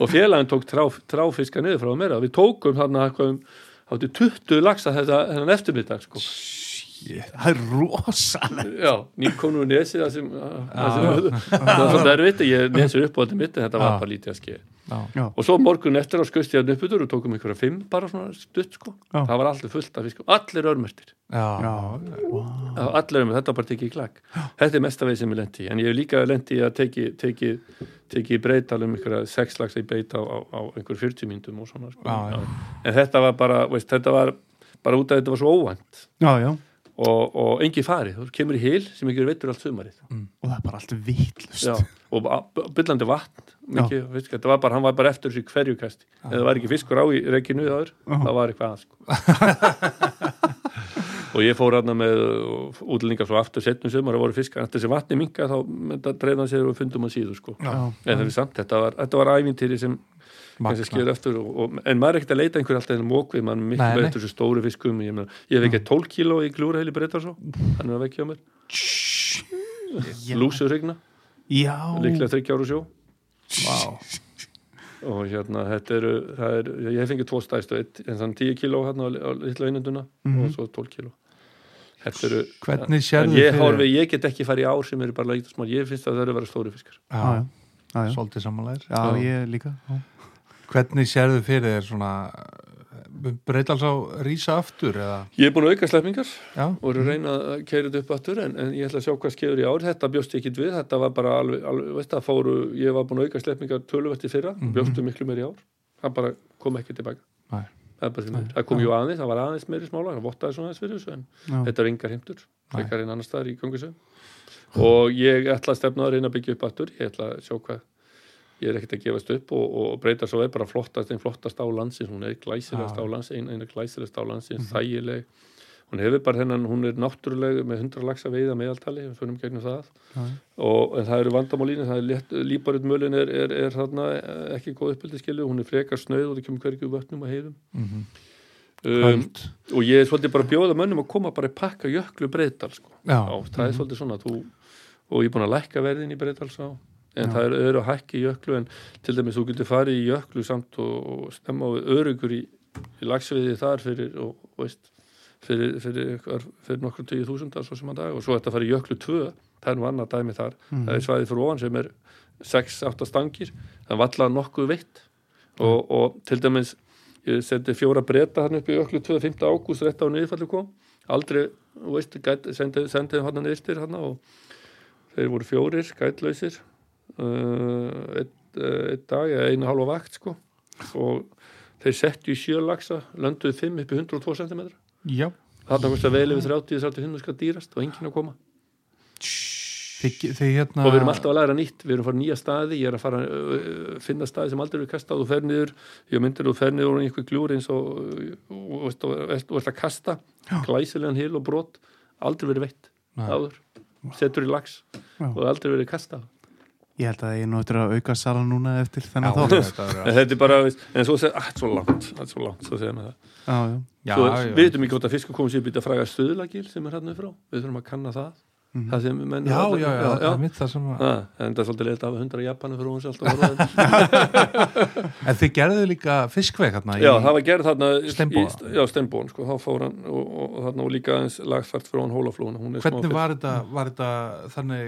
og félagin tók trá, tráfiska niður frá mér við tókum þarna um áttu 20 lagsa þetta þennan eftirmiddag sko. Það er rosalega já, nýkonur nesi það sem, það var svolítið erfitt ég nesur upp á þetta mitt en þetta var bara lítið að skeið Já. Og svo morgun eftir á skust ég að uppbytur og tókum einhverja fimm bara svona stutt sko. Já. það var alltaf fullt af fiskum, allir örmertir Já. Já, Já, allir örmertir, þetta var bara tekið í klakk þetta er mesta veið sem ég lendi í en ég hef líka lendi í að teki, teki, teki breytal um einhverja sex lags í beit á, á, á einhver 40 myndum og svona sko. Já, já. en þetta var bara, veist, þetta var bara út af þetta var svo óvænt. Já, já. Og, og engi farið, þú kemur í hil sem ekki veitur allt sumarið. Og það er bara allt vitlust Já, og byllandi vatn mikið, fisk, þetta var bara, hann var bara eftir þessu hverju kasti. Ef það var ekki fiskur á í reikinu áður, það var eitthvað að sko. <laughs> <laughs> og ég fór hérna með útlendingar svo aftur setnum sumar og voru fiskar, eftir þessi vatni minka þá dreifði hann sér og fundum hann síður sko. Já, en það er samt, þetta var, þetta var ævintýri sem kannski skeiður eftir og, og, en maður er ekkert að leita einhver alltaf en mókvið, maður er miklu nei. þessu stóru fiskum. Ég, ég ekki 12 kíló í glúraheili breytar svo hann er að vekja á mér, lúsur regna líklega 30 ára sjó Vá. og hérna þetta eru er, ég hef fengið tvo eitt, en þannig 10 kíló hérna á, litla einunduna Mhm. og svo 12 kíló þetta eru Hvernig sérðu ég, horfi, ég get ekki farið í ár sem eru bara lítið smá, ég finnst að það eru að vera stóri fiskar Já, já, já, já. Svolítið samanlegar já, Já. ég líka já. Hvernig sérðu fyrir þér svona breytals á rísa aftur eða ég er búin að auka sleppingar og eru að reyna að keira þetta upp aftur en, en ég ætla að sjá hvað skeiður í ár þetta bjóst ég ekki við, þetta var bara alveg, alveg veist það fóru, ég var búin að auka sleppingar töluvert í fyrra, Mhm. bjóstu miklu meir í ár það bara kom ekki tilbaka Nei. það, er miður. það kom jú aðeins, það var aðeins meiri smála það vottaði svona aðeins fyrir þessu en Já. þetta er engar heimtur, Nei. frekar en annar staðar í gangusum og ég ætla að stefna að reyna að byggja upp aftur, ég ætla að sjá hvað ég er ekkert að gefast upp og, og breyta svo er bara flottast, einn flottast á landsins. Hún er glæsilegast á landsins, eina glæsilegast á landsins þægileg, hún hefur bara þennan hún er náttúruleg með 100 laxa veiða meðaltali, við fyrir gegnum það. Og en það eru vandamálínu, það er létt, líparut mölin er, er, er þarna eh, ekki góð uppbyldi skilu, hún er frekar snöð og það kemur hverju vötnum og heiðum. Mm um, Köld. og ég er svolítið bara að bjóða mönnum að koma bara að pakka jöklu breytal sko. Já. Já, það er svolítið svona þú, og ég er búin að lækka verðin í breytals á en Já. það eru að hækki í jöklu en til dæmis þú getur farið í jöklu samt og, og stemma á örugur í, í lagsviði þar fyrir og, og veist, fyrir, fyrir, fyrir, fyrir nokkur tíu þúsundar svo sem að dag og svo þetta farið í jöklu tvö það er nú annað dæmi þar Mhm. það er svæðið fyrir ofan sem er 6-8 stangir það valla nokkuð veitt og, og til dæmis ég sendi fjóra breyta hann upp í jöklu 2. 5. ágúst rétt á niðurfallu kom aldrei, veist, gæt, sendið sendi hann niðurstir hann og þeir voru fjórir, gætlausir uh, einn ein dag eða einu halva vakt sko. Og þeir settu í sjölagsa lönduðu 5 upp í 102 cm Já. þarna kosti að vel yfir 30-35 skal dýrast og enginn að koma. Þið, þið hérna og við erum alltaf að læra nýtt, við erum að fara nýja staði. Ég er að fara uh, finna staði sem aldrei eru kastað. Og fer niður, ég myndir og fer niður og einhver gljúr eins og og og og ert að kasta glæsilegan hil og brot, aldrei verið veitt áður, setur í lags Já. og aldrei verið kastað Ég held að ég nú eftir að auka sala núna eftir Já, þennan þátt þetta er- bara, en svo segir, að, svo langt það er svo langt, svo segir maður það Já, já, Já, svo já. við veitum ekki hvort að fiskur komum sér býta fræga stöðlagil sem er hann frá, við þurfum að kanna það. Það sem menn já, já, já, það er mitt það sem að Ah, en það er svolítið leitt af 100 Japanar fyrir hún horfa <laughs> En þið gerðu líka fiskveg hérna Já, það var gerð þarna Já, Steinbóin, sko, þá fór hann og, og, og þarna og líka eins lagfært fyrir hann er Hvernig var þetta, var þetta þannig,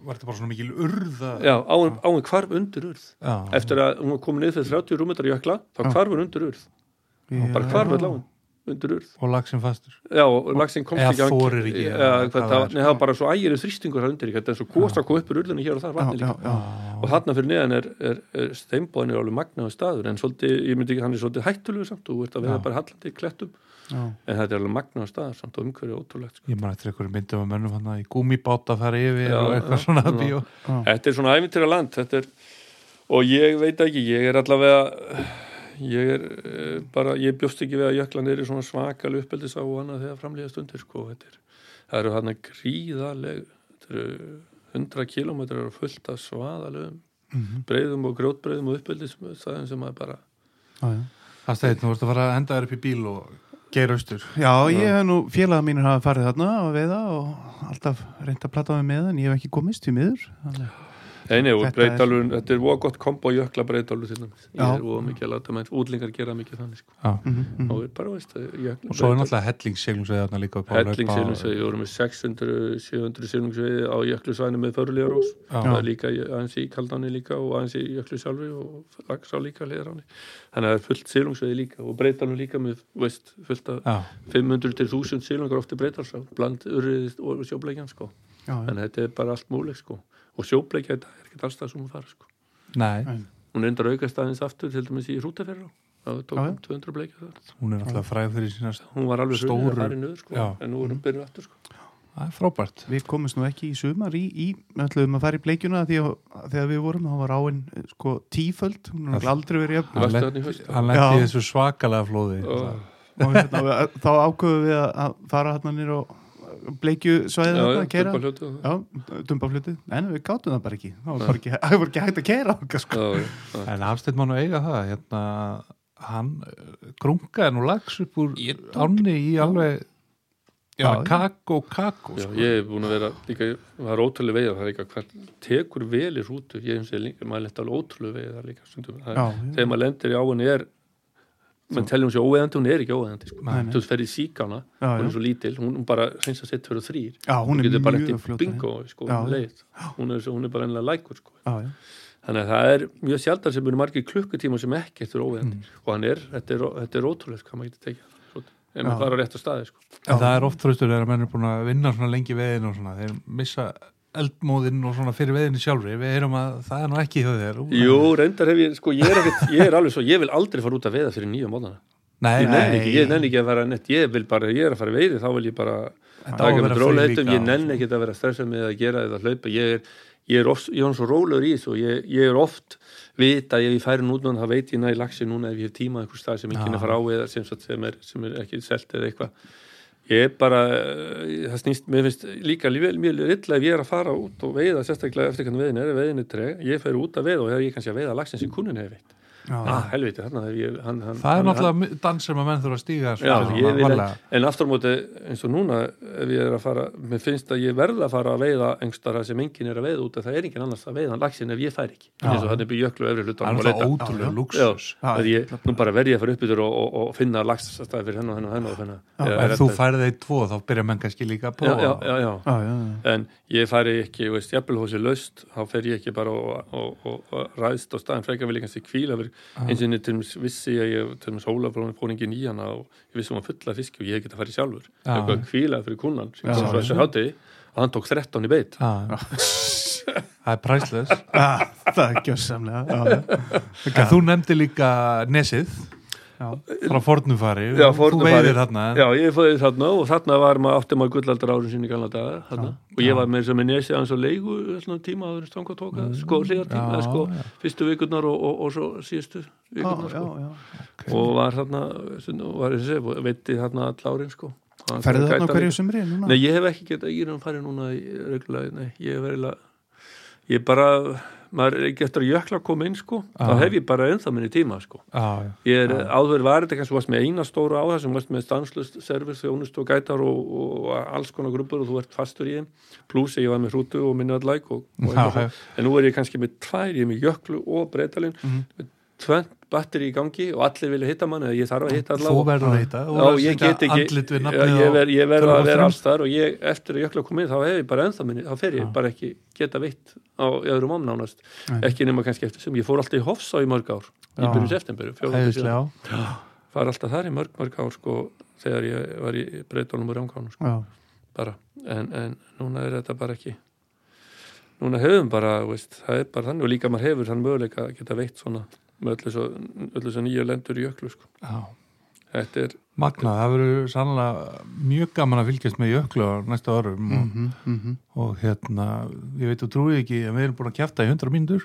var þetta bara svona mikil urða? Já, áin, áin hvarf undir urð. Já. Eftir að hún var komin niður fyrir 30 rúmetar jökla þá Já. hún undir urð. Já. bara hvarf öll áin undir urð. Og lagsin fastur. Já, og lagsinn komst Eða ekki að- þorir ekki, eða það, það er, það var bara svo ægir þrýstingur það undir í, þetta er svo góst að koma upp úr urðinu hér og þar Já, vatni já, líka. já. og þarna fyrir neðan er, er, er steinbóðin er alveg magnaður staður en svolítið, ég myndi ekki, hann er svolítið hættulegur samt og þú ert að veða Já. bara hallandi í klettum. Já. en þetta er alveg magnaður staður samt og umhverju ótrúlegt sko. Ég man eftir einhverju myndum að mönnum hann í gúmibáta fara yfir Já, og eitthvað svona Þetta er svona æfintyra land þetta er, og ég veit ekki, ég er allavega ég er uh, bara, ég bjóst ekki við að jöklan er í svona svakal uppeldis á hana þegar framlýða stundir sko, þetta er, það eru hann gríðaleg þetta eru 100 kilometrar fullt af svaðalegum Mhm. breyðum og grjótbreyðum og uppeldis það sem að bara Já, já. Það stæði, nú vorstu að fara að enda þér upp í bíl og geira austur Já, ég hef nú, félaga mínir hafa farið þarna að veiða og alltaf reynd að plata með með en ég hef ekki komist í miður. Þannig- Nei, nei, og Þetta er- breytalur, þetta er voða gott kombo jökla breytalur til dæmis. Ég er voða mikið að láta menn, útlingar gera mikið þannig, sko. Já. Mhm, mhm. Og er bara, veist, jökla Og svo er náttúrulega hellingsseglungsveið þarna líka upp á Hellingsilungsvegi, við vorum með 600-700 silungsvegi á jöklusvæðinu með förulíjarós. Já. Það er líka aðeins í kaldáni líka og aðeins í jöklu sjálfri og lagsá líka hliðaráni. Þannig að það er fullt silungsvegi líka og breytalur líka með, veist, fullt af Já, 500 til 1000 silungar ofti breytalsá, bland urriðist og sjóbleikjan, sko. Já, já. Að þetta er bara allt múleg, sko. Og sjóbleikja þetta er ekki allstað sem hún fara, sko. nei, Hún reyndar að aukast aðeins aftur til dæmis í hrútaferra það tók um 200 bleikja þar. Hún er náttúrulega fræð fyrir sína hún var alveg Stóru. nöður sko, en nú erum byrjuð aftur sko. Það er frábært. Við komumst nú ekki í sumar í, í ætluðum að fara í bleikjuna því að þegar við vorum, þá var áinn sko tíföld, hún har aldrei verið Hann? Hann lendi þessu svakalega flóði. Hérna, þá ákveðum við að- að fara hérna nýr og bleikju svæðið já, þarna já, að og- Já, dumbafluti, en við gátum það bara ekki. Það var ekki, <laughs> ekki hægt að okkar sko. já, já. En Hafsteinn má nú eiga það hérna, hann eh, grungaði nú lags upp úr ánni í alveg Já, kakó, kakó sko. ég hef búin að vera líka, það er ótrúlega veið það er líka. Hvað tekur vel í rútu ég hef líka, maður lent alveg ótrúlega veið það líka stundum, það, Já, já. þegar maður lendir í áinni er mann teljum sér óeðandi, hún er ekki óeðandi sko. Þú ferði í síkana Já, hún er svo lítil, hún hún bara hreins að setja fyrir þrýr Já, hún er getur bara eftir bingo sko, um hún, er, hún er bara ennilega lækur sko. Já, já. þannig að það er mjög sjaldar sem eru margir klukkutíma sem ekkert er óeðandi Mm. og hann er, þetta er, þetta er ótrúlega hvað maður getur tekið ef Já. maður fara rétt á staði sko. En það er oft þröstur þegar menn er búin að vinna lengi veginn og svona, þeir missa eldmóðinn og svona fyrir veginni sjálfri. Við heyrum að það er nú ekki hjá þér. Jú, reyndar hef ég, sko, ég er, ekkert, ég er alveg svo, ég vil aldrei fara út að veiða fyrir nýja móðana Nei, ég nenni nei, ekki, ég nenni ekki að vera nett ég vil bara, ég er að fara veiði, þá vil ég bara að taka með free róleitum, líka ég og nenni ekki að vera stressað með að gera eða hlaupa, ég er ég er, oft, ég er svo rólegur í þessu ég, ég er oft vita ef ég færi nút þá veit ég næði lagsi núna ef ég hef tíma einhver stað sem ekki Já. er að fara á eða sem, sem, er, sem er ekki selt eða eitthvað ég er bara, eh, það snýst mér finnst líka mjög, mjög illa ef ég er að fara út og veiða sérstaklega eftir hvernig veiðin er veiðin er treg, ég fer út að veiða og þegar ég kannski að veiða lagsin sem kunin hefur veitt ah, helviti, þarna hef ég hann, hann, það er hann, náttúrulega dans sem að menn þurfa að stíga Já, svona ég vil, en aftur á móti eins og núna ef ég er að fara, mér finnst að ég verða að fara að veiða engstara sem enginn er að veiða út af það er enginn annars að veiða lagsin ef ég fær ekki. Já. eins og þannig byrja jöklu og efri hluta það er náttúrulega ótrúlega luxus Já, að ég, nú bara verði ég að fara upp yfir og, og, og finna lagstastæði fyrir henn og henn og henn og henn ef þú færið þeir tvo þá byrja menn kannski líka að já, já, prófa já, já. já, já, já. en ég færi ekki, veist, ég ekki bara ég eins og henni til dæmis vissi ég, ég til dæmis Ólafur fór enginn í hana og ég vissi hún var fulla af fiski og ég geta að fara í sjálfur Já. eitthvað að kvíla fyrir kunnan sem kom frá þessu hátti og hann tók 13 í beit. Já. <laughs> það er præsles Ah, það er gjössamlega þú nefndi líka nesið. Frá fornufari Já, þú Fornufari. veiðir þarna Já, ég fóði þarna og þarna var maður átti maður gullaldar árin sinni í galna daga þarna. og ég var með þess að með nesi aðeins og leigu svona tíma áður en stanga tóka sko hlýjartíma, Já, sko, já. fyrstu vikurnar og, og, og svo síðustu vikurnar já, sko. já. og var þarna og var þessi, veitti þarna all árin sko gæta þarna á hverju sumri núna? Nei, ég hef ekki getað, ég er um farið núna í reglulega, nei, ég hef verilega ég bara, maður er ekki eftir að jökla að koma inn sko, þá Já. hef ég bara ennþá minni tíma sko já. Ég er áður var þetta kannski varst með eina stóra á þessum varst með stanslust servis, þjónust og gætar og, og alls konar grúpur og þú ert fastur í þeim pluss ég var með hrútu og Já, eitthvað já. svo. en nú er ég kannski með tvær, ég er með jöklu og breytalinn Mhm. með tvönd batteri í gangi og allir vilja hitta mann eða ég þarf að hitta þú allavega. verður að hitta þú verður ég get ekki ég, á ver, að vera alls þar og ég, eftir að jökla komið þá hef ég bara ennþá minni, þá fer ég Já. bara ekki geta veitt á öðrum ámnánast ekki nema kannski eftir sem ég fór alltaf í Hofsá í mörg ár í Já. byrju september, fjórum til síðan. Æðislega. far alltaf þar í mörg, mörg ár sko, þegar ég var í breytunum og ránkánu sko, bara. En, en núna er þetta bara ekki núna hefum bara, veist, það er bara þannig og líka maður hefur þann möguleika að geta veitt svona með öllu svo, öllu svo nýja lendur í jöklu sko. Já. þetta er, Magna, það verður sannlega mjög gaman að fylgjast með jöklu á næsta árum og, Mhm, mhm. og hérna, ég veit þú trúið ekki að við erum búin að kjæfta í 100 mínútur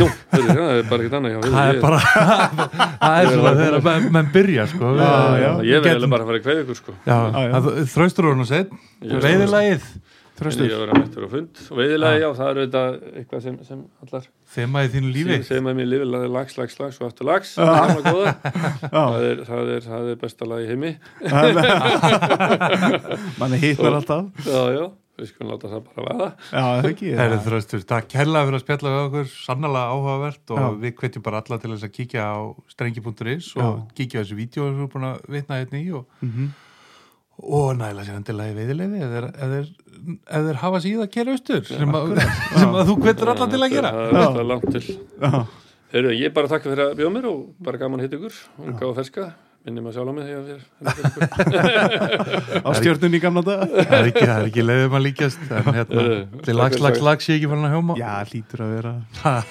nú, hörðu, það er bara ekkert annað það er bara það er svona þegar menn, menn byrja sko. Já, já, já. ég verði Getum- bara að fara í ykkur sko Já, Já, já. þraustur hún og sett Ég- veiðilagið, en ég verði að mættur á fund og veiðilegi, já, það er þetta eitthvað sem, sem allar þema í þínu lífi. með mér lífi, laði lags, lags, lags og aftur lags, <laughs> Já. það er það er, það er, það er besta lag <laughs> í heimi. Manni hitnar alltaf. Já, já, við skulum láta það bara vaða. Já, það er ekki? Það er þröstur, takk kærlega fyrir að spjalla við okkur, sannlega áhugavert og Já. við hvetjum bara alla til þess að kíkja á strengi.is og kíkja á þessu vídeo sem við erum búin að vitna hérna í og, Mhm. Og næla sér endilega í veiðilefi ef þeir- hafa síða að kera austur sem, að, <laughs> sem að þú hvetur alla til að gera. það er alltaf langt til. Já, Heyrðu, ég bara takka fyrir að bjóða mér og bara gaman að hitta ykkur og gáða ferska, minnum að sjálf á mig þegar <laughs> á stjörnunni í gamla dag það er ekki, það er ekki leiðum að líkjast en hérna, til takk lags, lags, lags ég ekki farin að hjóma. Já, hlýtur að vera.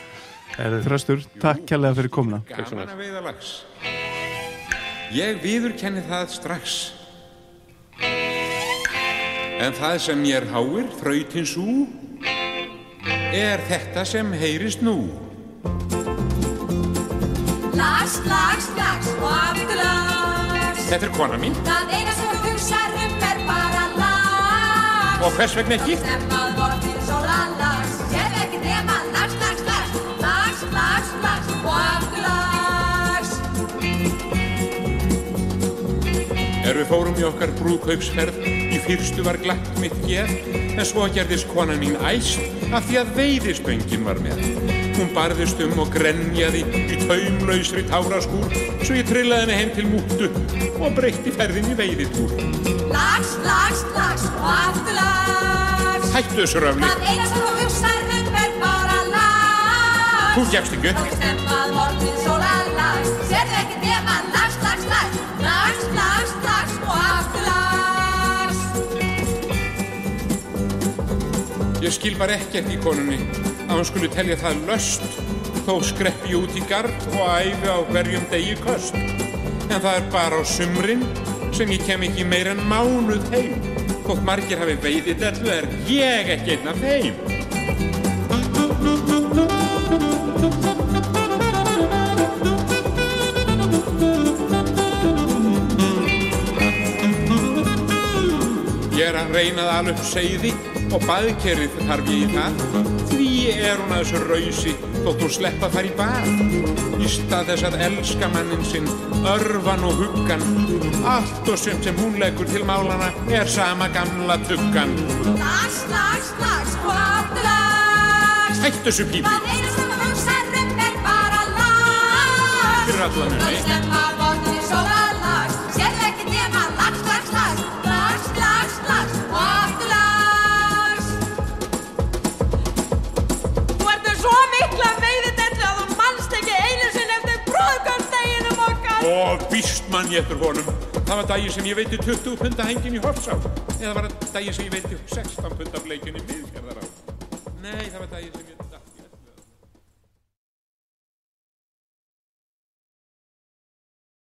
<laughs> Þröstur, takk kærlega fyrir komuna. Takk svo Gaman að veiða lags. Ég viðurkenni það strax. En það sem mér háir, þrautin sú, er þetta sem heyrist nú. Lags, lags, lags og aftur lags Þetta er kona mín Það eina sem þú hugsar um er bara lags og hvers vegna ekki? Er við fórum í okkar brúkaupsferð, í fyrstu var glatt mitt hér, en svo gerðist kona mín æst af því að veiðistöngin var með. Hún barðist um og grenjaði í taumlausri táraskúr, svo ég trillaði henni heim til múttu og breytti ferðin í veiðitúr. Lags, lags, lags og aftur lags Hættu þessu röfli, Það eina sem þú hugsar um er bara lags þú gefst ekki. Það er stemmað vortin sóla lags Sér ekki nema lags Ég skil bara ekkert í konunni að hún skuli telja það löst þó skreppi ég út í gard og æfi á hverjum degi köst. En það er bara á sumrin sem ég kem ekki meir en mánuð heim. Þótt margir hafi veiðið dellu er ég ekki einn af þeim. Ég er að reyna að ala upp seiði og baðkerrið þarf ég í það. Því er hún að þessu rausi þótt hún sleppa þar í bað. Í stað þess að elska mannin sinn, örfan og huggan. Allt og sumt sem hún leggur til málana er sama gamla tuggan. Lags, lags, lags og aftur lags Hættu þessu pípi Það eina sem þú hugsar um er bara lags fyrir allan henni. Og víst mann ég eftir honum. Það var daginn sem ég veiti 20 punda hengin í Hofsá. Eða var það daginn sem ég veiti 16 punda bleikin í miðfjörðará. Nei, það var daginn sem ég...